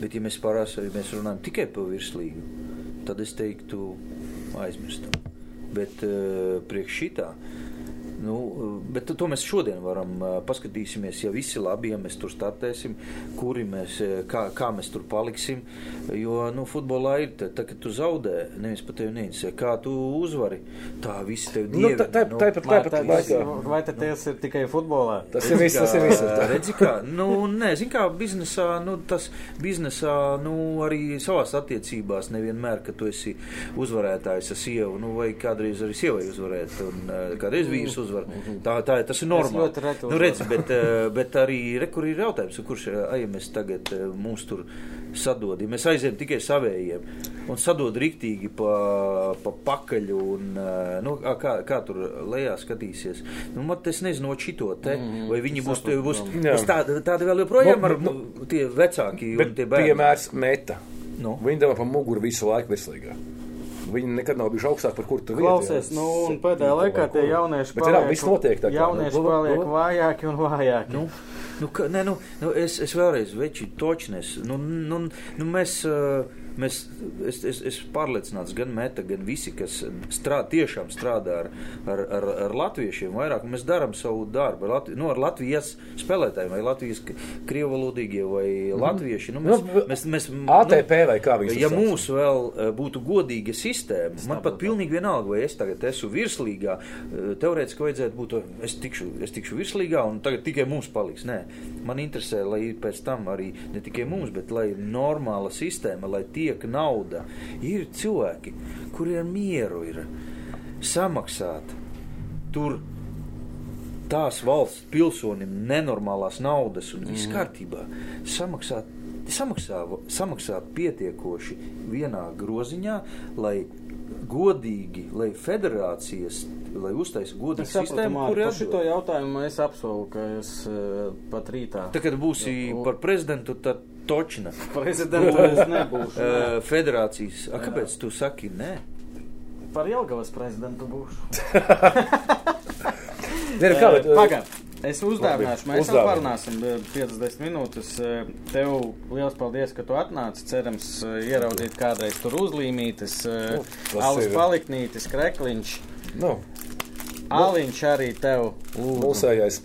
Bet, ja mēs pārās, ja mēs runājam tikai par virslīgu, tad es teiktu, aizmirstam. Bet uh, priekš šitā. Nu, bet to mēs šodien varam uh, paskatīsimies, ja viss ir labi, ja mēs tur startēsim, kuri mēs, uh, kā, kā mēs tur paliksim. Jo nu, futbolā ir tā, tā, ka tu zaudē, nevis pat tevi neinteresē, kā tu uzvari. Tā viss tev Nu, dievi. tā- tā- tāpat- Māri, tāpat tā- laikā. Vai tad tas ir tikai futbolā? Tas ir viss, tas ir viss. Redzi, kā, nu, nē, zin kā biznesā, nu, tas biznesā, nu, arī savās attiecībās nevienmēr, ka tu esi uzvarētājs ar sievu, nu, vai kādreiz arī sievai uzvarēt, un eh, kādreiz vīrs uzvar. Tā, tā, tas ir normāli. Nu, redz, bet, eh, bet arī, re, kur ir jautājums, kurš, ai, mēs tagad eh, mūs tur sadod, ja mēs aizējam tikai savējiem, un sadod riktīgi pa, pa pakaļu, un, eh, nu, kā, kā tur lejā skatīsies. Nu, man es nezinu, no šito te, vai viņi būs, saprotu, būs, būs tādi, tādi vēl joprojām ar nu, nu, tie vecāki un tie bērni. piemērs meta. Nu. Viņi deva pa muguru visu laiku virslīgā. Viņi nekad nav bijuši augstāk par kur tu Klausies, nu, un pēdējā laikā tie jaunieši Bet zinām, viss notiek tā kā, Jaunieši nu, paliek nu. vājāki un vājāki. Nu, nu, ka, ne, nu, nu, es, es vēlreiz veči točnes. Nu, nu, nu, mēs, uh, Mēs, es, es, es pārliecināts, gan Meta, gan visi, kas strādā, tiešām strādā ar, ar, ar, ar latviešiem vairāk, mēs darām savu darbu. Ar, Latvi, nu, ar Latvijas spēlētājiem, vai Latvijas krievalodīgie, vai latvieši. Nu, mēs, Nu, mēs, mēs, ATP vai kā viņi Ja to sauc? mums vēl eh, būtu godīga sistēma, man pat pilnīgi vienalga, vai es tagad esmu virslīgā, eh, teorētiski vajadzētu būt, es tikšu, es tikšu virslīgā, un tagad tikai mums paliks. Nē, man interesē, lai pēc tam arī ne tikai mums, bet lai normāla sistēma, lai tiek nauda. Ir cilvēki, kuriem mieru ir samaksāt tur tās valsts pilsonim nenormālās naudas un viss kārtībā. Samaksāt, samaksā, samaksā pietiekoši vienā groziņā, lai godīgi, lai federācijas, lai uztaisa Es godīgu sistēmu, kur par šito jautājumu es apsolu, ka es uh, pat rītā Tā, kad būsi par prezidentu, tad točina. <laughs> prezidentu es nebūšu. <laughs> nē. Uh, federācijas. A, kāpēc tu saki nē? Par Jelgavas prezidentu būšu. <laughs> Nē, nu kā, bet, Pagaid. Es uzdāvināšu, mēs jau Uzdāvini. parunāsim eh, 50 minūtes. Eh, Tev liels paldies, ka tu atnāci. Cerams, eh, ieraudzīt kādreiz tur uzlīmītes, eh, Nu, alus paliknītes, krekliņš. nu, Aliņš arī tev lūdzu.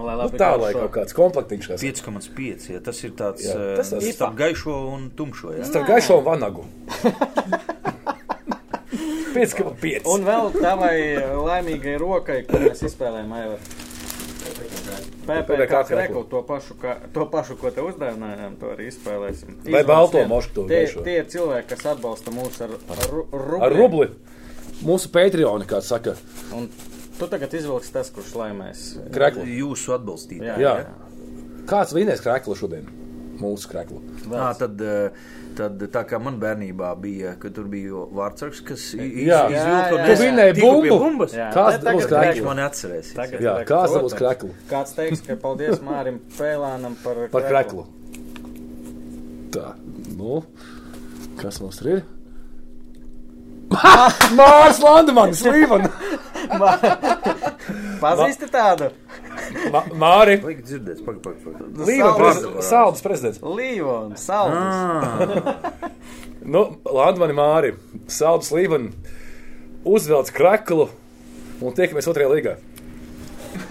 Mūsējais. Lai Nu, tā, lai kaut kāds komplektiņš. kas- 5,5. Ja, tas ir tāds Jā, eh, tas tas- starp gaišo un tumšo. Ja. Starp gaišo un vanagu. <laughs> 5,5. Un vēl tavai laimīgai rokai, ko mēs izspēlējām, Aivar. PPC kreklu, to pašu, kā, to pašu, ko te uzdāvinājām, to arī izspēlēsim. Vai balto mošku to tie, tie ir cilvēki, kas atbalsta mūs ar, ar, ru- rubli. Ar rubli. Mūsu Patreon, kā saka, Un tu tagad izvilksi tas, kurš laimēs. kreklu. Jūsu atbalstītāji. Jā, Jā. Kāds vinēs kreklu šodien? Mūsu kreklu. À, tad, eh, tad tā kā man bērnībā bija, ka tur bija vārdsargs, kas Jā. Jā, izvilka jā, jā. pie bumbu? bumbas. Jā. Kāds tagad būs Viņš kreklu? man atcerēsies. Tagad Jā, krekls, kāds būs kreklu? Kāds teiks, ka paldies Mārim Pēlānam par, Par kreklu. Tā, nu, kas mums tur ir? <laughs> Mārs Landemans, Līvan! Pazīsti tādu? Ma- Māri, Vajag dzirdēt, pagaidi, pagaidi. Pag. Līvan, Saldus. prez- Saldus prezidents. Līvon, saldus. Ah, Nu, Landemani Māri, Saldus Līvan uzvelc kreklu un tiekamies otrajā līgā.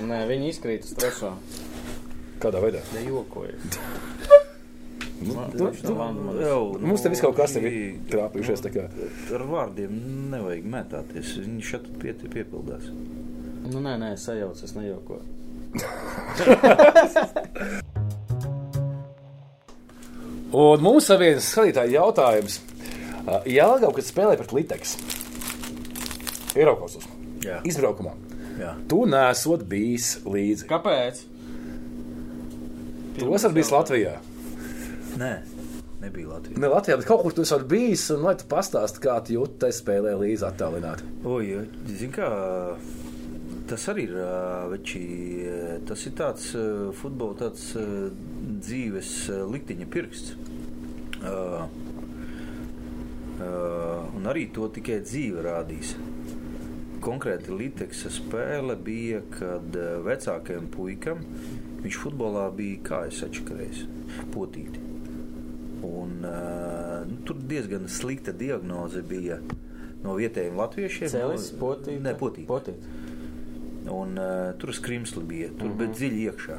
Nē, viņi izkrīt uz trešo. Kādā veidā? Nejokoju. Nu, no Landmanas. jau, Mums te viss kaut kas ir trāpījušies. tā kā. Ar vārdiem nevajag mētāties. Viņš šeit pie, piepildās. Nu, nē, nē, sajauc, es nejokoju. <laughs> Un mums ir viens skatītāji jautājums. Jālgau, kad spēlē pret Liteks. Eiropasos. Izbraukumā. Jā. Tu nesot bijis līdzi. Kāpēc? Tu esi bijis Latvijā. Nē, nebija Latvija. Ne Latvijā, bet kaut kur tu esi bijis. Un lai tu pastāstītu, kā tu jūties spēlē līdzi attālināti. Oi, zini, kā tas arī ir. Veči, tas ir tāds futbola, tāds dzīves likteņa pirksts. Uh, uh, un arī to tikai dzīve rādīs. Konkrēti Liteksa spēle bija, kad vecākajam puikam viņš futbolā bija kājas atšakarējis, potīti. Un, uh, nu, tur diezgan slikta diagnoze bija no vietējiem latviešiem. Cēlis, Nu, potīt. Nē, potīt. potīt. Un, uh, tur skrimsli bija, tur mm -hmm. bija dziļi iekšā.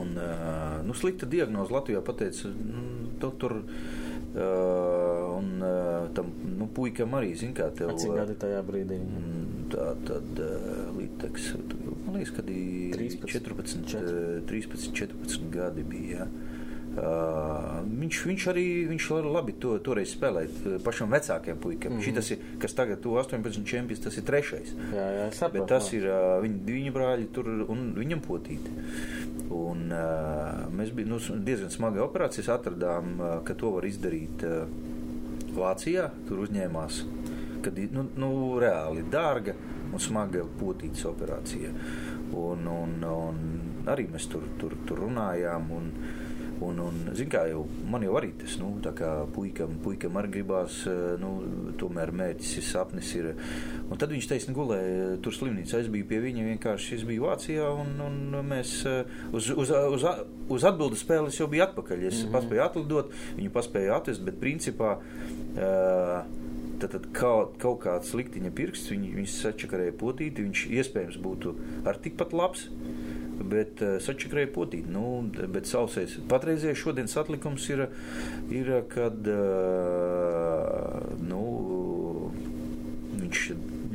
Un, uh, nu, slikta diagnoze Latvijā pateica, nu, doktor, uh, un uh, tam nu, puikam arī, zin kā tev. Cik gadi tajā brīdī? Mm, Tā tad uh, Liteks, man liekas, kad ir 13, 14, četri. 13, 14 gadi bija. Ja. Uh, viņš, viņš arī viņš labi to, toreiz spēlēja uh, pašam vecākajam puikam. Mm -hmm. Šis ir, kas tagad tu 18 čempions, tas ir trešais. Jā, jā, es saprotu. Bet tas ir uh, viņa, viņa brāļi tur un viņam potīti. Un, uh, mēs bijām nu, diezgan smagi operācijas, atradām, uh, ka to var izdarīt uh, Vācijā. Tur uzņēmās, kad ir nu, nu, reāli dārga un smaga potītas operācija. Un, un, un arī mēs tur, tur, tur runājām. Un, Un, un zin kā, jau, man jau arī tas, nu, tā kā puikam, puikam arī gribās, eh, nu, tomēr mērķis ir sapnis ir. Un tad viņš teica, gulēja tur slimnīcā, es biju pie viņa vienkārši, es biju Vācijā un, un mēs eh, uz, uz, uz, uz atbildes spēles jau biju atpakaļ. Es mm -hmm. paspēju atlidot, viņu paspēju atvest, bet principā uh, tad, tad kaut, kaut kāds liktiņa pirksts, viņ, viņš sačakarēja potīti, viņš iespējams būtu ar tikpat labs. Bet uh, sačakarēja potīti. Nu, bet sausais patreizējais šodienas atlikums ir, ir kad uh, nu, viņš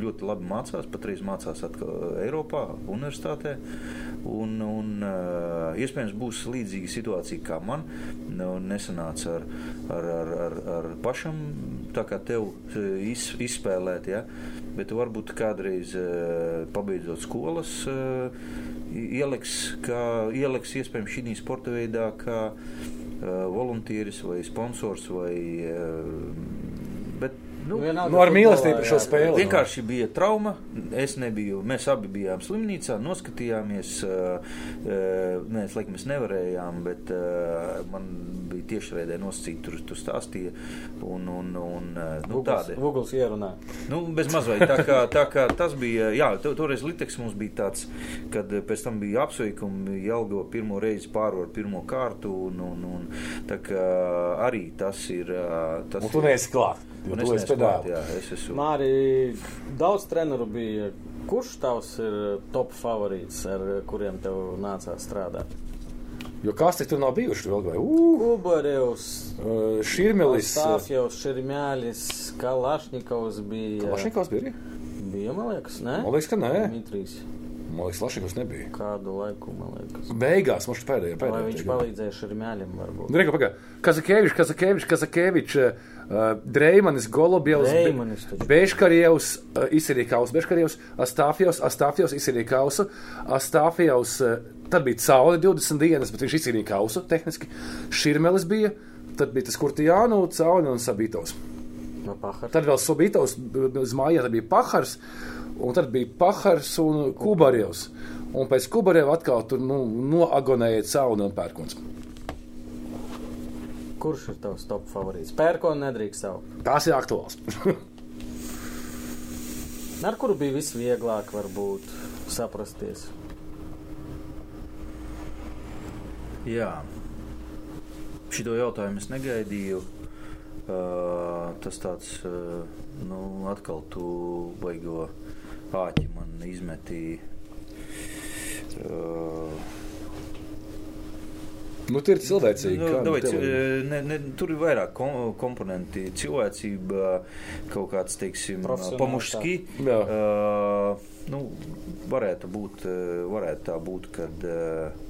ļoti labi mācās, patreiz mācās atkal Eiropā, universitātē. Un, un uh, iespējams būs līdzīga situācija kā man. Nu, nesanāca ar, ar, ar, ar, ar pašam, tā kā tev iz, izspēlēt, ja? bet varbūt kādreiz pabeidzot skolas. Ieliks, kā, ieliks iespējams šī sporta veidā, kā uh, volunteeris vai sponsors vai uh, Nu, nu, ar mīlestību par šo spēli. Vienkārši bija trauma. Es nebiju. Mēs abi bijām slimnīcā, noskatījāmies. Mēs, laikam, mēs nevarējām, bet man bija tiešraidē nosacīta, tur, tur stāstīja. Un, un, un, nu, tādi. Vugls ierunā. Nu, bez mazvai. Tā kā, tā kā tas bija, jā, toreiz Liteks mums bija tāds, kad pēc tam bija apsveikumi, Jelgo pirmo reizi pārvar pirmo kārtu. Un, un, un, tā kā arī tas ir. Tas un tu neesi klāt. Jo tu esi pedāli. Jā, es esmu. Māri, daudz treneru bija. Kurš tavs ir top favorīts, ar kuriem tev nācās strādāt? Jo kas tur nav bijuši? Vēl vai Kubarevs, uh, Širmelis, Stāfjevs, Širmēlis, Kalašņikovs bija. Kalašņikovs bija? Bija, man liekas, ne? Man liekas, ka nē. Dmitrijs. Man liekas, Lašīgas nebija. Kādu laiku, man liekas. Beigās mums pēdējā pēdējā. Vai viņš palīdzēja Šarmēļam varbūt? Reka, pagā. Kazakevičs, Kazakevičs, Kazakevičs, uh, Dreimanis, Golubjevs, Dreimanis, Beškarjevs, uh, izsirīkaus, Beškarjevs, Astāfjevs, Astāfjevs, izsirīkaus, Astāfjevs, uh, tad bija cauri 20 dienas, bet viņš izsirīja kausu tehniski. Širmelis bija, tad bija tas Kurtijānu, Cauni un Sabitovs. No Pahars. tad vēl Sabitovs, uz mājā bija Pahars. Un tad bija Pahars un Kubarevs. Un pēc Kubareva atkal tur nu, noagonēja Cauna un Pērkons. Kurš ir tavs top favorīts? Pērkona nedrīkst saukt. Tas ir aktuāls. <laughs> Ar kuru bija visvieglāk varbūt saprasties? Jā, šito jautājumu es negaidīju. Uh, tas tāds, uh, nu, atkal tu baigo āķi man izmetīja. Uh, Nu, tie ir cilvēcīgi. Nu, davai, ne, ne, tur ir vairāk kom komponenti. Cilvēcība, kaut kāds, teiksim, pamuški. Uh, nu, varētu būt, varētu tā būt, kad uh,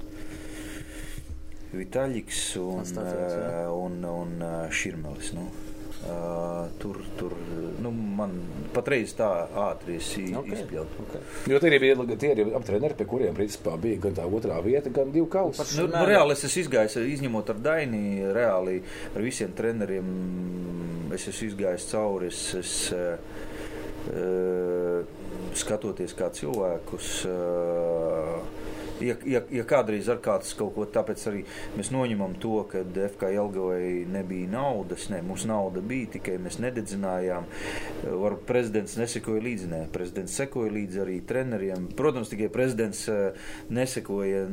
Vitaļiks un, uh, un, un Širmelis. Nu. Uh, tur, tur nu, man patreiz tā ātri okay. izpildīja. Okay. Jo tie ir tie ir aptreneri, pie kuriem principā bija gan tā otrā vieta, gan divi kausi. Nu, nu, reāli es esmu izgājis, izņemot ar Daini, reāli ar visiem treneriem es esmu izgājis cauri. Es, es, uh, skatoties kā cilvēkus. Uh, ja, ja, ja kādreiz ar kāds kaut ko tāpēc arī mēs noņemam to, ka FK Jelgavai nebija naudas, ne, mums nauda bija, tikai mēs nededzinājām. Varbūt prezidents nesekoja līdzi, ne, prezidents sekoja līdzi arī treneriem. Protams, tikai prezidents eh, nesekoja,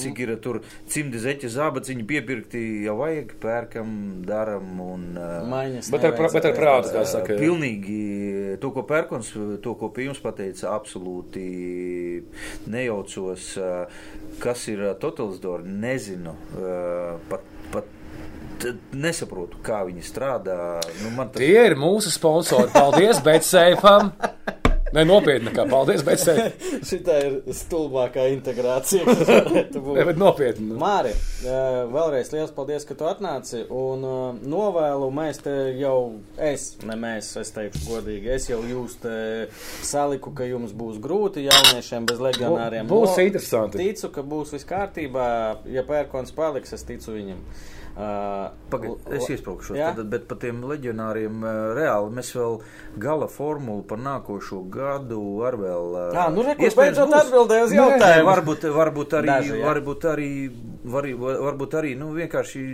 cik ir tur cimdi zeķa zābaciņi piepirkti, jau vajag, pērkam, daram un. Eh, Maiņas bet ar, bet ar prātu, kā saka. Pilnīgi to, ko pērkons, to, ko pie jums pateica, absolūti nejauco atceros, kas ir totalizātori, nezinu pat. pat Nesaprotu, kā viņi strādā. Nu, tas... Tie ir mūsu sponsori. Paldies, bet seifam! <laughs> Nē, nopietni, kā paldies, bet <laughs> šī ir stulbākā integrācija, <laughs> kas varētu būt. Nē, bet nopietni. Māri, vēlreiz liels paldies, ka tu atnāci un novēlu, mēs te jau, es, ne mēs, es teikšu godīgi, es jau jūs te saliku, ka jums būs grūti jauniešiem bez legionāriem. Būs no, interesanti. Ticu, ka būs viss kārtībā, ja pērkons paliks, es ticu viņam. Uh, Pagaid, es iesprūkšu, bet par tiem leģionāriem uh, reāli mēs vēl gala formulu par nākošo gadu ar vēl. Uh, Jā, nu, rekur, beidzot atbildēju uz jautājumu. Varbūt, varbūt arī, Daži, varbūt arī var, va- varbūt arī nu, vienkārši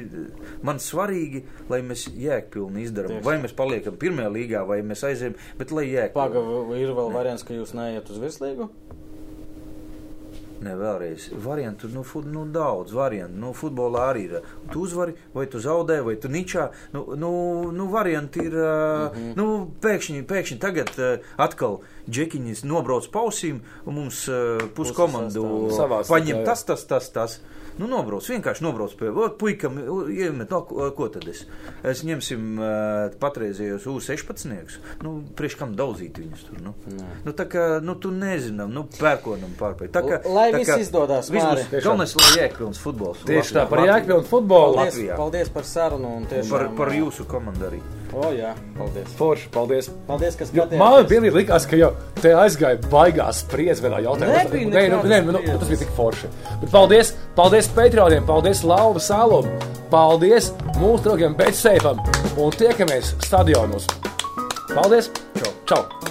man svarīgi, lai mēs jēgpilni izdarām. Vai mēs paliekam pirmajā līgā, vai mēs aizējam, bet lai jēgpilni. Pagaidām, ir vēl variants, ka jūs neiet uz virslīgu. Ne, vēlreiz. Variantu, nu, fut, nu, daudz variantu. Nu, futbolā arī ir. Tu uzvari, vai tu zaudē, vai tu ničā. Nu, nu, nu varianti ir. Mm -hmm. nu, pēkšņi, pēkšņi tagad atkal džekiņas nobrauc pausīm, un mums puskomandu paņem tikai. tas, tas, tas. tas. Nu, nobrauc, vienkārši nobrauc pie puikam, iemet, no, ko, ko tad es? Es ņemsim uh, patreizējos U16. Nu, priekš kam daudzīt viņus tur, nu. Nu, tā kā, nu, tu nezinām, nu, pērkonam pārpēj. Tā kā, Lai tā viss kā izdodas, viss būs Māri. Galvenais, lai jēgpilns futbols. Tieši tā, par jēgpilnu futbolu. Paldies, Latvijā. paldies par sarunu un tiešām. Par, par jūsu komandu arī. O, jā, paldies. Forši, paldies. Paldies, ka Jo skatījāties. Man bija likās, ka jau te aizgāja baigās spriedzes vienā jautājumā. Nē, nu, nē, nu, spriedzes. tas bija tik forši. Bet paldies, paldies Patreoniem, paldies Laura Sālum, paldies mūsu draugiem Betseifam un tiekamies stadionos. Paldies! Čau! Čau.